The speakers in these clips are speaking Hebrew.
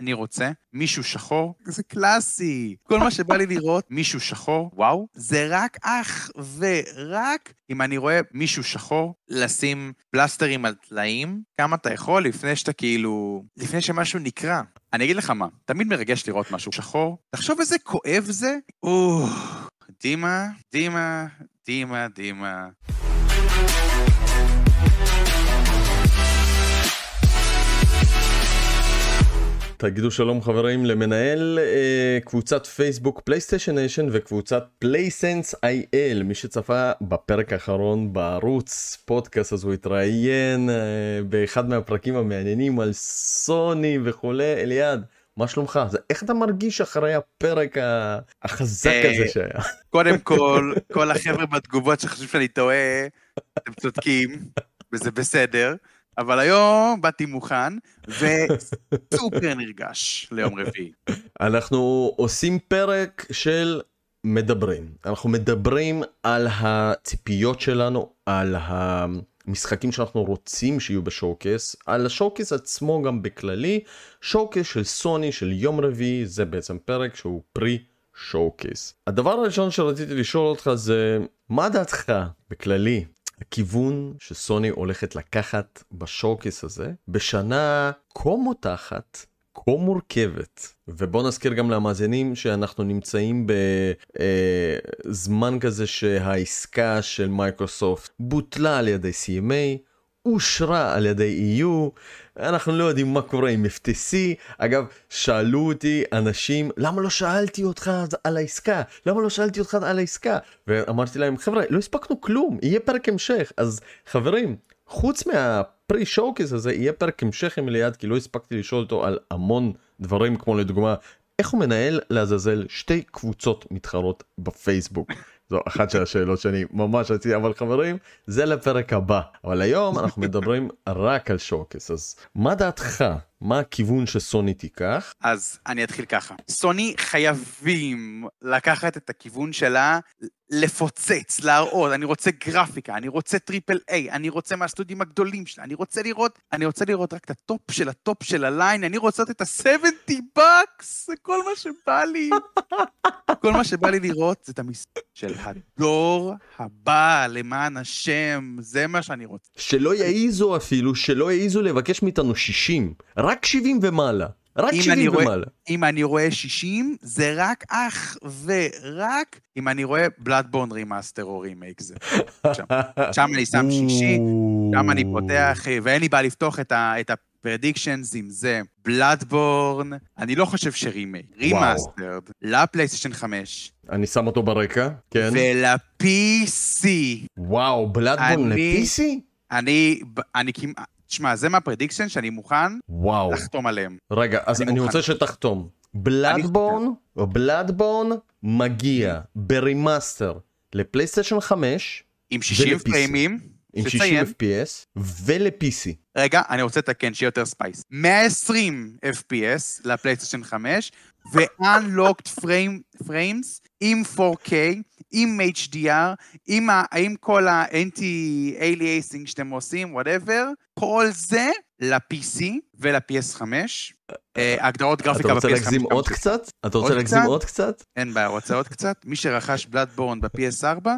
אני רוצה מישהו שחור, זה קלאסי. כל מה שבא לי לראות, מישהו שחור, וואו, זה רק אך ורק אם אני רואה מישהו שחור, לשים פלסטרים על טלאים, כמה אתה יכול לפני שאתה כאילו... לפני שמשהו נקרע. אני אגיד לך מה, תמיד מרגש לראות משהו שחור, תחשוב איזה כואב זה. אוח, דימה, דימה, דימה, דימה. תגידו שלום חברים למנהל אה, קבוצת פייסבוק פלייסטיישן ניישן וקבוצת פלייסנס IL מי שצפה בפרק האחרון בערוץ פודקאסט אז הוא התראיין אה, באחד מהפרקים המעניינים על סוני וכולי. אליעד מה שלומך? זה איך אתה מרגיש אחרי הפרק החזק אה, הזה שהיה? קודם כל, כל החבר'ה בתגובות שחושבים שאני טועה, אתם צודקים, וזה בסדר. אבל היום באתי מוכן, וסופר נרגש ליום רביעי. אנחנו עושים פרק של מדברים אנחנו מדברים על הציפיות שלנו על המשחקים שאנחנו רוצים שיהיו בשואו-קייס על השואו-קייס עצמו גם בכללי שואו-קייס של סוני של יום רביעי זה בעצם פרק שהוא פרי שואו-קייס. הדבר הראשון שרציתי לשאול אותך זה מה דעתך בכללי הכיוון שסוני הולכת לקחת בשואו-קייס הזה בשנה כה מותחת כה מורכבת ובוא נזכיר גם למאזינים שאנחנו נמצאים בזמן כזה שהעסקה של מייקרוסופט בוטלה על ידי CMA אושרה על ידי EU, אנחנו לא יודעים מה קורה עם FTC, אגב, שאלו אותי אנשים, למה לא שאלתי אותך על העסקה? למה לא שאלתי אותך על העסקה? ואמרתי להם, חבר'ה, לא הספקנו כלום, יהיה פרק המשך, אז חברים, חוץ מהפרי שואוקיס הזה, יהיה פרק המשך עם ליעד, כי לא הספקתי לשאול אותו על המון דברים, כמו לדוגמה, איך הוא מנהל לעזאזל שתי קבוצות מתחרות בפייסבוק. זו אחת של השאלות שאני ממש רציתי אבל חברים זה לפרק הבא. אבל היום אנחנו מדברים רק על שואוקס אז מה דעתך מה הכיוון שסוני תיקח אז אני אתחיל ככה. סוני חייבים לקחת את הכיוון שלה, לפוצץ, להראות, אני רוצה גרפיקה, אני רוצה triple A, אני רוצה מהסטודיו הגדולים שלה, אני רוצה לראות, אני רוצה לראות רק את ה top של ה top של ה line, אני רוצה את ה-70 bucks, זה כל מה שבא לי. כל מה שבא לי לראות זה את המספר של הדור הבא, למען השם, זה מה שאני רוצה. שלא יעיזו אפילו שלא יעיזו לבקש מאיתנו 60 רק 70 ומעלה. רק אם 70 אני רואה- ומעלה. אם אני רואה 60, זה רק אך ורק אם אני רואה בלאדבורן remaster או רימייק זה. שם, שם אני שם שישי, שם אני פותח, אה, ואין לי בעיה לפתוח את ה- את ה predictions עם זה. בלאדבורן, אני לא חושב שרימייק, remastered, לפלייסטיישן 5, אני שם אותו ברקע, כן. ול-PC. וואו, בלאדבורן ל-PC? אני, אני כמעט, תשמע, זה מה prediction שאני מוכן וואו. לחתום עליהם. רגע, אז אני אני. רוצה שתחתום. בלאדבורן, בלאדבורן מגיע ב remaster לפלייסטיישן 5 עם 60 ול-PC. פריימים, עם 60 שציין, FPS ול-PC. רגע, אני רוצה לתקן, שיהיה יותר spice. 120 FPS לפלייסטיישן 5, ו-unlocked frame, frames עם 4K, עם HDR, עם, ה, עם כל ה anti-aliasing שאתם עושים, whatever, כל זה ל-PC ול-PS5. אה, הגדרות אתה גרפיקה רוצה ב-PS5. להגזים עוד קצת? אתה רוצה להגזים? עוד קצת? אין בעיה, רוצה עוד קצת? מי שרכש בלאדבורן ב-PS4,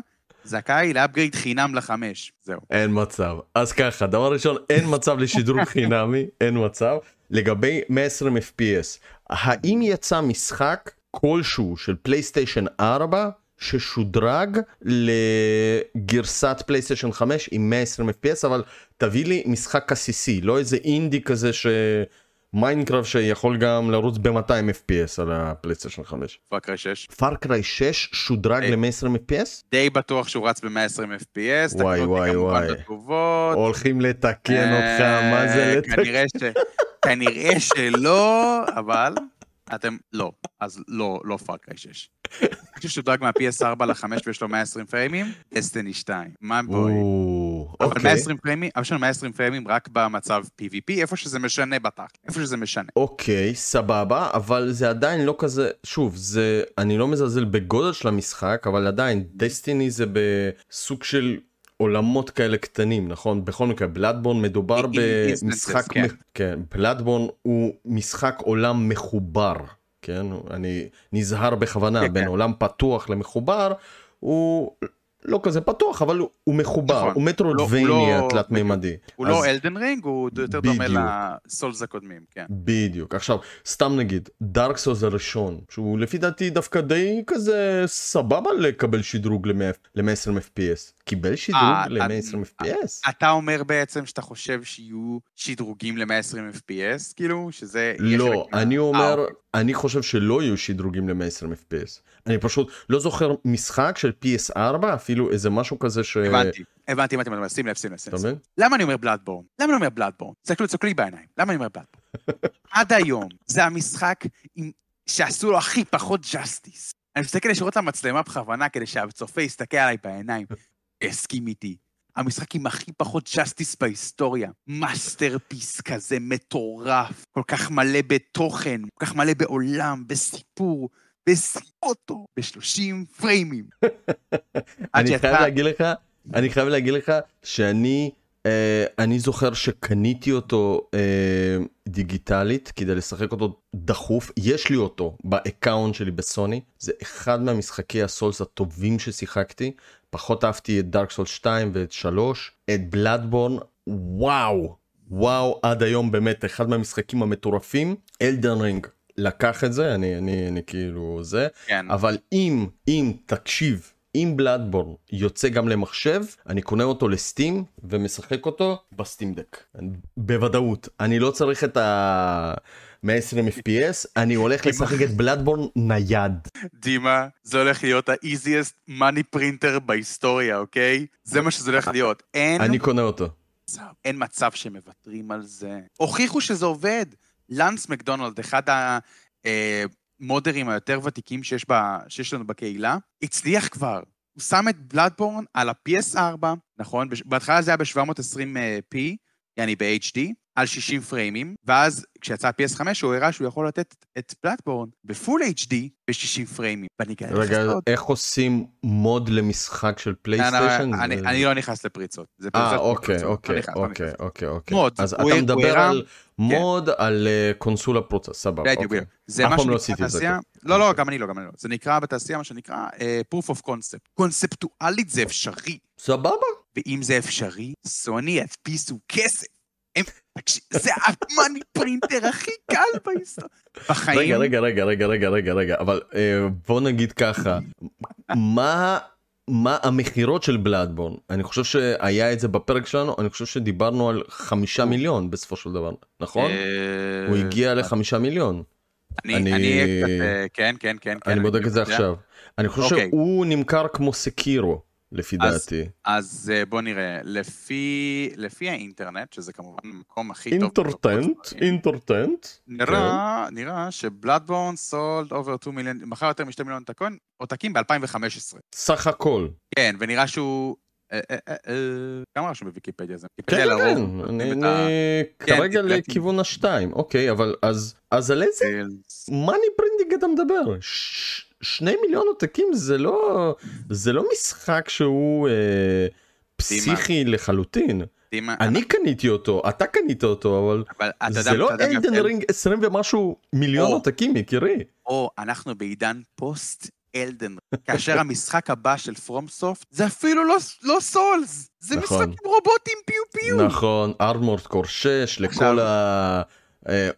זכאי ל upgrade חינם לחמש. זהו. אין מצב. אז ככה, דבר ראשון, אין מצב לשדרוג חינמי, אין מצב. לגבי 120 FPS, האם יצא משחק כלשהו של פלייסטיישן 4 ששודרג לגרסת פלייסטיישן 5 עם 120 FPS, אבל תביא לי משחק עסיסי, לא איזה אינדי כזה ש... מיינקראפט שיכול גם לרוץ ב-200 FPS על הפלייסטיישן 5. פארקריי 6. פארקריי 6 שודרג אה. ל-120 FPS? די בטוח שהוא רץ ב-120 FPS, וואי, וואי, וואי. הולכים לתקן אותך, מה זה אה, לתקן? כנראה שלא, אבל אתם... לא. אז לא, לא פארקריי 6. אני חושב שהוא שודרג מה-PS4 ל-5 ויש לו 120 פריימים, דסטיני 2. מה בואי? אבל אוקיי. 120 פריימים, אבל יש לנו 120 פריימים רק במצב PvP, איפה שזה משנה בטח, איפה שזה משנה. אוקיי, סבבה, אבל זה עדיין לא כזה, שוב, זה, אני לא מזלזל בגודל של המשחק, אבל עדיין, דסטיני זה בסוג של עולמות כאלה קטנים, נכון? בכל מקרה, בלאדבורן מדובר במשחק, כן. כן, הוא משחק עולם מחובר, כן? אני נזהר בכוונה כן, בין כן. עולם פתוח למחובר, הוא לא כזה פתוח, אבל הוא, הוא מחובר, נכון. הוא מטרולבניה לא- תלת-מימדי. הוא לא אלדן רינג, הוא יותר דומה בדיוק. לסולס הקודמים, כן. בדיוק. עכשיו, סתם נגיד, דארק סולס הראשון, שהוא לפי דעתי דווקא די כזה סבבה לקבל שדרוג ל-120 FPS. קיבל שדרוג אה, ל-120 FPS? אתה אומר בעצם שאתה חושב שיהיו שדרוגים ל-120 FPS, כאילו? שזה... לא, אני אה, אומר, אוקיי. אני חושב שלא יהיו שדרוגים ל-120 FPS. אני פשוט לא זוכר משחק של PS4, אפילו איזה משהו כזה ש... הבנתי, הבנתי, הבנתי, הבנתי, שים לב, שים לב, שים לב. למה אני אומר בלאדבורן? למה אני אומר בלאדבורן? תסתכלו, תסתכלו לי בעיניים. למה אני אומר בלאדבורן? עד היום, זה המשחק עם... שעשו לו הכי פחות justice. אני מסתכל ישירות למצלמה בכוונה כדי שהצופה יסתכל עליי בעיניים, יסכים איתי. המשחק עם הכי פחות justice בהיסטוריה. masterpiece כזה מטורף, כל כך מלא בתוכן, כל כך מלא בעולם, בסיפור, בסיוטו, ב-30 פריימים. אני חייב להגיד לך, אני חייב להגיד לך שאני, אה, אני זוכר שקניתי אותו אה, דיגיטלית כדי לשחק אותו דחוף, יש לי אותו ב account שלי בסוני, זה אחד מהמשחקי ה souls הטובים ששיחקתי, פחות אהבתי את דארק סולס 2 ואת 3, את בלאדבורן, וואו, וואו, עד היום באמת אחד מהמשחקים המטורפים, אלדן רינג. לקח את זה, אני, אני, אני כאילו זה, כן. אבל אם, אם, תקשיב, אם בלאדבורן יוצא גם למחשב, אני קונה אותו ל-Steam ומשחק אותו ב-Steam Deck. בוודאות. אני לא צריך את ה... 120 FPS, אני הולך לשחק את בלאדבורן נייטיב. דימה, זה הולך להיות ה-easiest money printer בהיסטוריה, אוקיי? זה מה שזה הולך להיות. אין אני קונה אותו. אין מצב שמוותרים על זה. הוכיחו שזה עובד. לנס מקדונלד, אחד המודרים היותר ותיקים שיש, ב, שיש לנו בקהילה, הצליח כבר. הוא שם את בלאדבורן על ה-PS4, נכון? בהתחלה זה היה ב-720p, יעני ב-HD, על 60 פריימים, ואז כשיצא ה-PS5 הוא הראה שהוא יכול לתת את בלאדבורן בפול HD ב-60 פריימים. רגע. איך עושים מוד למשחק של לא, לא, פלייסטיישן? אני- זה- אני לא נכנס לפריצות. אה, אוקיי. לא אוקיי, לא אוקיי. אוקיי, אוקיי. מוד, אז אתה מדבר על מוד על אה, קונסולה פרוצה, סבבה. בדיוק, אוקיי. בדיוק. זה מה לא שנקרא בתעשייה... לא, לא. גם אני לא, גם אני לא. זה נקרא בתעשייה מה שנקרא אה, proof of concept. קונספטואלית זה אפשרי, סבבה. ואם זה אפשרי, סוני ידפיסו כסף. הם... זה ה-money printer הכי קל בהיסטוריה. בחיים... רגע, רגע, רגע, רגע, רגע, רגע, רגע, אבל אה, בוא נגיד ככה, מה... מה המכירות של בלאדבורן? אני חושב שהיה את זה בפרק שלנו, אני חושב שדיברנו על חמישה מיליון בסופו של דבר, נכון? אה, הוא הגיע לחמישה מיליון. אני... אני-. אה, כן, כן, כן. כן, אני בודק את זה. עכשיו. אני חושב אוקיי. שהוא נמכר כמו סקירו, לפי אז- דעתי. אז אה, בוא נראה, לפי, לפי האינטרנט, שזה כמובן המקום הכי טוב... אינטרנט. נראה, כן. נראה שבלאדבורן sold over 2 million, מכר יותר מ-2 מיליון עותקים- עותקים ב-2015. סך הכל. כן, ונראה שהוא... אה, אה, כמה רשום בוויקיפדיה זה? כן, כן, כן, אני כן, כרגע. לכיוון השתיים, אוקיי, אבל אז אז על איזה money printing אתה מדבר? שני מיליון עותקים זה לא זה לא משחק שהוא אה, פסיכי לחלוטין. דימה, אני קניתי אותו, אתה קנית אותו, אבל אבל אתה יודע- זה לא אלדן רינג 20 ומשהו מיליון. עותקים יקירי. או, אנחנו בעידן פוסט אלדן, כאשר המשחק הבא של פרום סופט זה אפילו לא- לא סולס, זה נכון. משחק עם רובוטים pew pew. נכון, ארמורד קור 6 לכל עכשיו-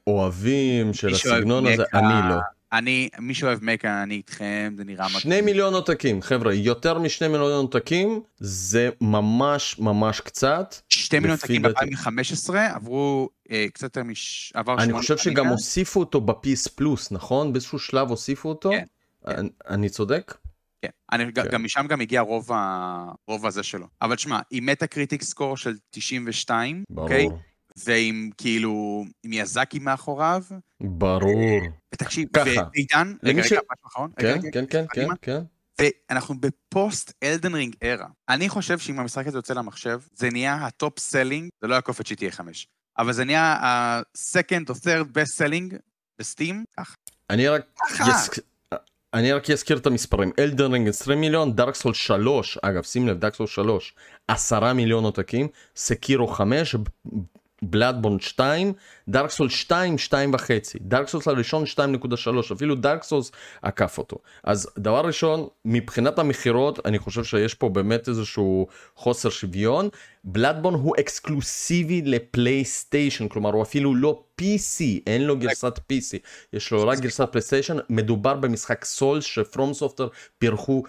האוהבים של מי שאוהב הסגנון הזה, אני לא. אני, מי שאוהב מקה, אני איתכם, זה נראה שני מיליון עותקים, חבר'ה, יותר משני מיליון עותקים זה ממש ממש קצת. שתי מיליון עותקים דעתי- ב-2015, עברו אה, קצת יותר מש... עבר אני שמונה חושב שנים שגם מאז. הוסיפו אותו בפיס פלוס, נכון? באיזשהו שלב הוסיפו אותו? כן, כן. אני- אני צודק? כן. אני, כן. גם משם גם הגיע רוב, ה... רוב הזה שלו. אבל שמע, עם Metacritic score של 92, אוקיי? ברור. ועם כאילו, מיאזקי מאחוריו, ברור. ותקשיב. ועידן, רגע, ש- רגע, משהו אחרון, רגע, כן, רגע, כן, כן, כן. כן. ואנחנו בפוסט אלדן רינג era. אני חושב שאם המשחק הזה יוצא למחשב, זה נהיה ה-top selling, זה לא יעקוף את GTA 5, אבל זה נהיה ה-second או third best selling ב-Steam, ככה. אני רק... ככה. אני רק אזכיר את המספרים אלדן רינג 20 מיליון דארק סולס 3 אגב שים לב דארק סולס 3 10 מיליון עותקים סקירו 5 בלאדבורן 2 דארק סולס 2 2 וחצי. דארק סולס הראשון 2.3 אפילו דארק סולס עקף אותו. אז דבר ראשון מבחינת המכירות אני חושב שיש פה באמת איזשהו חוסר שוויון. בלאדבורן הוא אקסקלוסיבי לפלייסטיישן כלומר הוא אפילו לא PC אין לו גרסת PC יש לו רק גרסת פלייסטיישן מדובר במשחק סולס שפרום סופטוור פיתחו,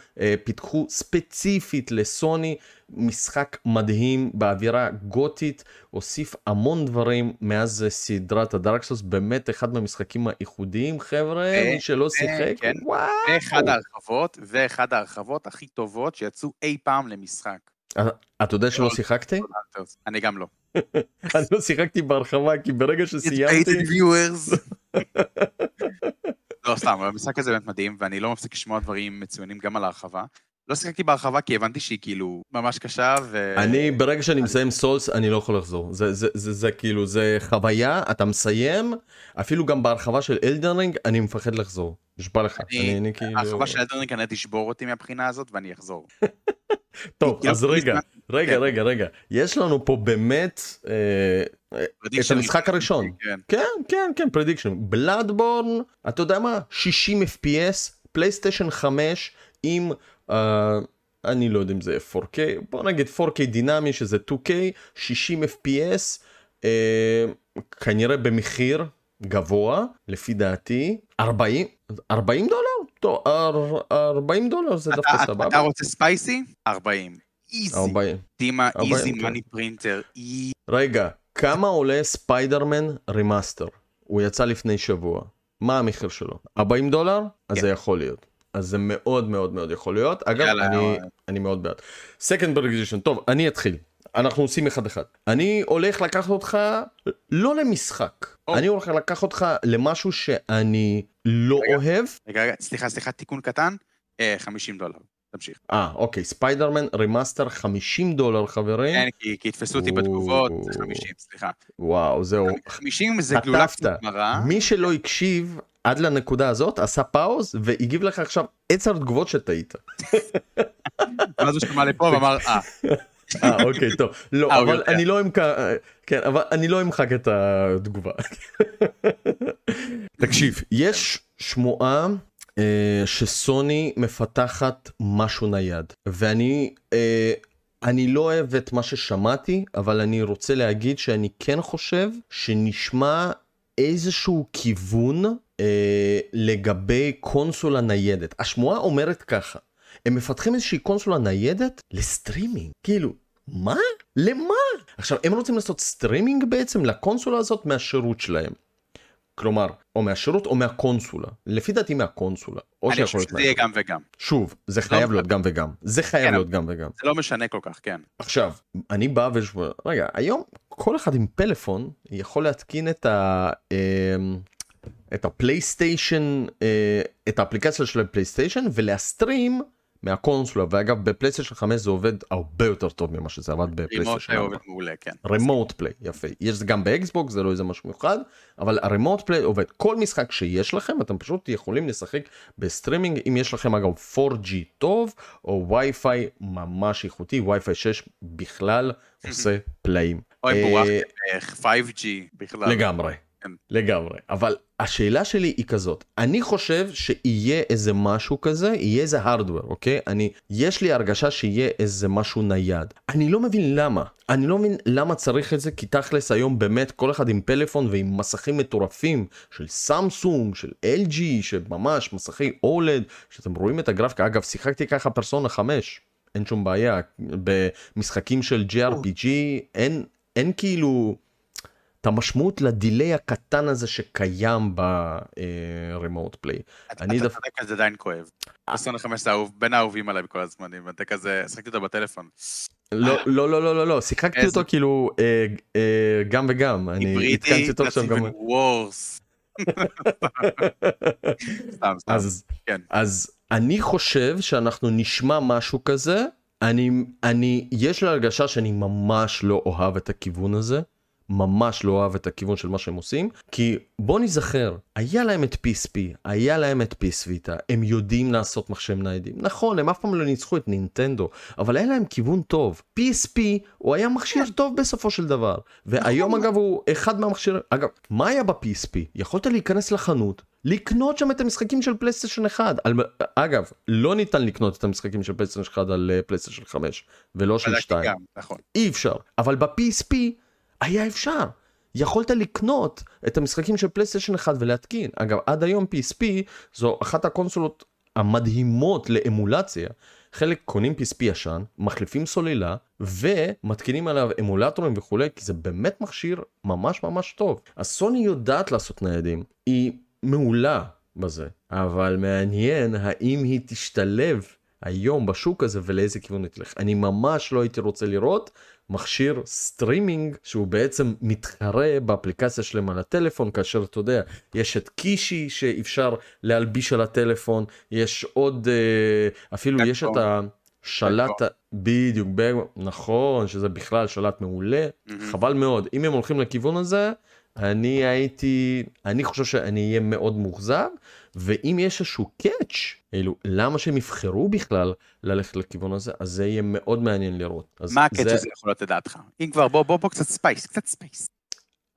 פיתחו ספציפית לסוני. משחק מדהים באווירה גותית הוסיף המון דברים מאז סדרת הדארק סולס באמת אחד מהמשחקים הייחודיים חבר'ה מי שלא שיחק כן. וואו. ואחד ההרחבות, ואחד ההרחבות הכי טובות שיצאו אי פעם למשחק. אתה יודע שלא שיחקתי? אני גם לא. אני לא שיחקתי בהרחבה כי ברגע שסיימתי... לא סתם, המשחק הזה באמת מדהים ואני לא מפסיק לשמוע דברים מצוינים גם על ההרחבה. לא שיחקתי בהרחבה כי הבנתי שהיא כאילו ממש קשה ו... אני ברגע שאני מסיים סולס אני לא יכול לחזור. זה זה זה זה כאילו זה חוויה אתה מסיים אפילו גם בהרחבה של אלדרינג אני מפחד לחזור. נשבע לך. אני, אני כאילו... ההרחבה של אלדן רינג כנראה תשבור אותי מהבחינה הזאת ואני אחזור. טוב אז רגע רגע רגע רגע. יש לנו פה באמת אה, את המשחק הראשון. כן. כן כן כן prediction בלאדבורן אתה יודע מה? 60 fps פלייסטיישן 5 עם Uh, אני לא יודע אם זה 4K, בוא נגיד 4K דינמי שזה 2K, 60 FPS, uh, כנראה במחיר גבוה לפי דעתי, 40, 40 דולר? טוב, 40 דולר זה דווקא סבבה. אתה רוצה spicy? 40. easy. 40. דימה easy money printer. רגע, כמה עולה ספיידרמן remaster? הוא יצא לפני שבוע. מה המחיר שלו? 40 דולר? אז זה יכול להיות. אז זה מאוד מאוד מאוד יכול להיות. אגב, יאללה, אני, אני מאוד בעד. Second Bergization, טוב, אני אתחיל. אנחנו עושים אחד אחד. אני הולך לקחת אותך לא למשחק, oh. אני הולך לקחת אותך למשהו שאני לא רגע, אוהב. רגע, רגע, סליחה, סליחה, תיקון קטן, אה, 50 דולר. תמשיך. אה, אוקיי, ספיידרמן remaster 50 דולר חברים. כן, כי, כי יתפסו אותי בתגובות, זה 50, סליחה. וואו, זהו. 50 זה גלולה קצת מרה. מי שלא הקשיב, עד לנקודה הזאת עשה pause והגיב לך עכשיו עשר תגובות שטעית. ואז הוא שמע לפה ואמר אה. אה אוקיי טוב לא אבל אני לא אמחק כן אבל אני לא אמחק את התגובה. תקשיב יש שמועה אה, שסוני מפתחת משהו נייד ואני אה, אני לא אוהב את מה ששמעתי אבל אני רוצה להגיד שאני כן חושב שנשמע איזשהו כיוון אה, לגבי קונסולה ניידת. השמועה אומרת ככה, הם מפתחים איזושהי קונסולה ניידת ל-streaming. כאילו, מה? למה? עכשיו, הם רוצים לעשות סטרימינג בעצם לקונסולה הזאת מהשירות שלהם. כלומר, או מהשירות או מהקונסולה. לפי דעתי מהקונסולה. אני חושב שזה יהיה גם וגם. שוב, זה חייב להיות גם וגם. זה חייב כן, להיות גם וגם. זה לא משנה כל כך, כן. עכשיו, אני בא ושומע, רגע, היום כל אחד עם פלאפון יכול להתקין את ה... את הפלייסטיישן, אה, את האפליקציה של הפלייסטיישן ולה-stream מהקונסולה ואגב בפלייסטיישן 5 זה עובד הרבה יותר טוב ממה שזה עבד בפלייסטיישן 4. עובד מעולה כן. רימוט פליי יפה יש גם ב-Xbox זה לא איזה משהו מיוחד אבל ה-remote play עובד כל משחק שיש לכם אתם פשוט יכולים לשחק ב-streaming אם יש לכם אגב 4G טוב או וי-פיי ממש איכותי וי-פיי 6 בכלל עושה פלאים. או אם בורחתם 5G בכלל. לגמרי. לגמרי. אבל השאלה שלי היא כזאת אני חושב שיהיה איזה משהו כזה יהיה איזה hardware אוקיי? אני יש לי הרגשה שיהיה איזה משהו נייד. אני לא מבין למה. אני לא מבין למה צריך את זה כי תכלס היום באמת כל אחד עם פלאפון ועם מסכים מטורפים של סמסונג של LG שממש מסכי אולד שאתם רואים את הגרפיקה. אגב שיחקתי ככה פרסונה 5 אין שום בעיה. במשחקים של JRPG אין אין כאילו. את המשמעות לדיליי הקטן הזה שקיים ברימוט פליי. אתה צודק, זה עדיין כואב. פרסונה 5 זה בין האהובים עליי בכל הזמנים, אתה כזה, שחקתי אותו בטלפון. לא, לא, לא, לא, לא, שיחקתי אותו כאילו גם וגם. אני התקנתי אותו עכשיו גם. כן. אז אני חושב שאנחנו נשמע משהו כזה. אני, אני, יש לי הרגשה שאני ממש לא אוהב את הכיוון הזה. ממש לא אוהב את הכיוון של מה שהם עושים, כי בוא נזכר, היה להם את PSP, היה להם את PS Vita, הם יודעים לעשות מחשב ניידים. נכון, הם אף פעם לא ניצחו את נינטנדו, אבל היה להם כיוון טוב. PSP הוא היה מכשיר טוב בסופו של דבר, והיום נכון. אגב הוא אחד מהמכשירים, אגב, מה היה ב-PSP? יכולת להיכנס לחנות, לקנות שם את המשחקים של פלייסטיישן 1. על, אגב, לא ניתן לקנות את המשחקים של פלייסטיישן 1 על אה, פלייסטיישן 5, ולא של 2, בדקתי. גם, נכון. אי אפשר. אבל ב-PSP היה אפשר. יכולת לקנות את המשחקים של פלייסטיישן 1 ולהתקין. אגב, עד היום PSP זו אחת הקונסולות המדהימות לאמולציה. חלק קונים PSP ישן, מחליפים סוללה ומתקינים עליו אמולטורים וכולי, כי זה באמת מכשיר ממש ממש טוב. אז סוני יודעת לעשות ניידים, היא מעולה בזה, אבל מעניין האם היא תשתלב היום בשוק הזה ולאיזה כיוון היא תלך. אני ממש לא הייתי רוצה לראות מכשיר סטרימינג שהוא בעצם מתחרה באפליקציה שלהם על הטלפון כאשר אתה יודע יש את קישיי שאפשר להלביש על הטלפון יש עוד אה, אפילו Backbone. יש את השלט ה- בדיוק Backbone, נכון שזה בכלל שלט מעולה מהמם. חבל מאוד אם הם הולכים לכיוון הזה אני הייתי אני חושב שאני אהיה מאוד מאוכזב ואם יש איזשהו catch כאילו למה שהם יבחרו בכלל ללכת לכיוון הזה אז זה יהיה מאוד מעניין לראות. מה זה- הזה יכול להיות לדעתך? אם כבר, בוא, בוא, בוא קצת space, קצת space.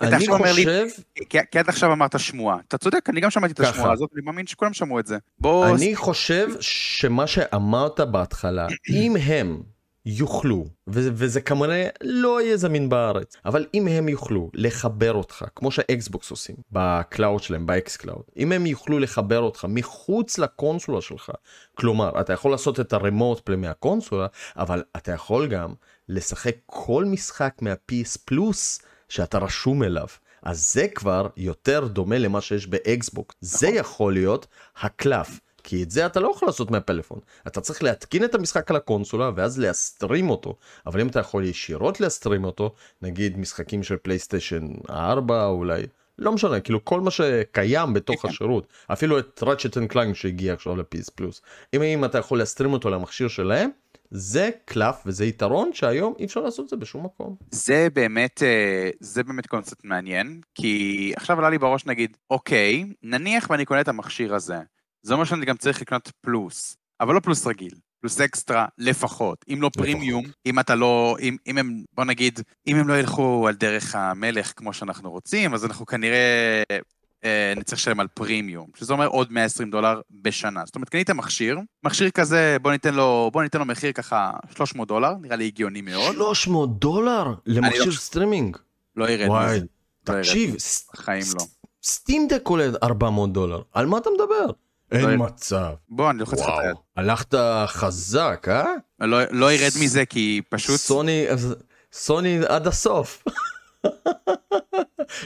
אני אומר לי- חושב כי, כי עד עכשיו אמרת שמועה. אתה צודק, אני גם שמעתי את. השמועה הזאת, אני מאמין שכולם שמעו את זה. בוא... אני חושב שמה שאמרת בהתחלה, אם הם יוכלו, וזה, וזה כנראה לא יהיה זמין בארץ, אבל אם הם יוכלו לחבר אותך, כמו שאקסבוקס עושים, ב cloud שלהם, ב xCloud, אם הם יוכלו לחבר אותך מחוץ לקונסולה שלך, כלומר, אתה יכול לעשות את ה remote play מהקונסולה, אבל אתה יכול גם לשחק כל משחק מה-PS פלוס שאתה רשום אליו. אז זה כבר יותר דומה למה שיש באקסבוקס. זה יכול להיות הקלף. כי את זה אתה לא יכול לעשות מהפלאפון. אתה צריך להתקין את המשחק על הקונסולה ואז להסטרים אותו. אבל אם אתה יכול ישירות להסטרים אותו, נגיד משחקים של פלייסטיישן 4 אולי, לא משנה, כאילו כל מה שקיים בתוך כן. השירות, אפילו את Ratchet and Clank שהגיע עכשיו ל PS Plus. אם, אם אתה יכול להסטרים אותו למכשיר שלהם, זה קלף וזה יתרון שהיום אי אפשר לעשות את זה בשום מקום. זה באמת, אה, זה באמת קונספט מעניין, כי עכשיו עלה לי בראש נגיד, אוקיי, נניח ואני קונה את המכשיר הזה, זה אומר שאני גם צריך לקנות פלוס, אבל לא פלוס רגיל, Plus Extra לפחות, אם לא פרימיום, אם אתה לא, אם, אם הם, בוא נגיד, אם הם לא ילכו על דרך המלך כמו שאנחנו רוצים, אז אנחנו כנראה אה, נצטרך לשלם על פרימיום, שזה אומר עוד 120 דולר בשנה. זאת אומרת, קנית מכשיר, מכשיר כזה, בוא ניתן לו, בוא ניתן לו מחיר ככה 300 דולר, נראה לי הגיוני מאוד. 300 דולר למכשיר לא- סטרימינג. לא ירד, וואי, לא, תקשיב, בחיים לא. Steam Deck עולה 400 דולר, על מה אתה מדבר? אין ירד. מצב. בוא, אני לוחץ לך את היד. הלכת חזק, אה? לא, לא ירד מזה כי פשוט... סוני, סוני עד הסוף.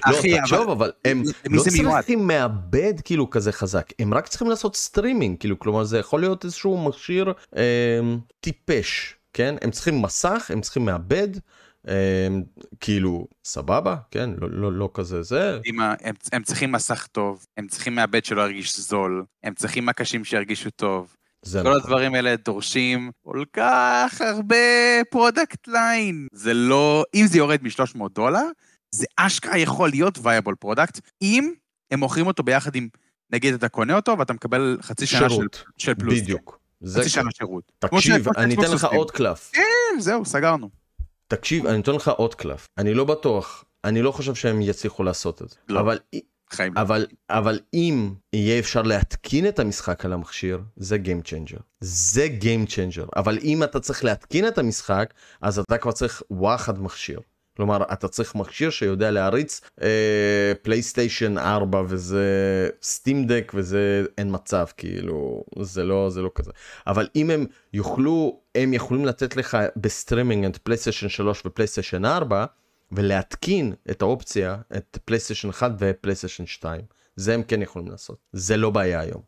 לא, תחשוב, אבל הם לא? צריכים מעבד כאילו כזה חזק, הם רק צריכים לעשות סטרימינג, כאילו, כלומר זה יכול להיות איזשהו מכשיר אה, טיפש, כן? הם צריכים מסך, הם צריכים מעבד, כאילו, סבבה, כן? לא, לא, לא כזה זה. הם, הם צריכים מסך טוב, הם צריכים מעבד שלא ירגיש זול, הם צריכים מקשים שירגישו טוב. כל נכון. הדברים האלה דורשים כל כך הרבה product line. זה לא... אם זה יורד מ-300 דולר, זה אשכרה יכול להיות viable product, אם הם מוכרים אותו ביחד עם, נגיד אתה קונה אותו ואתה מקבל חצי שנה של, שירות, של פלוס. בדיוק. זה חצי שנה שירות. תקשיב, אני אתן לך. עוד קלף. כן, זהו, סגרנו. תקשיב, אני אתן לך עוד קלף. אני לא בטוח, אני לא חושב שהם יצליחו לעשות את זה. לא. אבל, חיים. אבל, אבל אם יהיה אפשר להתקין את המשחק על המכשיר, זה Game Changer. זה Game Changer. אבל אם אתה צריך להתקין את המשחק, אז אתה כבר צריך וואחד מכשיר. כלומר, אתה צריך מכשיר שיודע להריץ פלייסטיישן 4 וזה Steam Deck וזה אין מצב, כאילו, זה לא, זה לא כזה. אבל אם הם יוכלו, הם יכולים לתת לך בסטרימינג את פלייסטיישן 3 ופלייסטיישן 4, ולהתקין את האופציה, את פלייסטיישן 1 ופלייסטיישן 2. זה הם כן יכולים לעשות. זה לא בעיה היום.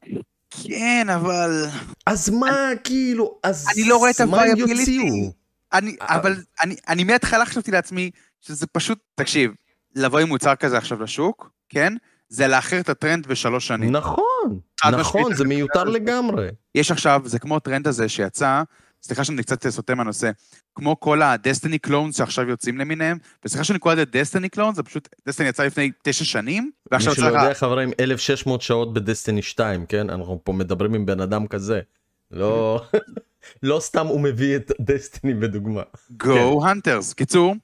כן, אבל... אז מה, כאילו, אז אני לא רואה את ה viability. אני, אה, אבל אני, אני מההתחלה חשבתי לעצמי שזה פשוט, תקשיב, לבוא עם מוצר כזה עכשיו לשוק, כן? זה לאחר את הטרנד בשלוש שנים. נכון, נכון, זה מיותר. לגמרי. יש עכשיו, זה כמו הטרנד הזה שיצא, סליחה שאני קצת סוטה מהנושא, כמו כל ה Destiny clones שעכשיו יוצאים למיניהם, וסליחה שאני קורא לזה Destiny clones, זה פשוט, Destiny יצא לפני תשע שנים, ועכשיו מי שלא יודע חברים, 1600 שעות ב Destiny 2, כן? אנחנו פה מדברים עם בן אדם כזה. לא, לא סתם הוא מביא את Destiny בדוגמה. Go Hunters. כן. קיצור,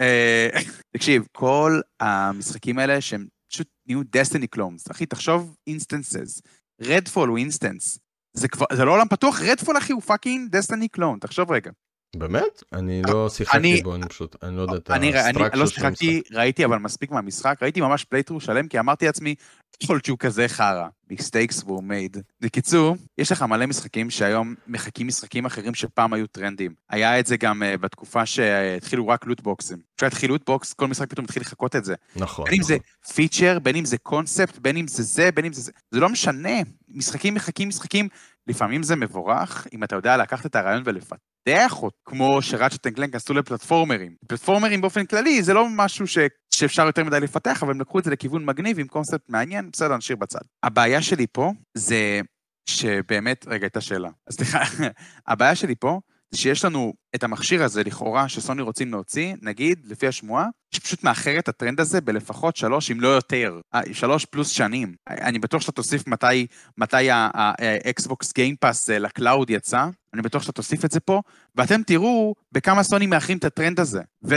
אה, תקשיב, כל המשחקים האלה שהם פשוט נהיו Destiny clones, אחי, תחשוב instances. Redfall הוא instance. זה כבר, זה לא עולם פתוח, Redfall אחי הוא fucking Destiny clone, תחשוב רגע. באמת? אני לא שיחקתי בו, אני פשוט, אני לא יודע את האבסטרקציה של המשחק. אני לא שיחקתי, ראיתי אבל מספיק מהמשחק, ראיתי ממש playthrough שלם, כי אמרתי לעצמי, יכול להיות שהוא כזה חרא. mistakes were made. בקיצור, יש לך מלא משחקים שהיום מחקים משחקים אחרים שפעם היו טרנדים. היה את זה גם uh, בתקופה שהתחילו רק loot boxים. כשהתחיל loot box, כל משחק פתאום התחיל לחקות את זה. נכון. בין אם זה feature, בין אם זה קונספט, בין אם זה זה, בין אם זה זה. זה לא משנה. משחקים מחקים משחקים. לפעמים זה מבורך, אם אתה יודע לקחת את הרעיון ולפתח אותו, כמו שראצ'ט אנד עשו ל platformerים. platformerים באופן כללי זה לא משהו ש... שאפשר יותר מדי לפתח, אבל הם לקחו את זה לכיוון מגניב עם קונספט מעניין, בסדר, נשאיר בצד. הבעיה שלי פה זה שבאמת, רגע, הייתה שאלה. סליחה, הבעיה שלי פה שיש לנו את המכשיר הזה, לכאורה, שסוני רוצים להוציא, נגיד, לפי השמועה, שפשוט מאחר את הטרנד הזה בלפחות שלוש, אם לא יותר, אה, שלוש פלוס שנים. אני בטוח שאתה תוסיף מתי, מתי ה Xbox Game Pass ל cloud יצא, אני בטוח שאתה תוסיף את זה פה, ואתם תראו בכמה סוני מאחרים את הטרנד הזה. ו...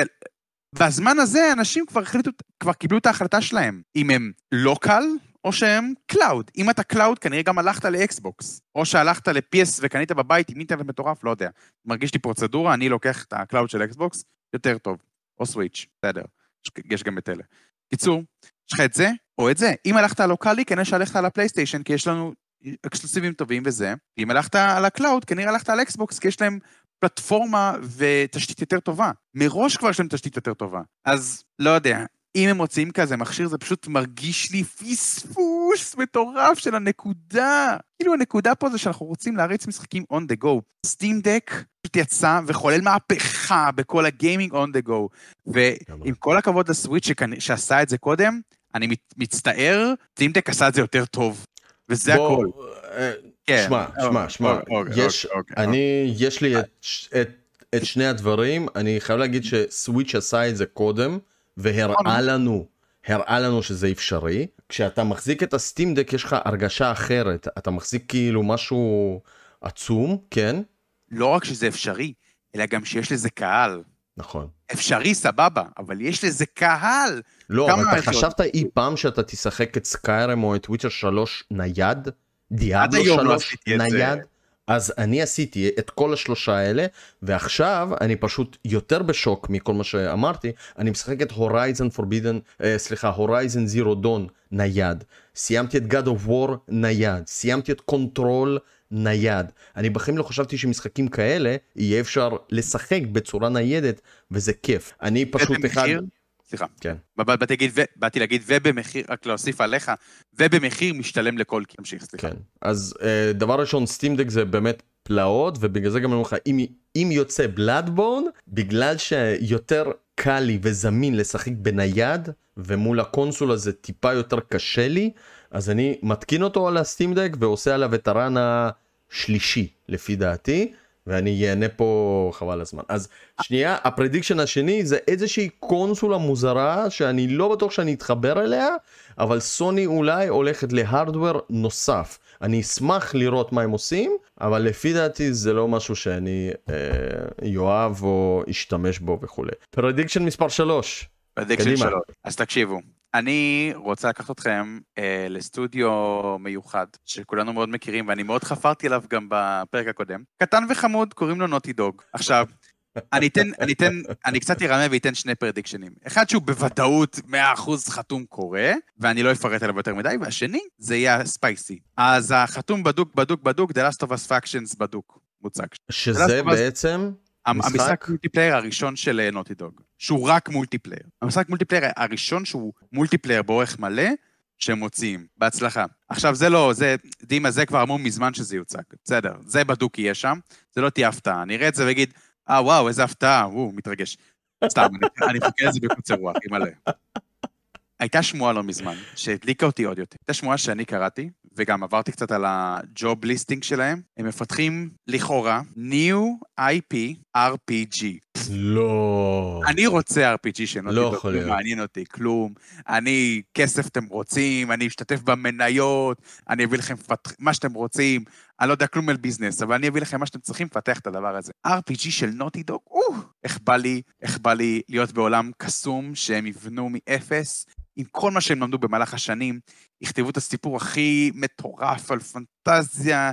בזמן הזה אנשים כבר החליטו, כבר קיבלו את ההחלטה שלהם, אם הם local או שהם cloud. אם אתה cloud, כנראה גם הלכת ל Xbox. או שהלכת ל-PS וקנית בבית עם אינטרנט מטורף, לא יודע. מרגיש לי פרוצדורה, אני לוקח את ה cloud של Xbox, יותר טוב. או Switch, בסדר. יש גם את אלה. קיצור, יש לך את זה, או את זה. אם הלכת לוקאלי, כנראה שהלכת על ה PlayStation, כי יש לנו exclusiveים טובים וזה. אם הלכת על ה cloud, כנראה הלכת על Xbox, כי יש להם פלטפורמה ותשתית יותר טובה. מראש כבר יש להם תשתית יותר טובה. אז לא יודע, אם הם מוצאים כזה מכשיר, זה פשוט מרגיש לי פספוס מטורף של הנקודה. כאילו הנקודה פה זה שאנחנו רוצים להריץ משחקים on the go. סטים דק פשוט יצא וחולל מהפכה בכל הגיימינג on the go. ועם כל הכבוד לסוויץ' שעשה את זה קודם, אני מצטער, סטים דק עשה את זה יותר טוב. וזה הכל. אה, כן. שמע, שמע, שמע, יש, אני, יש לי את שני הדברים, אני חייב להגיד שסוויץ' עשה את זה קודם. והראה לנו, הראה לנו שזה אפשרי. כשאתה מחזיק את הסטים דק יש לך הרגשה אחרת, אתה מחזיק כאילו משהו עצום, כן? לא רק שזה אפשרי, אלא גם שיש לזה קהל. נכון. אפשרי, סבבה, אבל יש לזה קהל. לא, אבל אתה חשבת אי פעם שאתה תשחק את Skyrim או את Witcher 3 נייד? Diablo 3 לא נייד? אז אני עשיתי את כל השלושה האלה ועכשיו אני פשוט יותר בשוק מכל מה שאמרתי. אני משחק את Horizon Forbidden סליחה Horizon Zero Dawn נייד. סיימתי את God of War נייד. סיימתי את Control נייד. אני בחיים לא חשבתי שמשחקים כאלה יהיה אפשר לשחק בצורה ניידת וזה כיף. אני פשוט אחד. סליחה. כן. באתי להגיד, באתי להגיד, ובמחיר, רק להוסיף עליך, ובמחיר משתלם לכל, תמשיך, סליחה. כן. אז אה, דבר ראשון, Steam Deck זה באמת פלאות, ובגלל זה גם אני אומר לך, אם, אם יוצא Bloodborne, בגלל שיותר קל לי וזמין לשחק בנייד, ומול הקונסול הזה טיפה יותר קשה לי, אז אני מתקין אותו על ה Steam Deck ועושה עליו את ה run השלישי, לפי דעתי. ואני אהנה פה חבל הזמן. אז שנייה, ה prediction השני זה איזושהי קונסולה מוזרה שאני לא בטוח שאני אתחבר אליה, אבל סוני אולי הולכת ל hardware נוסף. אני אשמח לראות מה הם עושים, אבל לפי דעתי זה לא משהו שאני אה, אוהב או אשתמש בו וכולי. prediction מספר 3. prediction 3. אז תקשיבו, אני רוצה לקחת אתכם אה, לסטודיו מיוחד, שכולנו מאוד מכירים, ואני מאוד חפרתי עליו גם בפרק הקודם. קטן וחמוד, קוראים לו Naughty Dog. עכשיו, אני אתן, אני אתן, אני קצת ארמה ואתן שני predictionים. אחד שהוא בוודאות 100% חתום קורה, ואני לא אפרט עליו יותר מדי, והשני, זה יהיה spicy. אז החתום בדוק, בדוק, בדוק, The Last of Us Factions בדוק, מוצג. שזה בעצם? המשחק multiplayer הראשון של Naughty אה, Dog, שהוא רק multiplayer. המשחק multiplayer הראשון שהוא multiplayer באורך מלא, שהם מוציאים. בהצלחה. עכשיו, זה לא, זה, דימה, זה כבר אמרו מזמן שזה יוצג. בסדר, זה בדוק יהיה שם, זה לא תהיה הפתעה. אני אראה את זה ואגיד, אה, וואו, איזה הפתעה, הוא מתרגש. סתם, אני אחכה לזה בקוצר רוח, מלא. הייתה שמועה לא מזמן, שהדליקה אותי עוד יותר. הייתה שמועה שאני קראתי, וגם עברתי קצת על הג'וב ליסטינג שלהם, הם מפתחים לכאורה New IP RPG. לא. אני רוצה RPG שנוטי לא יכול לא להיות. מעניין אותי כלום. אני, כסף אתם רוצים, אני אשתתף במניות, אני אביא לכם פת... מה שאתם רוצים. אני לא יודע כלום על ביזנס, אבל אני אביא לכם מה שאתם צריכים לפתח את הדבר הזה. RPG של נוטי דוג, או, איך בא לי, איך בא לי להיות בעולם קסום שהם יבנו מאפס, עם כל מה שהם למדו במהלך השנים, יכתבו את הסיפור הכי מטורף על פנטזיה,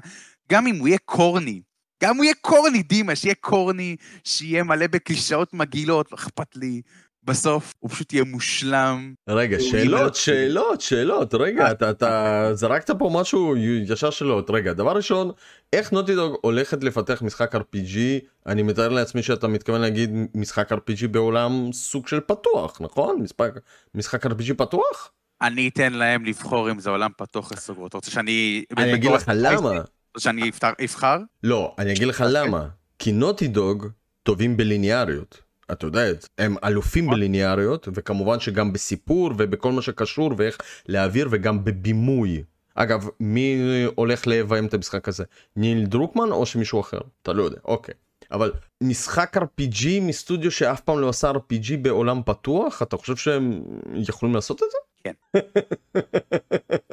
גם אם הוא יהיה קורני. גם הוא יהיה קורני, דימה, שיהיה קורני, שיהיה מלא בקלישאות מגעילות, לא אכפת לי. בסוף הוא פשוט יהיה מושלם. רגע, שאלות, שאלות, שאלות, רגע, אתה, אתה זרקת פה משהו ישר שאלות. רגע, דבר ראשון, איך נוטי דוג הולכת לפתח משחק RPG? אני מתאר לעצמי שאתה מתכוון להגיד משחק RPG בעולם סוג של פתוח, נכון? משחק, משחק RPG פתוח? אני אתן להם לבחור אם זה עולם פתוח סגור. אתה רוצה שאני... אני אגיד לך למה. רוצה שאני אבחר? לא, אני אגיד לך למה. כי נוטי דוג טובים בליניאריות. אתה יודע את זה. הם אלופים. בליניאריות, וכמובן שגם בסיפור ובכל מה שקשור ואיך להעביר וגם בבימוי. אגב, מי הולך לביים את המשחק הזה? ניל דרוקמן או שמישהו אחר? אתה לא יודע, אוקיי. אבל משחק RPG מסטודיו שאף פעם לא עשה RPG בעולם פתוח, אתה חושב שהם יכולים לעשות את זה?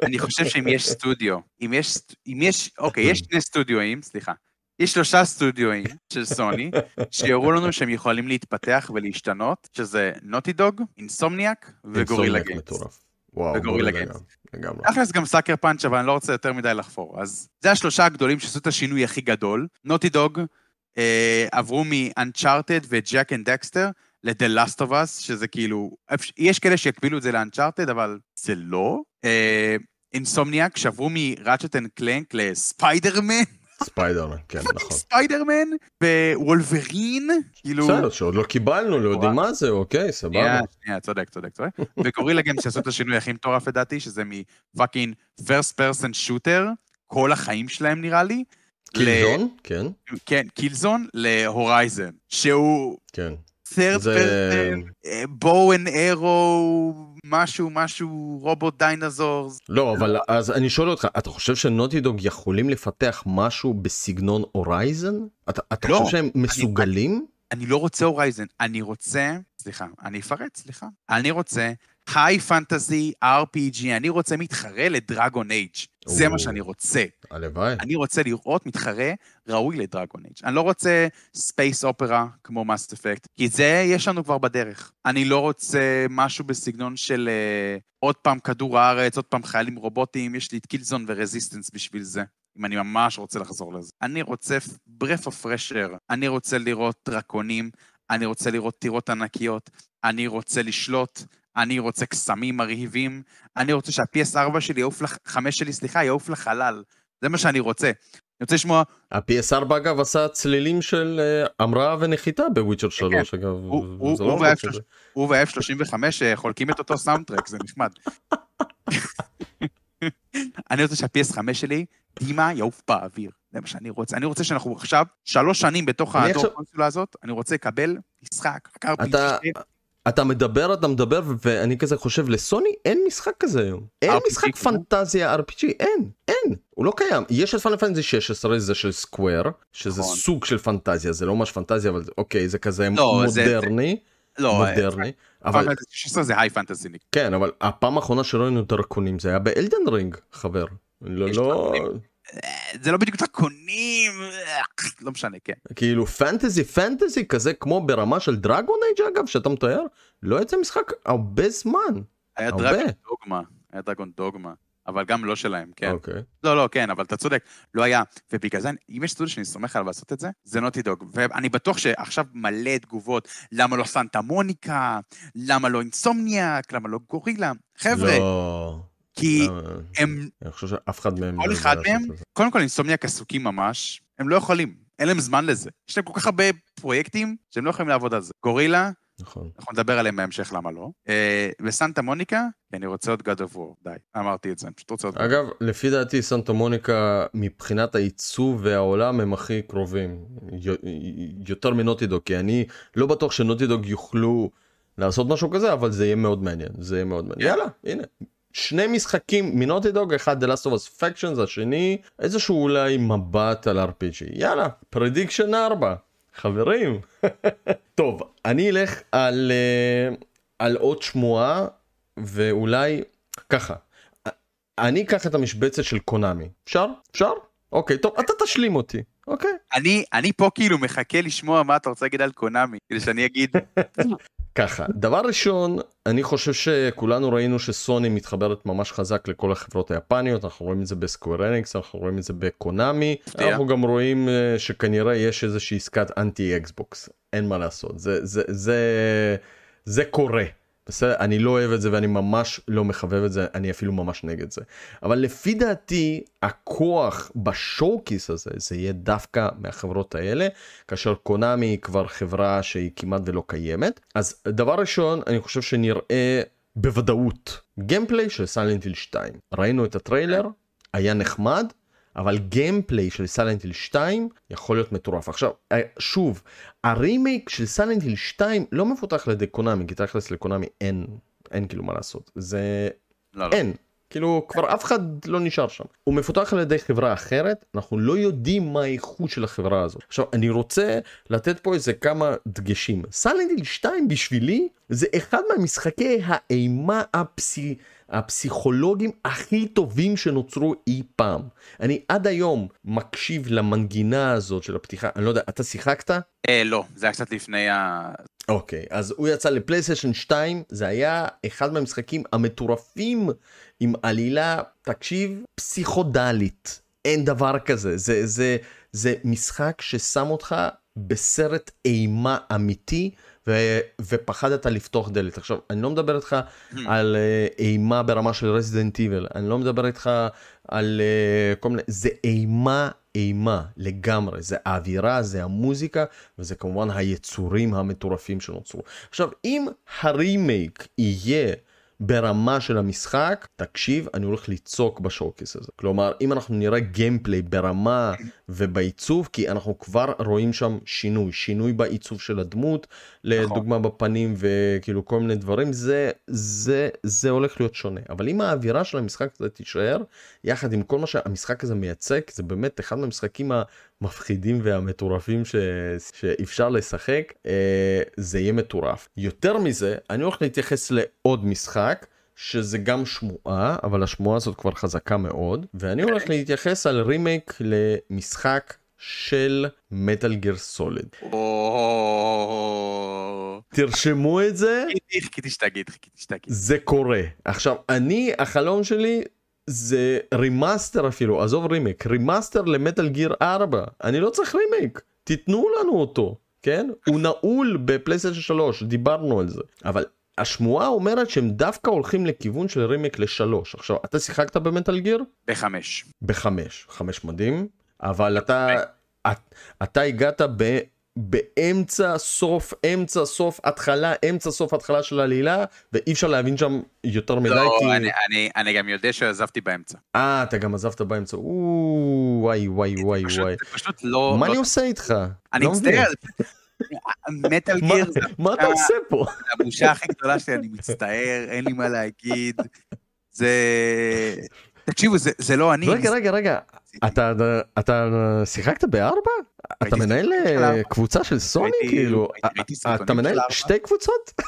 אני חושב שאם יש סטודיו, אם יש, אם יש, אוקיי, יש שני סטודיואים, סליחה. יש שלושה סטודיואים של סוני, שיראו לנו שהם יכולים להתפתח ולהשתנות, שזה Naughty Dog, Insomniac ו Guerrilla Games. וואו, ו Guerrilla Guerrilla Games. לגמרי. תכלס גם Sucker Punch, אבל אני לא רוצה יותר מדי לחפור. אז זה השלושה הגדולים שעשו את השינוי הכי גדול. Naughty Dog אה, עברו מ-Uncharted ו Jak and Daxter ל-The Last of Us, שזה כאילו, יש כאלה שיקבילו את זה ל-Uncharted, אבל זה לא. Insomniac שעברו מ Ratchet and Clank לספיידרמן, ספיידרמן, כן, נכון. ספיידרמן, ווולברין, כאילו... בסדר, שעוד לא קיבלנו, לא יודעים מה זה, אוקיי, סבבה. שנייה, שנייה, צודק, צודק, צודק. ו Guerrilla Games שעשו את השינוי הכי מטורף לדעתי, שזה מ fucking first person shooter, כל החיים שלהם נראה לי. Killzone, כן, כן, Killzone ל Horizon, שהוא כן. third זה- person, bow and arrow, משהו, משהו, robot dinosaurs. לא, אבל אז אני שואל אותך, אתה חושב ש Naughty Dog יכולים לפתח משהו בסגנון Horizon? אתה אתה לא, חושב שהם מסוגלים? אני לא רוצה Horizon, אני רוצה, סליחה, אני אפרט, סליחה. אני רוצה high fantasy RPG, אני רוצה מתחרה ל Dragon Age. זה. מה שאני רוצה. הלוואי. אני רוצה לראות מתחרה ראוי ל Dragon Age. אני לא רוצה space opera כמו Mass Effect, כי את זה יש לנו כבר בדרך. אני לא רוצה משהו בסגנון של אה, עוד פעם כדור הארץ, עוד פעם חיילים רובוטיים, יש לי את Killzone ו Resistance בשביל זה. אם אני ממש רוצה לחזור לזה. אני רוצה breath of fresh air, אני רוצה לראות דרקונים, אני רוצה לראות טירות ענקיות, אני רוצה לשלוט, אני רוצה קסמים מרהיבים, אני רוצה שה-PS4 שלי יעוף, לח... 5 שלי, סליחה, יעוף לחלל. זה מה שאני רוצה. אני רוצה לשמוע, ה-PS4 אגב עשה צלילים של אה, המראה ונחיתה בוויצ'ר 3 אגב. הוא- הוא- זה לא הוא רחוק וה-F3 מזה. הוא וה-F35 אה, חולקים את אותו סאונדטרק, זה נחמד. אני רוצה שה-PS5 שלי, דימה יעוף באוויר. זה מה שאני רוצה. אני רוצה שאנחנו עכשיו, שלוש שנים בתוך הדור קונסולה הזאת, אני רוצה לקבל משחק, RPG. אתה- מדבר, אתה מדבר, ואני כזה חושב, לסוני אין משחק כזה היום. אין RPG משחק כמו? פנטזיה RPG, אין, אין, הוא לא קיים. יש את פאנל פנטזי 16, זה של סקוואר, שזה נכון. סוג של פנטזיה, זה לא ממש פנטזיה, אבל אוקיי, זה כזה לא, זה- מודרני, לא, מודרני. אבל אבל 16 זה היי פנטזי. כן, אבל הפעם האחרונה שראינו דרקונים זה היה באלדן רינג, חבר. לא, לא? זה לא בדיוק דרקונים, אה, לא משנה, כן. כאילו פנטזי פנטזי כזה כמו ברמה של דרגון אייג' אגב, שאתה מתאר, לא יצא משחק הרבה זמן. היה. דרגון דוגמה, היה דרגון דוגמה, אבל גם לא שלהם, כן. אוקיי. לא, לא, כן, אבל אתה צודק, לא היה. ובגלל זה, אם יש סטודיו שאני סומך עליו לעשות את זה, זה נוטי דוג. ואני בטוח שעכשיו מלא תגובות, למה לא סנטה מוניקה, למה לא אינסומניאק, למה לא גורילה. חבר'ה, לא. כי הם, אני חושב שאף אחד מהם... כל לא אחד מהם. קודם כל אינסומניאק עסוקים ממש, הם לא יכולים, אין להם זמן לזה. יש להם כל כך הרבה פרויקטים שהם לא יכולים לעבוד על זה. גורילה, נכון. אנחנו נדבר עליהם בהמשך, למה לא. אה, ו Santa Monica, כי אני רוצה עוד God of War, די, אמרתי את זה, אני פשוט רוצה עוד... אגב, לפי דעתי Santa Monica מבחינת העיצוב והעולם הם הכי קרובים. יותר מ Naughty Dog, כי אני לא בטוח ש Naughty Dog יוכלו לעשות משהו כזה, אבל זה יהיה מאוד מעניין. זה יהיה מאוד מעניין. כן. יאללה, הנה. שני משחקים מ Naughty Dog, אחד The Last of Us Factions, השני איזשהו אולי מבט על RPG. יאללה, prediction 4, חברים. טוב, אני אלך על, אה, על עוד שמועה, ואולי ככה. אני אקח את המשבצת של קונאמי. אפשר? אפשר? אוקיי, טוב, אתה תשלים אותי, אוקיי? אני, אני פה כאילו מחכה לשמוע מה אתה רוצה להגיד על קונאמי, כדי שאני אגיד, ככה, דבר ראשון, אני חושב שכולנו ראינו שסוני מתחברת ממש חזק לכל החברות היפניות, אנחנו רואים את זה בסקוויר אניקס, אנחנו רואים את זה בקונאמי. אנחנו גם רואים אה, שכנראה יש איזושהי עסקת אנטי אקסבוקס, אין מה לעשות, זה, זה, זה, זה קורה. בסדר, אני לא אוהב את זה ואני ממש לא מחבב את זה, אני אפילו ממש נגד זה. אבל לפי דעתי, הכוח ב showcase הזה, זה יהיה דווקא מהחברות האלה, כאשר קונאמי היא כבר חברה שהיא כמעט ולא קיימת. אז דבר ראשון, אני חושב שנראה בוודאות gameplay של Silent Hill 2. ראינו את הטריילר, היה נחמד, אבל gameplay של Silent Hill 2 יכול להיות מטורף. עכשיו, אה, שוב, הרימייק של סיילנט היל 2 לא מפותח על ידי קונאמי, כי תכלס לקונאמי אין, אין כאילו מה לעשות. זה... לא, לא. אין. כאילו כבר אף אחד לא נשאר שם. הוא מפותח על ידי חברה אחרת, אנחנו לא יודעים מה האיכות של החברה הזאת. עכשיו אני רוצה לתת פה איזה כמה דגשים. סיילנט היל 2 בשבילי זה אחד מהמשחקי האימה הפסי... הפסיכולוגים הכי טובים שנוצרו אי פעם. אני עד היום מקשיב למנגינה הזאת של הפתיחה, אני לא יודע, אתה שיחקת? אה, לא, זה היה קצת לפני ה... אוקיי, אז הוא יצא לפלייסטיישן 2, זה היה אחד מהמשחקים המטורפים עם עלילה, תקשיב, פסיכודלית. אין דבר כזה, זה, זה, זה משחק ששם אותך בסרט אימה אמיתי. ופחדת לפתוח דלת. עכשיו, אני לא מדבר איתך על uh, אימה ברמה של רזידנט איבל, אני לא מדבר איתך על uh, כל מיני, זה אימה אימה לגמרי, זה האווירה, זה המוזיקה, וזה כמובן היצורים המטורפים שנוצרו. עכשיו, אם הרימייק יהיה ברמה של המשחק, תקשיב, אני הולך לצעוק בשואוקיס הזה. כלומר, אם אנחנו נראה גיימפליי ברמה ובעיצוב, כי אנחנו כבר רואים שם שינוי, שינוי בעיצוב של הדמות, לדוגמה בפנים וכאילו כל מיני דברים, זה, זה, זה הולך להיות שונה. אבל אם האווירה של המשחק הזה תישאר, יחד עם כל מה שהמשחק הזה מייצג, זה באמת אחד מהמשחקים המפחידים והמטורפים ש... שאפשר לשחק, אה, זה יהיה מטורף. יותר מזה, אני הולך להתייחס לעוד משחק. שזה גם שמועה, אבל השמועה הזאת כבר חזקה מאוד, ואני הולך להתייחס על רימייק למשחק של מטאל גיר סוליד. תרשמו את זה, חיכיתי שתגיד, חיכיתי שתגיד. זה קורה. עכשיו, אני, החלום שלי זה remaster אפילו, עזוב רימייק, remaster ל Metal Gear 4. אני לא צריך רימייק, תיתנו לנו אותו, כן? הוא נעול בפלייסטיישן 3, דיברנו על זה. אבל השמועה אומרת שהם דווקא הולכים לכיוון של רימייק לשלוש. עכשיו, אתה שיחקת ב Metal Gear? בחמש. בחמש, חמש מדהים, אבל אתה, את, אתה הגעת ב, באמצע סוף, אמצע סוף, התחלה, אמצע סוף התחלה של העלילה, ואי אפשר להבין שם יותר מדי, לא, כי... אני, אני, אני גם יודע שעזבתי באמצע. אה, אתה גם עזבת באמצע, או, וואי וואי וואי פשוט, וואי. פשוט לא... מה לא- אני עושה איתך? אני לא. מצטער. מטאל גיר מה אתה עושה פה? הבושה הכי גדולה שלי, אני מצטער, אין לי מה להגיד. זה... תקשיבו, זה, זה לא אני. רגע, רגע, רגע, אתה, אתה שיחקת בארבע? אתה מנהל אה. קבוצה של סוני כאילו? אתה מנהל. שתי קבוצות?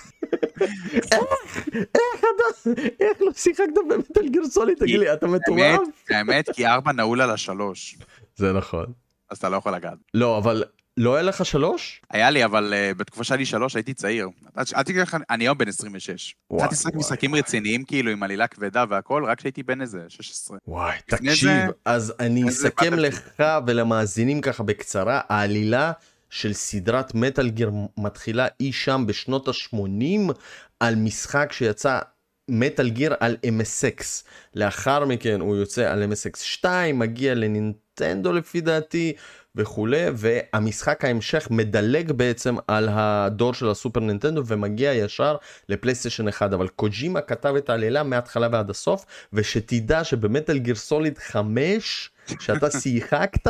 איך, אתה, איך לא שיחקת במטל גיר סוליד? תגיד לי, אתה מטורף? האמת, כי ארבע נעול על השלוש, זה נכון. אז אתה לא יכול לגעת. לא, אבל לא היה לך שלוש? היה לי, אבל uh, בתקופה שהיה לי שלוש הייתי צעיר. אל תגיד לך, אני היום בן 26. וואי, התחלתי לשחק וואי. משחקים רציניים, כאילו, עם עלילה כבדה והכל, רק כשהייתי בן איזה 16. וואי, תקשיב, זה- אז אני אסכם לך ולמאזינים ככה בקצרה, העלילה של סדרת מטאל גיר מתחילה אי שם בשנות ה-80 על משחק שיצא מטאל גיר על MSX. לאחר מכן הוא יוצא על MSX 2, מגיע לנינטנדו לפי דעתי וכולי, והמשחק ההמשך מדלג בעצם על הדור של הסופר נינטנדו ומגיע ישר לפלייסטיישן 1, אבל קוג'ימה כתב את העלילה מההתחלה ועד הסוף, ושתדע שבמטאל גיר סוליד 5, שאתה שיחקת,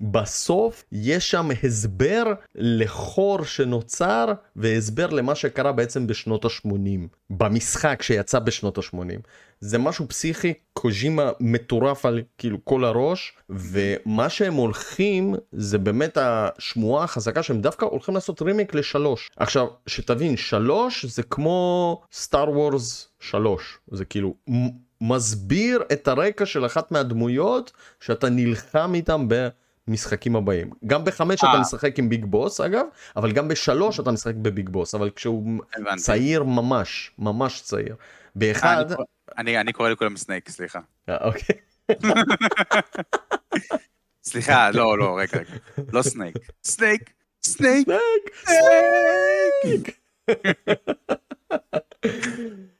בסוף יש שם הסבר לחור שנוצר והסבר למה שקרה בעצם בשנות ה-80 במשחק שיצא בשנות ה-80 זה משהו פסיכי קוז'ימה מטורף על כאילו כל הראש ומה שהם הולכים זה באמת השמועה החזקה שהם דווקא הולכים לעשות רימיק לשלוש. עכשיו שתבין שלוש זה כמו סטאר וורס שלוש. זה כאילו מסביר את הרקע של אחת מהדמויות שאתה נלחם איתם במשחקים הבאים. גם בחמש אתה אה. משחק עם ביג בוס אגב, אבל גם בשלוש אתה משחק בביג בוס, אבל כשהוא הבנתי. צעיר ממש, ממש צעיר. באחד... אני, אני, אני קורא לכולם סנייק, סליחה. אה, אוקיי. סליחה, לא, לא, רגע, רגע. לא סנייק. סנייק, סנייק, סנייק.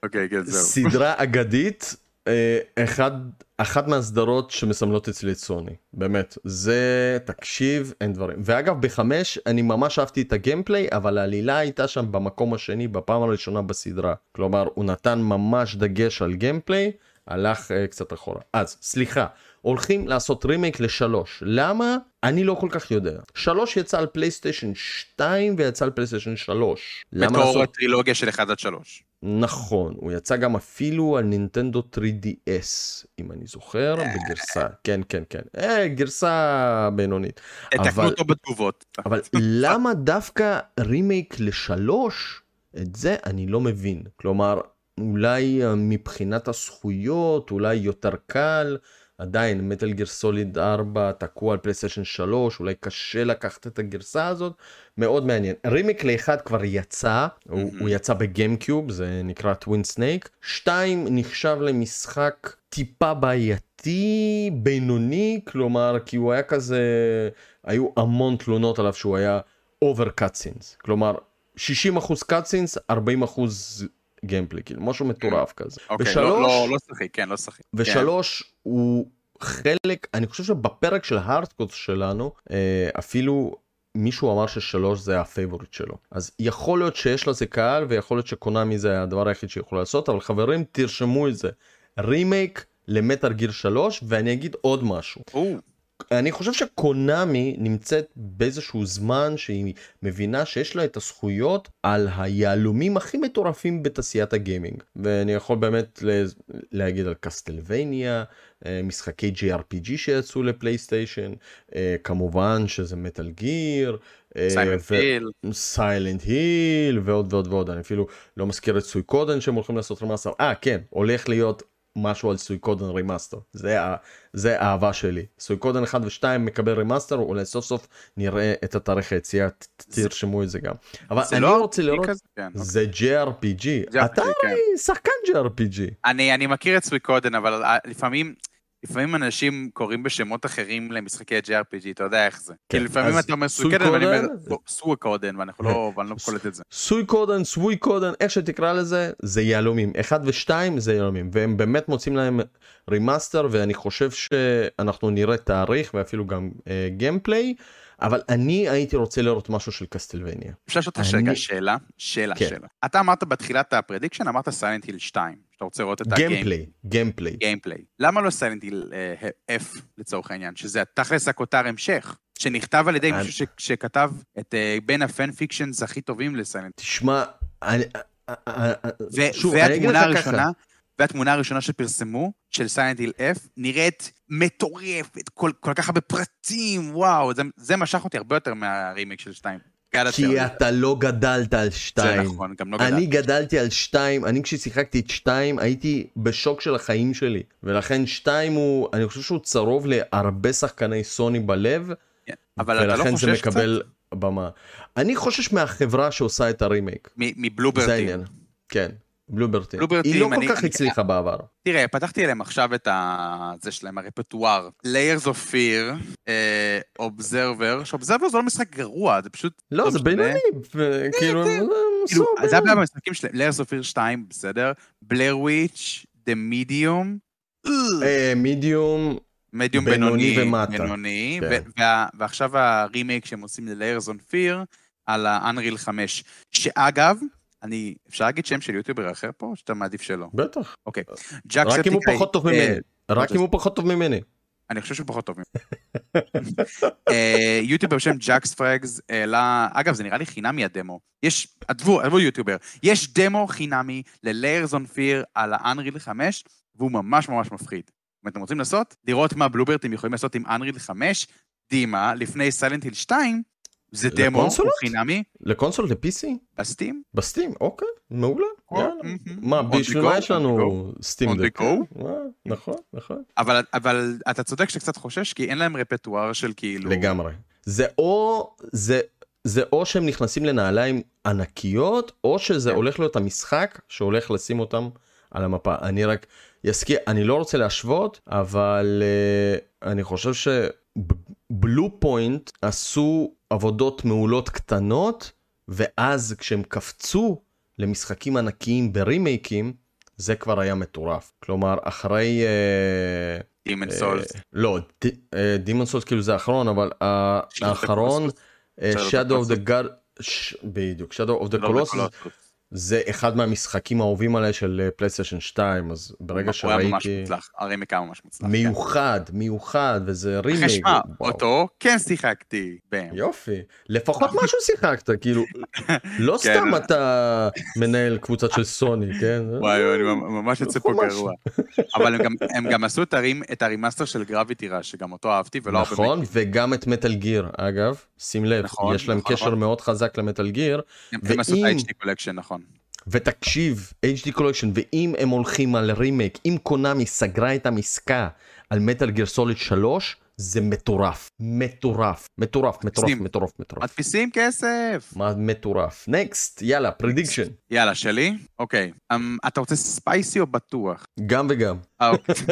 אוקיי, כן, זהו. סדרה אגדית אה, אחד, אחת מהסדרות שמסמלות אצלי את סוני, באמת, זה, תקשיב, אין דברים. ואגב, בחמש אני ממש אהבתי את ה gameplay, אבל העלילה הייתה שם במקום השני, בפעם הראשונה בסדרה. כלומר, הוא נתן ממש דגש על gameplay, הלך uh, קצת אחורה. אז, סליחה, הולכים לעשות רימייק לשלוש. למה? אני לא כל כך יודע. שלוש יצא על פלייסטיישן 2 ויצא על פלייסטיישן 3. בתור לעשות... הטרילוגיה של 1 עד 3. נכון, הוא יצא גם אפילו על נינטנדו 3DS, אם אני זוכר, אה. בגרסה, כן, כן, כן, אה, גרסה בינונית. תקנו אותו בתגובות. אבל למה דווקא רימייק לשלוש? את זה אני לא מבין. כלומר, אולי מבחינת הזכויות, אולי יותר קל. עדיין מטל גיר סוליד 4 תקוע על פלייסטיישן 3 אולי קשה לקחת את הגרסה הזאת. מאוד מעניין. רימייק לאחד כבר יצא mm-hmm. הוא, הוא יצא ב GameCube זה נקרא Twin Snakes נחשב למשחק טיפה בעייתי בינוני כלומר כי הוא היה כזה היו המון תלונות עליו שהוא היה over cutscenes כלומר 60% cutscenes 40% gameplay, כאילו משהו מטורף כזה. אוקיי, ושלוש, לא, לא, לא שחק, כן, לא שחק. ושלוש כן. הוא חלק, אני חושב שבפרק של הארדקוס שלנו, אה, אפילו מישהו אמר ששלוש זה ה favorite שלו. אז יכול להיות שיש לזה קהל, ויכול להיות שקונאמי זה הדבר היחיד שיכול לעשות, אבל חברים, תרשמו את זה. רימייק ל Metal Gear שלוש, ואני אגיד עוד משהו. אני חושב שקונאמי נמצאת באיזשהו זמן שהיא מבינה שיש לה את הזכויות על היהלומים הכי מטורפים בתעשיית ה gaming. ואני יכול באמת להגיד על Castlevania אה, משחקי JRPG שיצאו לפלייסטיישן אה, כמובן שזה Metal Gear Silent Hill ועוד ועוד ועוד. אני אפילו לא מזכיר את Suikoden שהם הולכים לעשות remaster. אה כן הולך להיות משהו על Suikoden remaster זה, זה האהבה שלי Suikoden 1 ו2 מקבל remaster אולי סוף סוף נראה את התאריך היציאה תרשמו את זה גם אבל אני לא רוצה לראות כזה, כן, זה אוקיי. JRPG אתה כן. שחקן JRPG אני אני מכיר את Suikoden אבל אה, לפעמים. לפעמים אנשים קוראים בשמות אחרים למשחקי JRPG, אתה יודע איך זה. כן, כי לפעמים אתה אומר Suikoden, ואני אומר Suikoden, ואנחנו לא, ואני לא קולט את זה. Suikoden, Suikoden, איך שתקרא לזה, זה יהלומים. אחד ושתיים זה יהלומים, והם באמת מוציאים להם remaster, ואני חושב שאנחנו נראה תאריך ואפילו גם gameplay. Uh, אבל אני הייתי רוצה לראות משהו של Castlevania. אפשר לשאול אותך רגע שאלה? שאלה, כן. שאלה. אתה אמרת בתחילת ה prediction, אמרת Silent Hill 2, שאתה רוצה לראות את ה gameplay. gameplay, gameplay. למה לא Silent Hill F לצורך העניין, שזה תכלס הכותר המשך, שנכתב על ידי מישהו שכתב את uh, בין הפן פיקשנס הכי טובים לסיילנט. תשמע, אני... והתמונה הראשונה, והתמונה הראשונה שפרסמו, של סיינט היל F, נראית מטורפת, כל, כל כך הרבה פרטים, וואו, זה, זה משך אותי הרבה יותר מהרימיק של 2. כי אתה לא גדלת על 2. זה נכון, גם לא גדלתי. אני גדלתי על 2, אני כששיחקתי את 2 הייתי בשוק של החיים שלי, ולכן 2 הוא, אני חושב שהוא צרוב להרבה שחקני סוני בלב, כן, אבל אתה לא חושש זה מקבל קצת? במה. אני חושש מהחברה שעושה את הרימייק. מבלוברטי. זה כן. בלוברטים. היא לא כל כך הצליחה בעבר. תראה, פתחתי עליהם עכשיו את ה... זה שלהם, הרפטואר. Layers of Fear, Observer, שאובזרבר זה לא משחק גרוע, זה פשוט... לא, זה בינוני, כאילו... זה היה במשחקים שלהם, Layers of Fear 2, בסדר? בלר וויץ', The Medium. מדיום... מדיום בינוני ומטה. בינוני, ועכשיו הרימייק שהם עושים ל-Layers on Fear על ה-Unreal 5, שאגב, אני, אפשר להגיד שם של יוטיובר אחר פה, או שאתה מעדיף שלא? בטח. אוקיי. רק אם הוא פחות טוב ממני. רק אם הוא פחות טוב ממני. אני חושב שהוא פחות טוב ממנו. אה, יוטיובר בשם ג'קס פרגס העלה, אגב, זה נראה לי חינמי הדמו. יש, עזבו, עזבו יוטיובר, יש דמו חינמי ל-Layers on Fear על ה-Unreal 5, והוא ממש ממש מפחיד. אם אתם רוצים לעשות, לראות מה בלוברטים יכולים לעשות עם Unreal 5, דימה, לפני סיילנט היל 2, זה דמו, הוא? חינמי, לקונסול ל-PC? בסטים, בסטים, אוקיי, מעולה. מה, בשביל מה יש לנו סטים דק? אה, נכון, נכון. אבל, אבל אתה צודק שקצת חושש, כי אין להם רפטואר של כאילו... לגמרי. זה או, זה, זה או שהם נכנסים לנעליים ענקיות, או שזה כן. הולך להיות המשחק שהולך לשים אותם על המפה. אני רק אזכיר, אני לא רוצה להשוות, אבל uh, אני חושב שבלו פוינט עשו עבודות מעולות קטנות, ואז כשהם קפצו למשחקים ענקיים ברימייקים, זה כבר היה מטורף. כלומר, אחרי... Demon אה, Souls. לא, דימון סולס כאילו זה האחרון, אבל האחרון. אה, Shadow of the. God, בדיוק, Shadow of the לא Colossus. זה אחד מהמשחקים האהובים עליי של פלייסטיישן 2, אז ברגע הוא היה ממש שראיתי, מוצלח, הרימייק היה ממש מוצלח. כן. מיוחד, מיוחד, וזה אחרי רימייק, שמע. אותו כן שיחקתי. בם. יופי, לפחות משהו שיחקת, כאילו, לא כן. סתם אתה מנהל קבוצה של סוני, כן? וואי, אני ממש יוצא פה ממש. גרוע. אבל הם גם- הם גם עשו את ה rem- את ה remaster של Gravity Rush, שגם אותו אהבתי, ולא הרבה... נכון. וגם את Metal Gear, אגב, שים לב, נכון, יש להם נכון, קשר נכון. מאוד חזק ל Metal Gear, הם הם עשו את ואם- ה- HD collection, נכון. ותקשיב, HD collection, ואם הם הולכים על רימייק, אם קונאמי סגרה את העסקה על Metal Gear Solid 3, זה מטורף. מטורף. מטורף, מטורף. מטורף, מטורף. מדפיסים כסף. מטורף? Next, יאללה, prediction. יאללה, שלי? אוקיי. אמ, אתה רוצה spicy או בטוח? גם וגם. אה, אוקיי.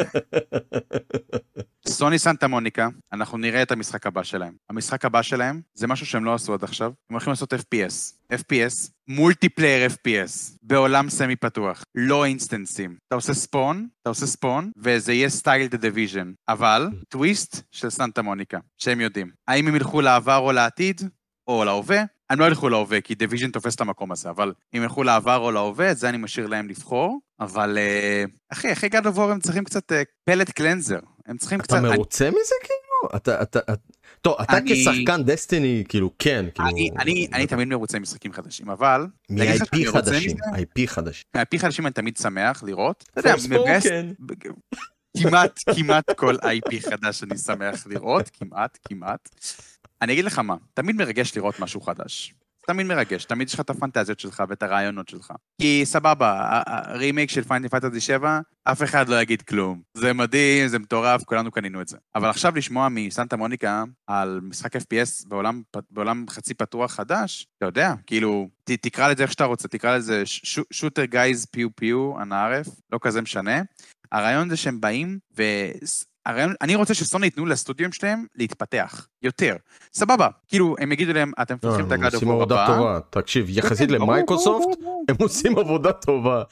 סוני סנטה מוניקה, אנחנו נראה את המשחק הבא שלהם. המשחק הבא שלהם זה משהו שהם לא עשו עד עכשיו, הם הולכים לעשות FPS. FPS, multiplayer FPS, בעולם סמי פתוח, לא אינסטנסים. אתה עושה spawn, אתה עושה spawn, וזה יהיה style The Division. אבל, טוויסט של סנטה מוניקה, שהם יודעים. האם הם ילכו לעבר או לעתיד, או להווה? הם לא ילכו להווה, כי Division תופס את המקום הזה, אבל אם ילכו לעבר או להווה, את זה אני משאיר להם לבחור. אבל אה, אחי, אחרי גד אבור הם צריכים קצת פלט קלנזר. הם צריכים קצת... אתה מרוצה מזה כאילו? אתה, אתה, אתה... טוב, אתה אני- כשחקן דסטיני, כאילו, כן, כאילו... אני, אני, אני תמיד מרוצה ממשחקים חדשים, אבל... מ-IP חדשים? IP חדשים. מהפי חדשים אני תמיד שמח לראות. אתה יודע. מבאס... כמעט, כמעט כל IP חדש אני שמח לראות, כמעט, כמעט. אני אגיד לך מה, תמיד מרגש לראות משהו חדש. תמיד מרגש, תמיד יש לך את הפנטזיות שלך ואת הרעיונות שלך. כי סבבה, הרימייק של Final Fantasy 7, אף אחד לא יגיד כלום. זה מדהים, זה מטורף, כולנו קנינו את זה. אבל עכשיו לשמוע מסנטה מוניקה על משחק FPS בעולם, בעולם חצי פתוח חדש, אתה יודע, כאילו, ת, תקרא לזה איך שאתה רוצה, תקרא לזה shooter guys pew pew, أنا عارف, לא כזה משנה. הרעיון זה שהם באים, ו... הרעיון, אני רוצה שסוני ייתנו לסטודיו שלהם להתפתח, יותר. סבבה, כאילו, הם יגידו להם, אתם לא, מפתחים את הם ה God עושים of War עבודה הבא. טובה, תקשיב, יחסית כן, ברור, למייקרוסופט. הם עושים עבודה טובה.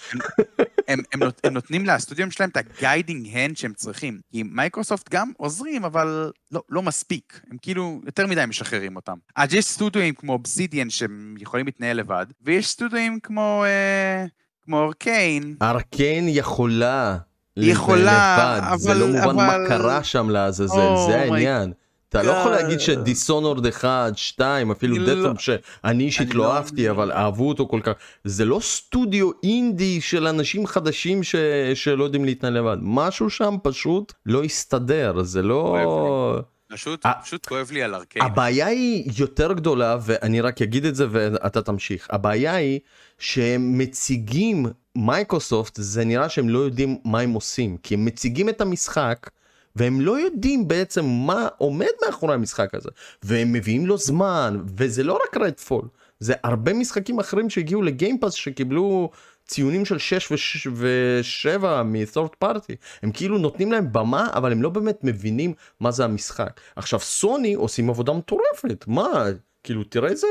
הם, הם, נות- הם נותנים לסטודיו שלהם את ה guiding hand שהם צריכים. כי מייקרוסופט גם עוזרים, אבל לא, לא מספיק. הם כאילו יותר מדי משחררים אותם. אז יש סטודיואים כמו אובסידיאן שהם יכולים להתנהל לבד, ויש סטודיואים כמו, אה, כמו Arkane. Arkane יכולה. היא יכולה, לבד, זה אבל- לא מובן מה אבל- קרה שם לעזאזל, Oh זה העניין. אתה לא יכול God. להגיד ש Dishonored 1, 2, אפילו לא. Deathloop שאני אישית לא לא- אהבתי, אבל אהבו אותו כל כך. זה לא סטודיו אינדי של אנשים חדשים ש... שלא יודעים להתנהל לבד. משהו שם פשוט לא הסתדר, זה לא... פשוט, פשוט כואב לי על ארקיין. הבעיה היא יותר גדולה, ואני רק אגיד את זה ואתה תמשיך. הבעיה היא שהם מציגים מייקרוסופט, זה נראה שהם לא יודעים מה הם עושים, כי הם מציגים את המשחק, והם לא יודעים בעצם מה עומד מאחורי המשחק הזה. והם מביאים לו זמן, וזה לא רק רדפול, זה הרבה משחקים אחרים שהגיעו לגיימפאס שקיבלו ציונים של 6 ו-7 מ-third party. הם כאילו נותנים להם במה, אבל הם לא באמת מבינים מה זה המשחק. עכשיו, סוני עושים עבודה מטורפת, מה? כאילו, תראה איזה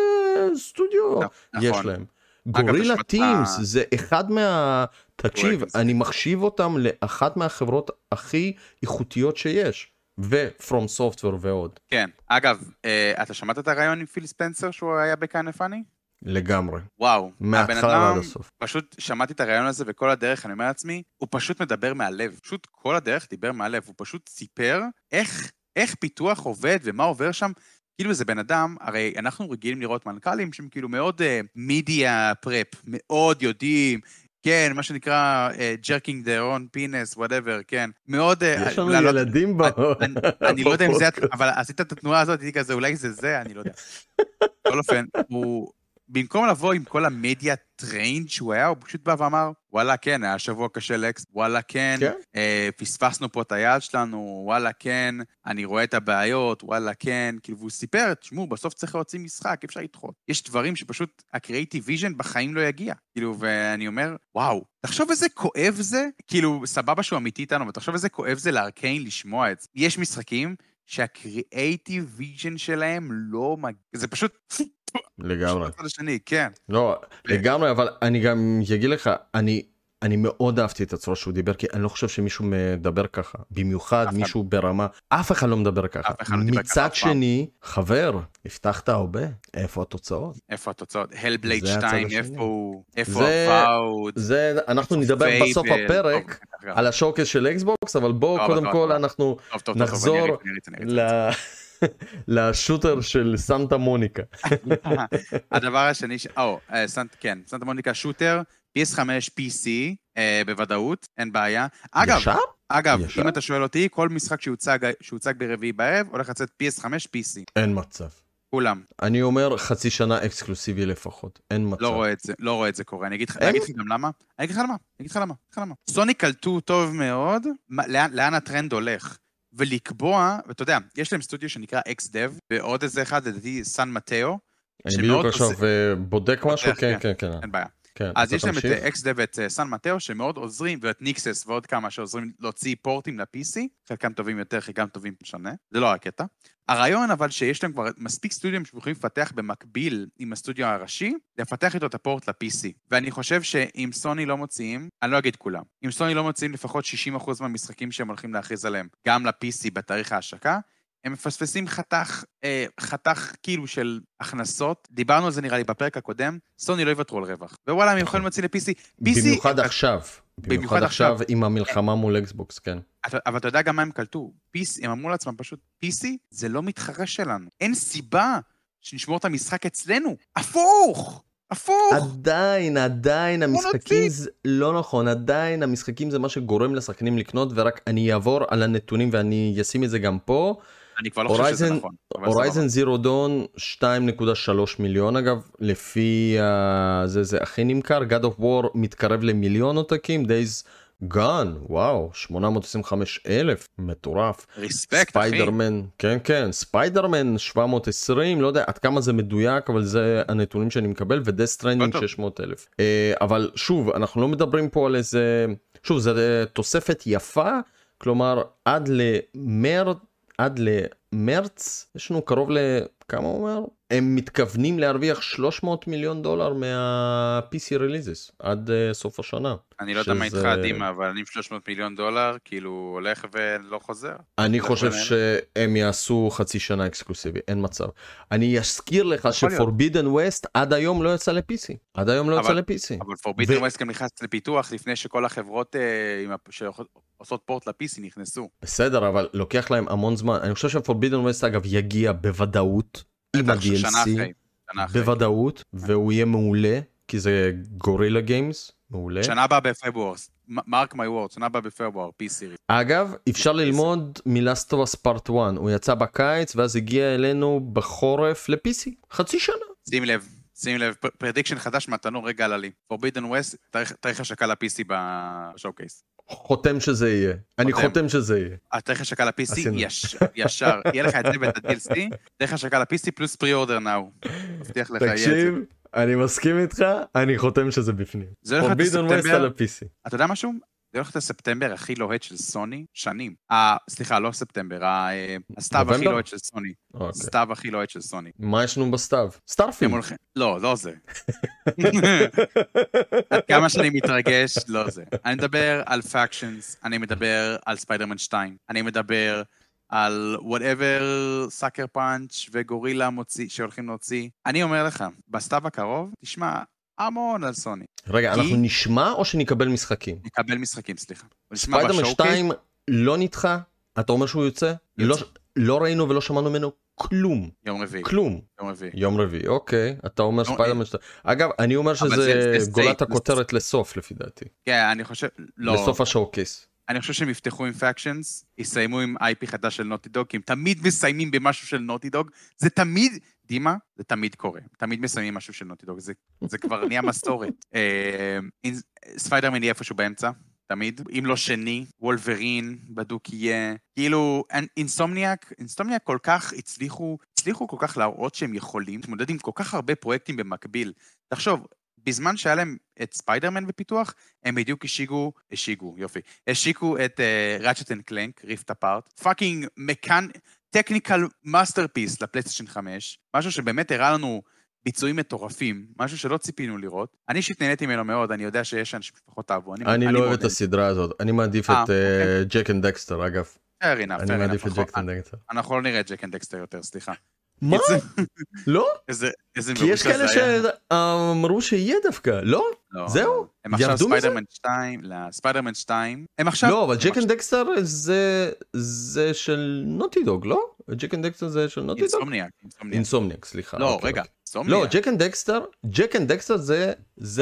סטודיו נכון. יש להם. גורילה טימס זה אחד מה... תקשיב. אני מחשיב אותם לאחת מהחברות הכי איכותיות שיש. ו-From Software ועוד. כן. אגב, אה, אתה שמעת את הראיון עם פיל ספנסר שהוא היה ב Kinda Funny? לגמרי. וואו. מההתחלה ועד הסוף. פשוט שמעתי את הראיון הזה וכל הדרך, אני אומר לעצמי, הוא פשוט מדבר מהלב. פשוט כל הדרך דיבר מהלב. הוא פשוט סיפר איך, איך פיתוח עובד ומה עובר שם. כאילו זה בן אדם, הרי אנחנו רגילים לראות מנכ"לים שהם כאילו מאוד media prep, מאוד יודעים, כן, מה שנקרא jerking the own penis, whatever, כן. מאוד... אה, יש לנו לעלות- ילדים ב... אני- אני לא יודע אם זה... אבל עשית את התנועה הזאת, הייתי כזה, אולי זה זה, אני לא יודע. בכל אופן, הוא... במקום לבוא עם כל ה media trained שהוא היה, הוא פשוט בא ואמר, וואלה, כן, היה שבוע קשה לאקס, וואלה, כן, כן. אה, פספסנו פה את היעד שלנו, וואלה, כן, אני רואה את הבעיות, וואלה, כן, כאילו, והוא סיפר, תשמעו, בסוף צריך להוציא משחק, אי אפשר לדחות. יש דברים שפשוט ה creative vision בחיים לא יגיע. כאילו, ואני אומר, וואו, תחשוב איזה כואב זה, כאילו, סבבה שהוא אמיתי איתנו, אבל תחשוב איזה כואב זה ל Arkane לשמוע את זה. יש משחקים שה creative vision שלהם לא מגיע, זה פשוט... לגמרי. השני, כן. לא, לגמרי, אבל אני גם אגיד לך, אני... אני מאוד אהבתי את הצורה שהוא דיבר, כי אני לא חושב שמישהו מדבר ככה. במיוחד. מישהו ברמה, אף אחד לא מדבר ככה. לא מצד. שני, חבר, הבטחת הרבה, איפה התוצאות? איפה התוצאות? Hellblade זה הצד 2, השני. איפה הוא? איפה זה- Avowed? זה, אנחנו נדבר בסוף הפרק על ה showcase של Xbox, אבל בואו קודם כל. אנחנו נחזור. ל- לשוטר של סנטה מוניקה. הדבר השני, או, אה, סנט, כן, סנטה מוניקה שוטר, PS5 PC, אה, בוודאות, אין בעיה. אגב, ישר? אגב, ישר? אם אתה שואל אותי, כל משחק שיוצג שהוצג ברביעי בערב, הולך לצאת PS5 PC. אין מצב. כולם. אני אומר חצי שנה אקסקלוסיבי לפחות, אין מצב. לא רואה את זה, לא רואה את זה קורה. אני אגיד לך, גם למה. אני אגיד לך למה, אני אגיד לך למה. סוני קלטו טוב מאוד לאן, לאן הטרנד הולך. ולקבוע, ואתה יודע, יש להם סטודיו שנקרא XDev, ועוד איזה אחד, לדעתי סן מטאו, אני בדיוק עכשיו אה, בודק משהו, כן, כן. כן, כן. אין בעיה. כן, אז יש להם את. XDev ואת סן מטאו, שמאוד עוזרים, ואת ניקסס ועוד כמה שעוזרים להוציא פורטים ל-PC, חלקם טובים יותר, חלקם טובים משנה, זה לא הקטע. הרעיון אבל שיש להם כבר מספיק סטודיו שהם יכולים לפתח במקביל עם הסטודיו הראשי, לפתח איתו את הפורט ל-PC. ואני חושב שאם סוני לא מוציאים, אני לא אגיד כולם, אם סוני לא מוציאים לפחות 60% מהמשחקים שהם הולכים להכריז עליהם, גם ל-PC בתאריך ההשקה, הם מפספסים חתך, אה, חתך כאילו של הכנסות. דיברנו על זה נראה לי בפרק הקודם, סוני לא יוותרו על רווח. ווואלה, הם יכולים להוציא ל-PC. PC, במיוחד הם- עכשיו. במיוחד עכשיו. עם המלחמה מול אקסבוקס, כן. אבל אתה יודע גם מה הם קלטו? PC, הם אמרו לעצמם פשוט, PC זה לא מתחרה שלנו. אין סיבה שנשמור את המשחק אצלנו. הפוך! הפוך! עדיין, עדיין. המשחקים זה לא נכון, עדיין המשחקים זה מה שגורם לשחקנים לקנות, ורק אני אעבור על הנתונים ואני אשים את זה גם פה. אני כבר לא חושב שזה נכון. Horizon Zero Dawn 2.3 מיליון אגב, לפי uh, זה זה הכי נמכר, God of War מתקרב למיליון עותקים, Days Gone, וואו, 825 אלף, מטורף. Respect, אחי. ספיידרמן, כן כן, ספיידרמן 720, לא יודע עד כמה זה מדויק, אבל זה הנתונים שאני מקבל, ו Death Stranding טוב. 600 אלף. אה, אבל שוב, אנחנו לא מדברים פה על איזה, שוב, זו אה, תוספת יפה, כלומר עד למרץ, עד למרץ, יש לנו קרוב ל... כמה הוא אומר? הם מתכוונים להרוויח 300 מיליון דולר מה-PC releases עד uh, סוף השנה. אני לא יודע מה איתך שזה- דימה, אבל אני עם 300 מיליון דולר, כאילו, הולך ולא חוזר. אני חושב יכול שהם יעשו חצי שנה אקסקלוסיבי, אין מצב. אני אזכיר לך. שפורבידן ווסט עד היום לא יצא ל-PC. עד היום לא יצא ל-PC. אבל Forbidden ו- West גם נכנס לפיתוח לפני שכל החברות הפ- שעושות port ל-PC נכנסו. בסדר, אבל לוקח להם המון זמן. אני חושב ש Forbidden West אגב יגיע בוודאות עם ה-DLC. בוודאות, והוא יהיה מעולה, כי זה Guerrilla Games, מעולה. שנה הבאה בפברואר. Mark my word, שנה הבאה בפברואר, PC. אגב, אפשר ללמוד מ Last of Us Part 1, הוא יצא בקיץ ואז הגיע אלינו בחורף ל-PC, חצי שנה. שים לב, שים לב, prediction חדש מהתנור רגע עלה לי. Forbidden West, תאריך השקה ל-PC ב showcase. חותם שזה יהיה, אני חותם. חותם שזה יהיה. התאריך השקה ל-PC. יש- ישר, יהיה לך את זה ואת ה-DLC, תאריך השקה ל-PC פלוס order now. מבטיח לך, יהיה את זה. תקשיב, אני מסכים איתך, אני חותם שזה בפנים. זה הולך להיות בספטמבר, על. אתה יודע משהו? זה הולך להיות הספטמבר הכי לוהט של סוני שנים. אה, סליחה, לא ספטמבר, אה, הסתיו הכי? לוהט של סוני. אוקיי. הסתיו הכי לוהט של סוני. מה יש לנו בסתיו? Starfield. הולכים... לא, לא זה. עד כמה שאני מתרגש, לא זה. אני מדבר על Factions, אני מדבר על ספיידרמן 2, אני מדבר על whatever Sucker Punch ו Guerrilla מוציא, שהולכים להוציא. אני אומר לך, בסתיו הקרוב, תשמע המון על סוני. רגע, כי- אנחנו נשמע או שנקבל משחקים? נקבל משחקים, סליחה. Spider-Man ב showcase, 2 לא נדחה? אתה אומר שהוא יוצא? לא, יוצא. לא ראינו ולא שמענו ממנו כלום, יום רביעי, כלום. יום רביעי. יום רביעי, אוקיי, אתה אומר לא, ספיידרמן 2. אגב, אני אומר שזה זה- זה גולת סייט, הכותרת לסוף לפי דעתי. כן, אני חושב, לא, לסוף ה showcase. אני חושב שהם יפתחו עם Factions, יסיימו עם IP חדש של Naughty Dog, כי הם תמיד מסיימים במשהו של Naughty Dog, זה תמיד, דימה, זה תמיד קורה, תמיד מסיימים משהו של Naughty Dog, זה, זה כבר נהיה מסורת. אה, ספיידרמן יהיה איפשהו באמצע, תמיד, אם לא שני, Wolverine, בדוק יהיה, כאילו, Insomniac, Insomniac כל כך הצליחו, הצליחו כל כך להראות שהם יכולים להתמודד עם כל כך הרבה פרויקטים במקביל. תחשוב, בזמן שהיה להם את ספיידרמן בפיתוח, הם בדיוק השיגו, השיגו, יופי, השיקו את Ratchet and Clank, Rift Apart, fucking mechan... technical masterpiece ל PlayStation 5, משהו שבאמת הראה לנו ביצועים מטורפים, משהו שלא ציפינו לראות. אני אישית נהניתי ממנו מאוד, אני יודע שיש אנשים שפחות אהבו. אני לא מאוד אוהב את הסדרה הזאת, אני מעדיף אה, את Jak and Daxter אגב. enough, אני מעדיף את Jak. and Daxter. אנחנו לא נראה את Jak and Daxter יותר, סליחה. מה? לא? איזה כי יש כאלה. שאמרו שיהיה דווקא, לא? לא. זהו? הם עכשיו? ספיידרמן 2, לספיידרמן 2, הם עכשיו... לא, אבל Jak and Daxter זה של Naughty Dog, לא? Jak and Daxter זה של Naughty Dog? Insomniac, Insomniac. סליחה. לא, אוקיי, רגע, אוקיי. לא, Jak and Daxter, Jak and Daxter זה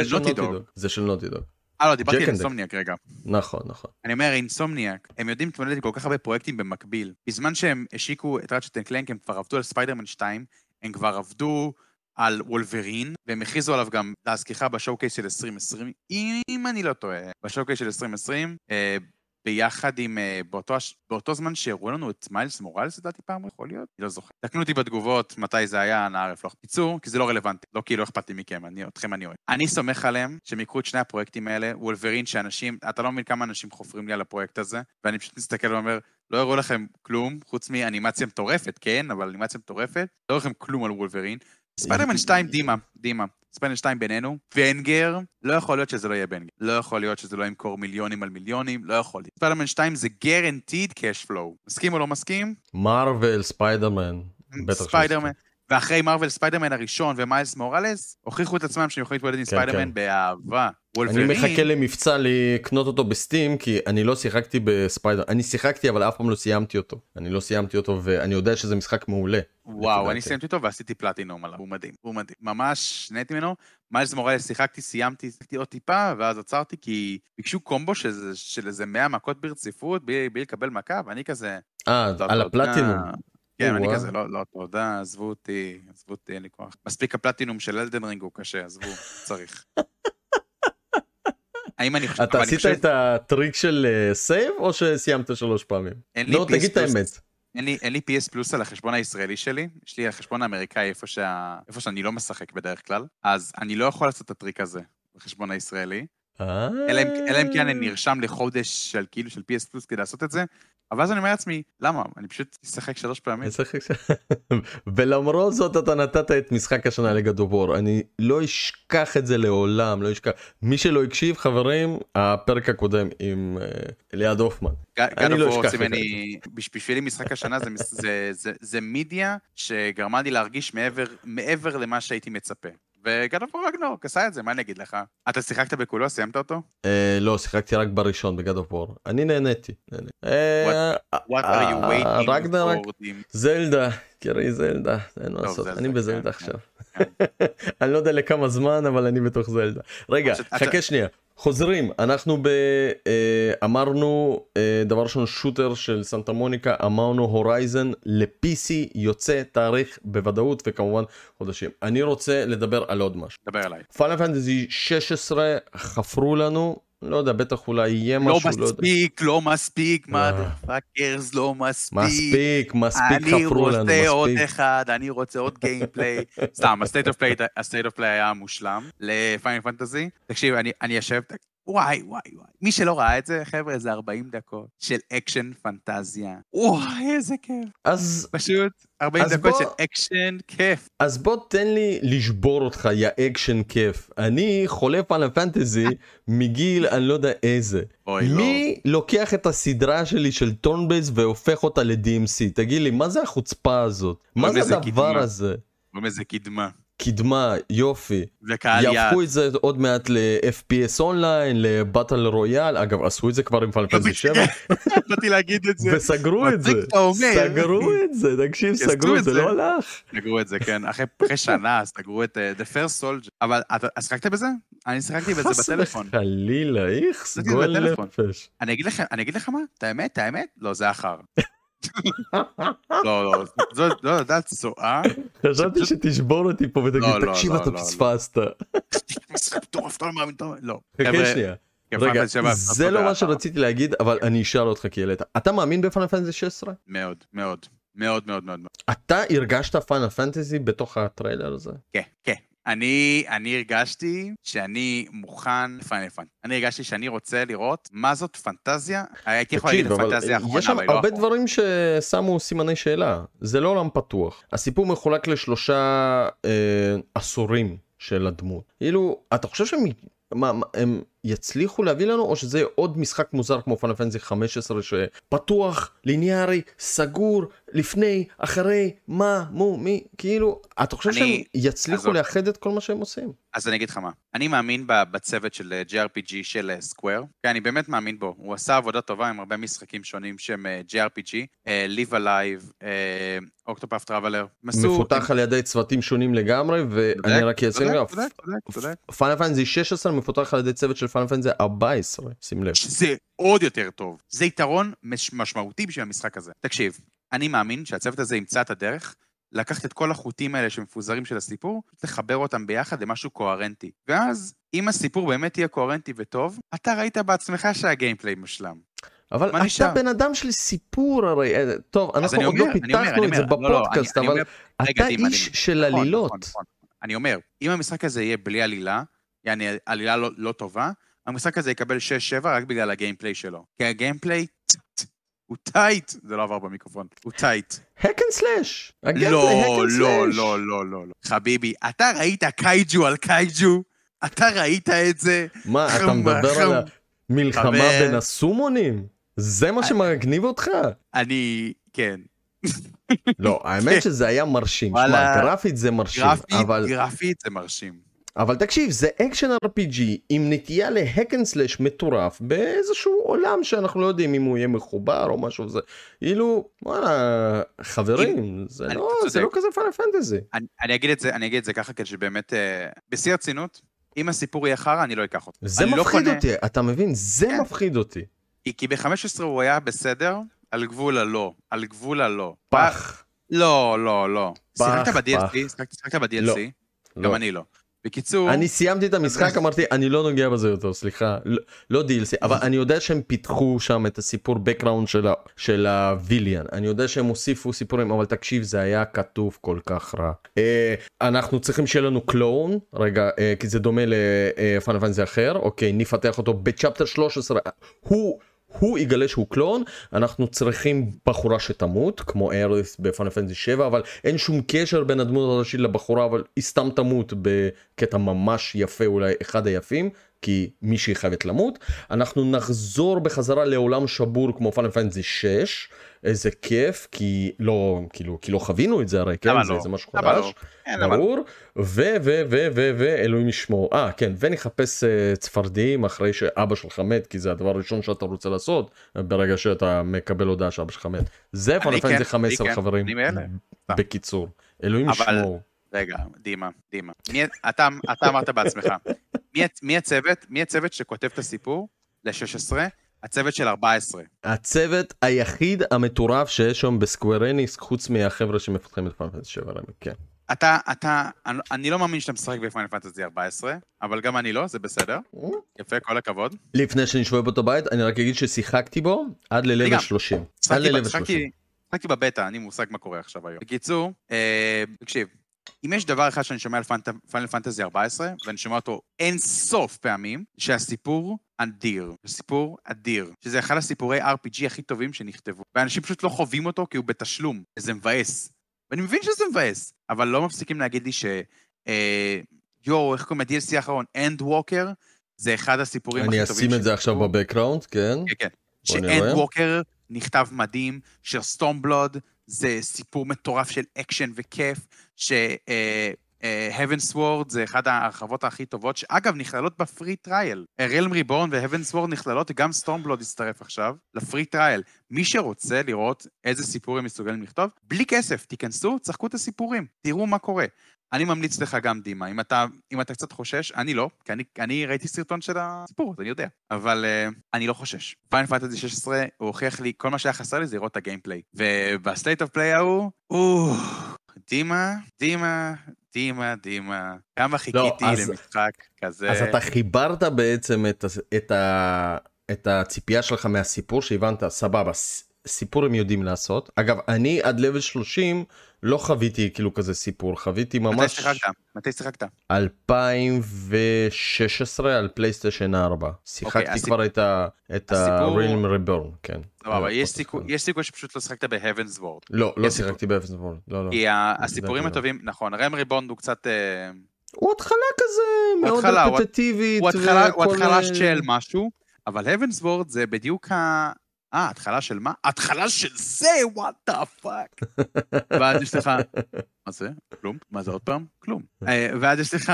של Naughty. Dog. זה של Naughty Dog. אה, לא, דיברתי על Insomniac רגע. נכון, נכון. אני אומר, Insomniac, הם יודעים להתמודד עם כל כך הרבה פרויקטים במקביל. בזמן שהם השיקו את Ratchet and Clank, הם כבר עבדו על ספיידרמן 2, הם כבר עבדו על Wolverine, והם הכריזו עליו גם, להזכירך, ב showcase של 2020, אם אני לא טועה, ב showcase של 2020, אה, ביחד עם, אה, באותו, באותו זמן שהראו לנו את מיילס מוראלס, לדעתי פעם, יכול להיות? אני לא זוכר. תקנו אותי בתגובות מתי זה היה, ערף לא. קיצור, כי זה לא רלוונטי, לא כי לא אכפת לי מכם, אני, אתכם אני אוהב. אני סומך עליהם שהם יקחו את שני הפרויקטים האלה, וולברין, שאנשים, אתה לא מבין כמה אנשים חופרים לי על הפרויקט הזה, ואני פשוט מסתכל ואומר, לא הראו לכם כלום, חוץ מאנימציה מטורפת, כן, אבל אנימציה מטורפת, לא הראו לכם כלום על וולברין. ספיידרמן 2, דימה, דימה. ספיידרמן 2 בינינו, banger, לא יכול להיות שזה לא יהיה banger. לא יכול להיות שזה לא ימכור מיליונים על מיליונים, לא יכול להיות. ספיידרמן 2 זה guaranteed cash flow. מסכים או לא מסכים? Marvel, ספיידרמן. ספיידרמן. ואחרי Marvel ספיידרמן הראשון ומיילס מוראלס, הוכיחו את עצמם שהם יכולים להתמודד עם כן, ספיידרמן כן. באהבה. אני וולברין, מחכה למבצע לקנות אותו ב Steam כי אני לא שיחקתי בספיידר אני שיחקתי אבל אף פעם לא סיימתי אותו אני לא סיימתי אותו ואני יודע שזה משחק מעולה. וואו, אני. סיימתי אותו ועשיתי פלטינום עליו, הוא מדהים, הוא מדהים. ממש נהניתי ממנו. מיילס מוראלס שיחקתי, סיימתי, שיחקתי עוד טיפה, ואז עצרתי כי ביקשו קומבו של, של איזה 100 מכות ברציפות בלי, בלי לקבל מכה, ואני כזה... אה לא, על. הפלטינום. כן, אני. כזה, לא, לא, תודה, עזבו אותי, עזבו אותי, אין לי כוח. מספיק הפלטינום של Elden Ring הוא קשה, עזבו, צריך. האם אני חושב... אתה עשית את הטריק של save או שסיימת שלוש פעמים? לא תגיד את. האמת. אין לי, אין לי PS Plus על החשבון הישראלי שלי, יש לי החשבון האמריקאי איפה, שה... איפה שאני לא משחק בדרך כלל, אז אני לא יכול לעשות את הטריק הזה בחשבון הישראלי, אה. אלא אם, אלא אם כן אני נרשם לחודש של כאילו של PS Plus כדי לעשות את זה, אבל אז אני אומר לעצמי, למה? אני פשוט אשחק שלוש פעמים. ולמרות זאת אתה נתת את משחק השנה לגדובור אני לא אשכח את זה לעולם לא אשכח מי שלא הקשיב חברים הפרק הקודם עם אה, אליעד הופמן אני לא אשכח את ממני, בשבילי משחק השנה זה, זה, זה, זה מידיה שגרמה לי להרגיש מעבר למה שהייתי מצפה. וגד אוף רגנורק עשה את זה, מה אני אגיד לך? אתה שיחקת בכולו? סיימת אותו? אה, לא שיחקתי רק בראשון בגד אוף וור אני נהניתי. אה, What are you אה, waiting רגנרק. זלדה קראי זלדה אין מה לעשות אני כן, בזלדה כן. עכשיו. כן. אני לא יודע לכמה זמן אבל אני בתוך זלדה. רגע חכה שנייה חוזרים אנחנו ב... אה, אמרנו אה, דבר ראשון שוטר של סנטה מוניקה אמרנו הורייזן ל-PC יוצא תאריך בוודאות וכמובן חודשים. אני רוצה לדבר על עוד משהו. דבר אליי. פאנל פנטזי 16 חפרו לנו לא יודע בטח אולי יהיה לא משהו לא יודע. מספיק, לא מספיק, אה. mother fuckers, לא מספיק. מספיק מספיק אני חפרו לנו רוצה עוד מספיק. אחד, אני רוצה עוד gameplay. סתם, ה State of Play היה מושלם ל Final Fantasy. תקשיב, אני, אני יושב, וואי, וואי, וואי. מי שלא ראה את זה, חבר'ה, זה 40 דקות של אקשן פנטזיה. וואי, איזה כיף. אז, פשוט 40 אז דקות בוא- של אקשן כיף. אז בוא תן לי לשבור אותך, יא אקשן כיף. אני חולה Final Fantasy מגיל אני לא יודע איזה. אוי, לא. מי לוקח את הסדרה שלי של turn-based והופך אותה ל-DMC? תגיד לי, מה זה החוצפה הזאת? מה קוראים זה הדבר קדמה. הזה? קוראים לזה קדמה. קדמה, יופי. וקהל יעד. יהפכו את זה עוד מעט ל FPS online, ל battle royale, אגב עשו את זה כבר עם Final Fantasy 7, באתי להגיד את זה. וסגרו את זה. סגרו את זה, תקשיב, סגרו את זה. לא הלך. סגרו את זה, כן. אחרי שנה סגרו את אה, The First Soldier. אבל שיחקת בזה? אני שיחקתי בזה חס בטלפון. וחלילה, איכס, גועל. נפש. אני אגיד לך מה? את האמת, את האמת? לא, זה אחר. לא, לא, זו, לא יודעת, צואה. חשבתי שתשבור אותי פה ותגיד, תקשיב, אתה. פספסת. לא. חכה שנייה. כן, רגע, זה לא מה שרציתי להגיד, אבל אני אשאל אותך כי העלית. אתה מאמין בפאנל פנטזי 16? מאוד, מאוד, מאוד, מאוד, מאוד. מאוד. אתה הרגשת פאנל פנטזי בתוך הטריילר הזה? כן, כן. אני, אני הרגשתי שאני מוכן לפיינל פאנט. אני הרגשתי שאני רוצה לראות מה זאת פנטזיה. הייתי יכול להגיד הפנטזיה האחרונה, יש שם לא הרבה. דברים ששמו סימני שאלה. זה לא עולם פתוח. הסיפור מחולק לשלושה אה, עשורים של הדמות. כאילו, אתה חושב שהם מה, מה, הם יצליחו להביא לנו, או שזה עוד משחק מוזר כמו פאנל פנטזי 15 שפתוח, ליניארי, סגור, לפני, אחרי, מה, מו, מי, כאילו, אתה חושב אני- שהם יצליחו עזוב. לאחד את כל מה שהם עושים? אז אני אגיד לך מה, אני מאמין בצוות של אה, JRPG של סקוואר, כן, אני באמת מאמין בו, הוא עשה עבודה טובה עם הרבה משחקים שונים שהם אה, JRPG, אה, Live Alive, אוקטופאף טראבלר, מפותח על ידי צוותים שונים לגמרי, ואני רק אציין. פאנל פנטזי 16 מפותח על ידי צוות של פאנל פנטזי 14, שים לב. שזה עוד יותר טוב. זה יתרון מש- משמעותי בשביל המשחק הזה. תקשיב, אני מאמין שהצוות הזה ימצא את הדרך לקחת את כל החוטים האלה שמפוזרים של הסיפור, לחבר אותם ביחד למשהו קוהרנטי. ואז, אם הסיפור באמת יהיה קוהרנטי וטוב, אתה ראית בעצמך שהגיימפליי מושלם. אבל אתה נשאר? בן אדם של סיפור הרי, אה, טוב, אנחנו עוד לא אומר, פיתחנו את זה אומר, לא, לא, בפודקאסט, אני- אני אבל רגע, אתה דימה, איש דימה. של נכון, עלילות. נכון, נכון. אני אומר, אם המשחק הזה יהיה בלי עלילה, יעני עלילה לא, לא טובה, המשחק הזה יקבל 6-7 רק בגלל ה gameplay שלו. כי ה gameplay הוא tight, זה לא עבר במיקרופון, הוא tight. hack and slash. לא, לא. לא, לא, לא, לא. חביבי, אתה ראית kaiju על kaiju? אתה ראית את זה? מה, אתה מדבר. על המלחמה. בין הסומונים? זה מה שמגניב אותך? אני, כן. לא, האמת שזה היה מרשים. שמע, גרפית זה מרשים, אבל... גרפית זה מרשים. אבל תקשיב, זה אקשן RPG עם נטייה ל hack and slash מטורף באיזשהו עולם שאנחנו לא יודעים אם הוא יהיה מחובר או משהו זה. כאילו, וואלה, חברים, זה אני- לא, זה לא. כזה Final Fantasy. אני, אני אגיד את זה, אני אגיד את זה ככה, כדי שבאמת, אה, בשיא הרצינות, אם הסיפור יהיה חרא, אני לא אקח אותו. זה לא מפחיד קונה- אותי, אתה מבין? זה כן. מפחיד אותי. כי- כי ב-15 הוא היה בסדר, על גבול הלא. על גבול הלא. פח. לא, לא, לא. פח, שיחקת פח. ב-DLC? שיחקת- שיחקת לא, ב-DLC? גם לא. אני לא. בקיצור, אני סיימתי את המשחק, אמרתי, אני לא נוגע בזה יותר, סליחה. לא- לא DLC, אבל אני יודע שהם פיתחו שם את הסיפור background של הוויליאן. אני יודע שהם הוסיפו סיפורים, אבל תקשיב, זה היה כתוב כל כך רע. אה, אנחנו צריכים שיהיה לנו קלון, רגע, אה, כי זה דומה לפאנל פנטזי אחר, אוקיי, נפתח אותו בצ'פטר 13. הוא... הוא יגלה שהוא קלון, אנחנו צריכים בחורה שתמות, כמו אריס בפאנל פנטזי 7, אבל אין שום קשר בין הדמות הראשית לבחורה, אבל היא סתם תמות בקטע ממש יפה, אולי אחד היפים, כי מישהי חייבת למות. אנחנו נחזור בחזרה לעולם שבור כמו פאנל פנטזי 6, איזה כיף, כי לא, כאילו, כי לא חווינו את זה הרי, כן? זה, לא? זה משהו למה חדש. לא? לא? ברור, ו ו ו ו ו אלוהים ישמור, אה כן, ונחפש אה, צפרדעים אחרי שאבא שלך מת, כי זה הדבר הראשון שאתה רוצה לעשות ברגע שאתה מקבל הודעה שאבא שלך מת. זה פאנל פנטזי אני 15 כן, חברים. בקיצור, אלוהים אבל- ישמור. רגע, דימה, דימה. אתה אמרת בעצמך, מי, מי, הצוות, מי הצוות שכותב את הסיפור ל-16? הצוות של 14. הצוות היחיד המטורף שיש שם בסקוואר אניקס חוץ מהחבר'ה שמפתחים את פאנל פנטזי 7 רמי, כן. אתה, אתה, אני, אני לא מאמין שאתה משחק בפיינל פנטסי 14, אבל גם אני לא, זה בסדר. יפה, כל הכבוד. לפני שאני שואב אותו בית אני רק אגיד ששיחקתי בו עד ללבל גם. 30. עד ללבל 30. שחקתי, שחקתי בבטא, אני מושג מה קורה עכשיו היום. בקיצור, אה, תקשיב, אם יש דבר אחד שאני שומע על פנט- פיינל פנטסי 14, ואני שומע אותו אין סוף פעמים, שהסיפור אדיר. זה סיפור אדיר. שזה אחד הסיפורי RPG הכי טובים שנכתבו. ואנשים פשוט לא חווים אותו כי הוא בתשלום. וזה מבאס. ואני מבין שזה מבאס, אבל לא מפסיקים להגיד לי ש... אה, יואו, איך קוראים ל DLC האחרון? Endwalker? זה אחד הסיפורים הכי אני טובים אשים את זה עכשיו ב background, כן? כן, כן. ש Endwalker נכתב מדהים, ש Stormblood זה סיפור מטורף של אקשן וכיף, ש... Heavensward זה אחד ההרחבות הכי טובות, שאגב, נכללות ב free trial. Realm Reborn ו Heavensward נכללות, גם Stormblood הצטרף עכשיו ל free trial. מי שרוצה לראות איזה סיפור הם מסוגלים לכתוב, בלי כסף, תיכנסו, שחקו את הסיפורים, תראו מה קורה. אני ממליץ לך גם, דימה, אם אתה, אם אתה קצת חושש, אני לא, כי אני, אני ראיתי סרטון של הסיפור, אז אני יודע, אבל uh, אני לא חושש. Final Fantasy 16, הוא הוכיח לי, כל מה שהיה חסר לי זה לראות את ה gameplay. וב State of Play ההוא, או, דימה, דימה, דימה, דימה, כמה חיכיתי אז- למשחק כזה. אז אתה חיברת בעצם את, את, ה, את הציפייה שלך מהסיפור שהבנת, סבבה, סיפור הם יודעים לעשות. אגב, אני עד level 30 לא חוויתי כאילו כזה סיפור, חוויתי מתי ממש שיחקת? מתי שיחקת? 2016 על PlayStation 4. שיחקתי הסיפ- כבר את ה- את הסיפור- ה Realm Reborn, כן. סבבה, אה, יש סיכוי-. יש סיכוי שפשוט לא שיחקת ב Heavensward. לא, לא. שיחקתי באפס וורל, לא, לא. כי הסיפורים לדעתי לא. הטובים, נכון, Realm Reborn הוא קצת... אה, הוא התחלה כזה מאוד רפטטיבית. הוא התחלה, של משהו, אבל Heavensward זה בדיוק ה... אה, התחלה של מה? התחלה של זה, what the fuck. ואז יש לך... מה זה? כלום? מה זה עוד פעם? כלום. אה, ואז יש לך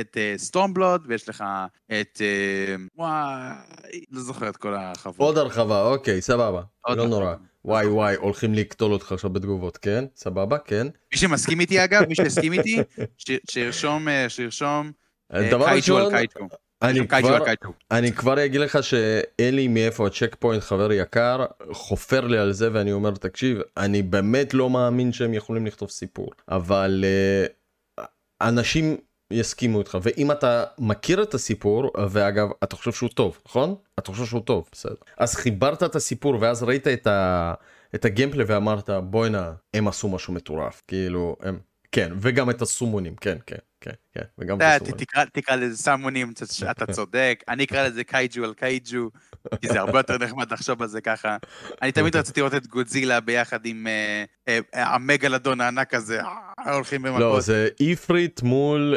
את Stormblood, ויש לך את... אה, וואי, לא זוכר את כל ההרחבות. עוד הרחבה, אוקיי, סבבה. לא. נורא. וואי וואי, הולכים לקטול אותך עכשיו בתגובות, כן? סבבה, כן. מי שמסכים איתי, אגב, מי שהסכים איתי, שירשום, אה, שירשום אה, דבר ראשון. אני כבר-. אני כבר אגיד לך שאלי מאיפה הצ'ק פוינט חבר יקר חופר לי על זה ואני אומר תקשיב אני באמת לא מאמין שהם יכולים לכתוב סיפור אבל uh, אנשים יסכימו איתך ואם אתה מכיר את הסיפור ואגב אתה חושב שהוא טוב נכון? אתה חושב שהוא טוב בסדר. אז חיברת את הסיפור ואז ראית את ה... את הגיימפלי ואמרת בואנה הם עשו משהו מטורף. כאילו הם כן וגם את הסומונים כן כן כן כן וגם הסומונים. תקרא- לזה סמונים, אתה- צודק, אני אקרא לזה קייג'ו על קייג'ו, כי זה הרבה יותר נחמד לחשוב על זה ככה. אני תמיד רציתי לראות את גודזילה ביחד עם אה, אה, המגלדון הענק הזה, אה, הולכים לא במכות. זה איפריט מול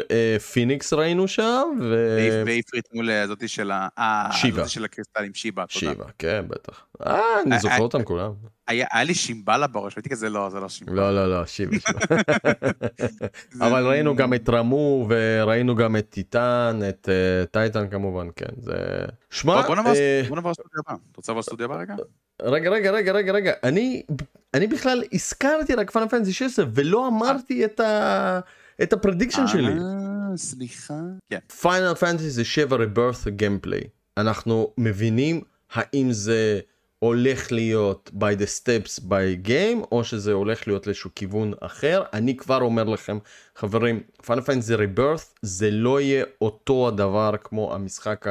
פיניקס ראינו שם ו... ואיפרית מול אה, זאתי של הקריסטלים, שיבה. שיבה כן בטח. אה אני זוכר אותם כולם. היה היה לי שימבלה בראש, הייתי כזה, לא, זה לא שימבלה. לא לא לא. זה- אבל ראינו גם את רמו וראינו גם את טיטן את אה, טייטן כמובן כן זה. שמע בוא- בוא נעבור אה, לסטודיו הבא. אתה רוצה לעבור לסטודיו הבא רגע? רגע רגע רגע רגע רגע אני אני בכלל הזכרתי רק Final Fantasy 16 ולא אמרתי את ה... את ה prediction שלי. אה, סליחה. כן. Final Fantasy 7 Rebirth gameplay אנחנו מבינים האם זה הולך להיות by the steps by game או שזה הולך להיות לאיזשהו כיוון אחר. אני כבר אומר לכם חברים פיינל פנטסי ריברת' זה לא יהיה אותו הדבר כמו המשחק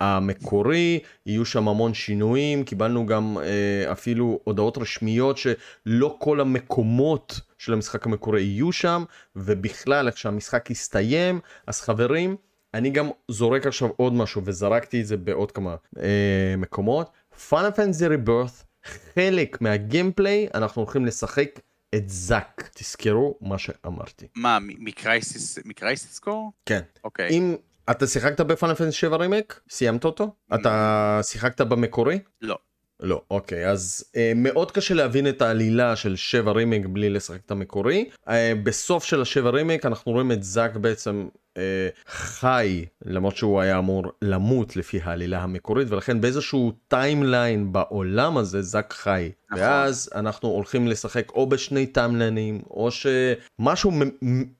המקורי. יהיו שם המון שינויים קיבלנו גם אה, אפילו הודעות רשמיות שלא כל המקומות של המשחק המקורי יהיו שם ובכלל איך שהמשחק יסתיים אז חברים אני גם זורק עכשיו עוד משהו וזרקתי את זה בעוד כמה אה, מקומות. פאנל פנטזי ריברת' חלק מהגיימפליי אנחנו הולכים לשחק את זאק תזכרו מה שאמרתי. מה, מקרייסיס, מקרייסיס קור? כן. אוקיי. אם אתה שיחקת בפאנל פנטזי 7 רימק סיימת אותו אתה שיחקת במקורי לא. לא אוקיי אז אה, מאוד קשה להבין את העלילה של 7 רימק בלי לשחק את המקורי אה, בסוף של השבע רימק אנחנו רואים את זאק בעצם אה, חי למרות שהוא היה אמור למות לפי העלילה המקורית ולכן באיזשהו timeline בעולם הזה זאק חי נכון. ואז אנחנו הולכים לשחק או בשני טיימליינים או שמשהו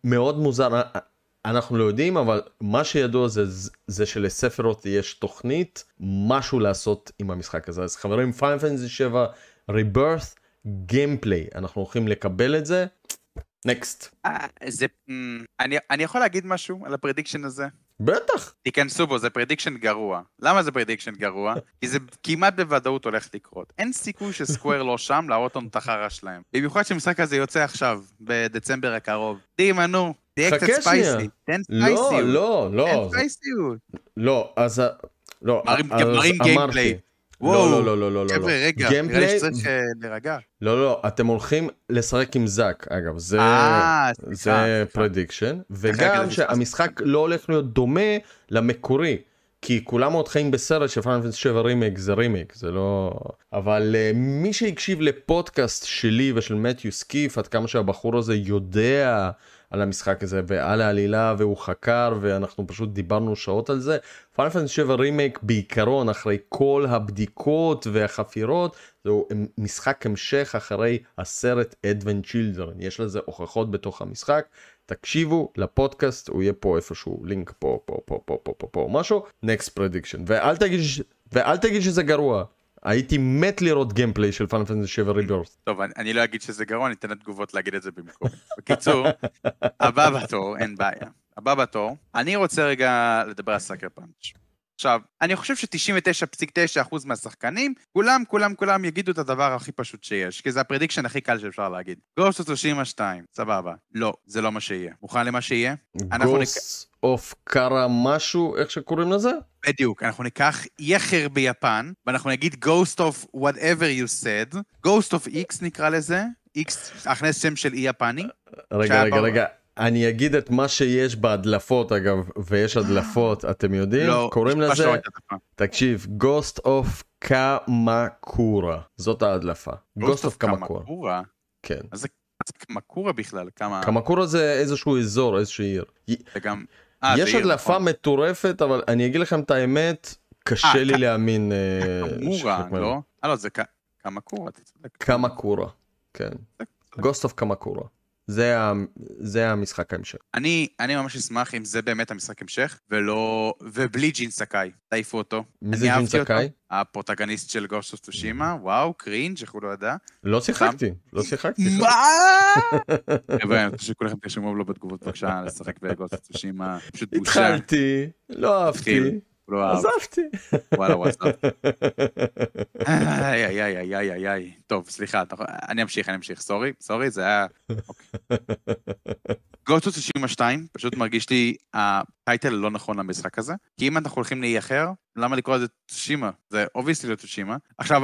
מאוד מוזר. אנחנו לא יודעים אבל מה שידוע זה זה שלספירות' יש תוכנית משהו לעשות עם המשחק הזה אז חברים Final Fantasy 7 Rebirth gameplay אנחנו הולכים לקבל את זה. Next אה, זה... אמ, אני אני יכול להגיד משהו על ה prediction הזה? בטח תיכנסו בו, זה prediction גרוע. למה זה prediction גרוע? כי זה כמעט בוודאות הולך לקרות. אין סיכוי ש Square לא שם להראות לנו את החרא שלהם. במיוחד שהמשחק הזה יוצא עכשיו, בדצמבר הקרוב. דימה, נו, תהיה קצת. Spicy. תן לא ספייסיות. לא לא תן זה- ספייסיות. לא אז לא, אז אמרתי. לא, וואו, לא, לא, לא, לא, לא. חבר'ה, רגע, נראה לי שצריך אה, להירגע. לא, לא, אתם הולכים לשחק עם זאק, אגב, זה... אה, סליחה, זה סליחה. Prediction, וגם. שהמשחק לא הולך להיות דומה למקורי. כי כולם עוד חיים בסרט ש Final Fantasy 7 רימיק זה רימיק זה לא אבל אה, מי שהקשיב לפודקאסט שלי ושל מתיו סקיף עד כמה שהבחור הזה יודע על המשחק הזה ועל העלילה והוא חקר ואנחנו פשוט דיברנו שעות על זה. Final Fantasy 7 רימיק בעיקרון אחרי כל הבדיקות והחפירות זהו משחק המשך אחרי הסרט Advent Children יש לזה הוכחות בתוך המשחק. תקשיבו לפודקאסט הוא יהיה פה איפשהו לינק פה פה פה פה פה פה פה משהו. Next prediction. ואל תגיד ואל תגיד שזה גרוע הייתי מת לראות gameplay של Final Fantasy 7 Rebirth טוב, אני, אני לא אגיד שזה גרוע, אני אתן לתגובות להגיד את זה במקום. בקיצור, הבא בתור, אין בעיה. הבא בתור, אני רוצה רגע לדבר על Sucker Punch. עכשיו, אני חושב ש-99.9% מהשחקנים, כולם, כולם, כולם יגידו את הדבר הכי פשוט שיש, כי זה ה prediction הכי קל שאפשר להגיד. Ghost of Tsushima 2, סבבה. לא, זה לא מה שיהיה. מוכן למה שיהיה? Ghost of קארה משהו איך שקוראים לזה בדיוק, אנחנו ניקח אי אחר ביפן, ואנחנו נגיד Ghost of whatever you said, Ghost of X נקרא לזה, X, הכנס שם של אי יפני, רגע רגע. רגע אני אגיד את מה שיש בהדלפות אגב ויש הדלפות אתם יודעים לא, קוראים לזה. תקשיב Ghost of קמקורה זאת ההדלפה Ghost of קמקורה? כן מה זה קמקורה בכלל? כמה... קמקורה זה איזשהו אזור איזושהי עיר זה גם... אה, יש הדלפה נכון. מטורפת אבל אני אגיד לכם את האמת קשה אה, לי ק- להאמין אה, קמורה, מהם- לא? אה, לא, זה קמקורה, אתה צודק. קמקורה כן Ghost of קמקורה זה ה- זה המשחק ההמשך אני אני ממש אשמח אם זה באמת המשחק המשך, ולא... ובלי ג'ין סקאי. תעיפו אותו. מי זה ג'ין. סקאי? ה protagonist של Ghost of Tsushima, וואו, cringe, איך הוא לא ידע. לא שיחקתי לא שיחקתי מה? חבר'ה, אני רוצה שכולכם תרשמו לו בתגובות בבקשה לשחק ב Ghost of Tsushima, פשוט בושה. התחלתי לא אהבתי עזבתי וואלה, הוא עזב. איי, איי, איי, איי, איי, איי. טוב, סליחה, אני אמשיך, אני אמשיך. Sorry, sorry, זה היה... גוטו 92 פשוט מרגיש לי ה title לא נכון למשחק הזה, כי אם אנחנו הולכים לאי אחר, למה לקרוא לזה Tsushima? זה obviously לא Tsushima. עכשיו,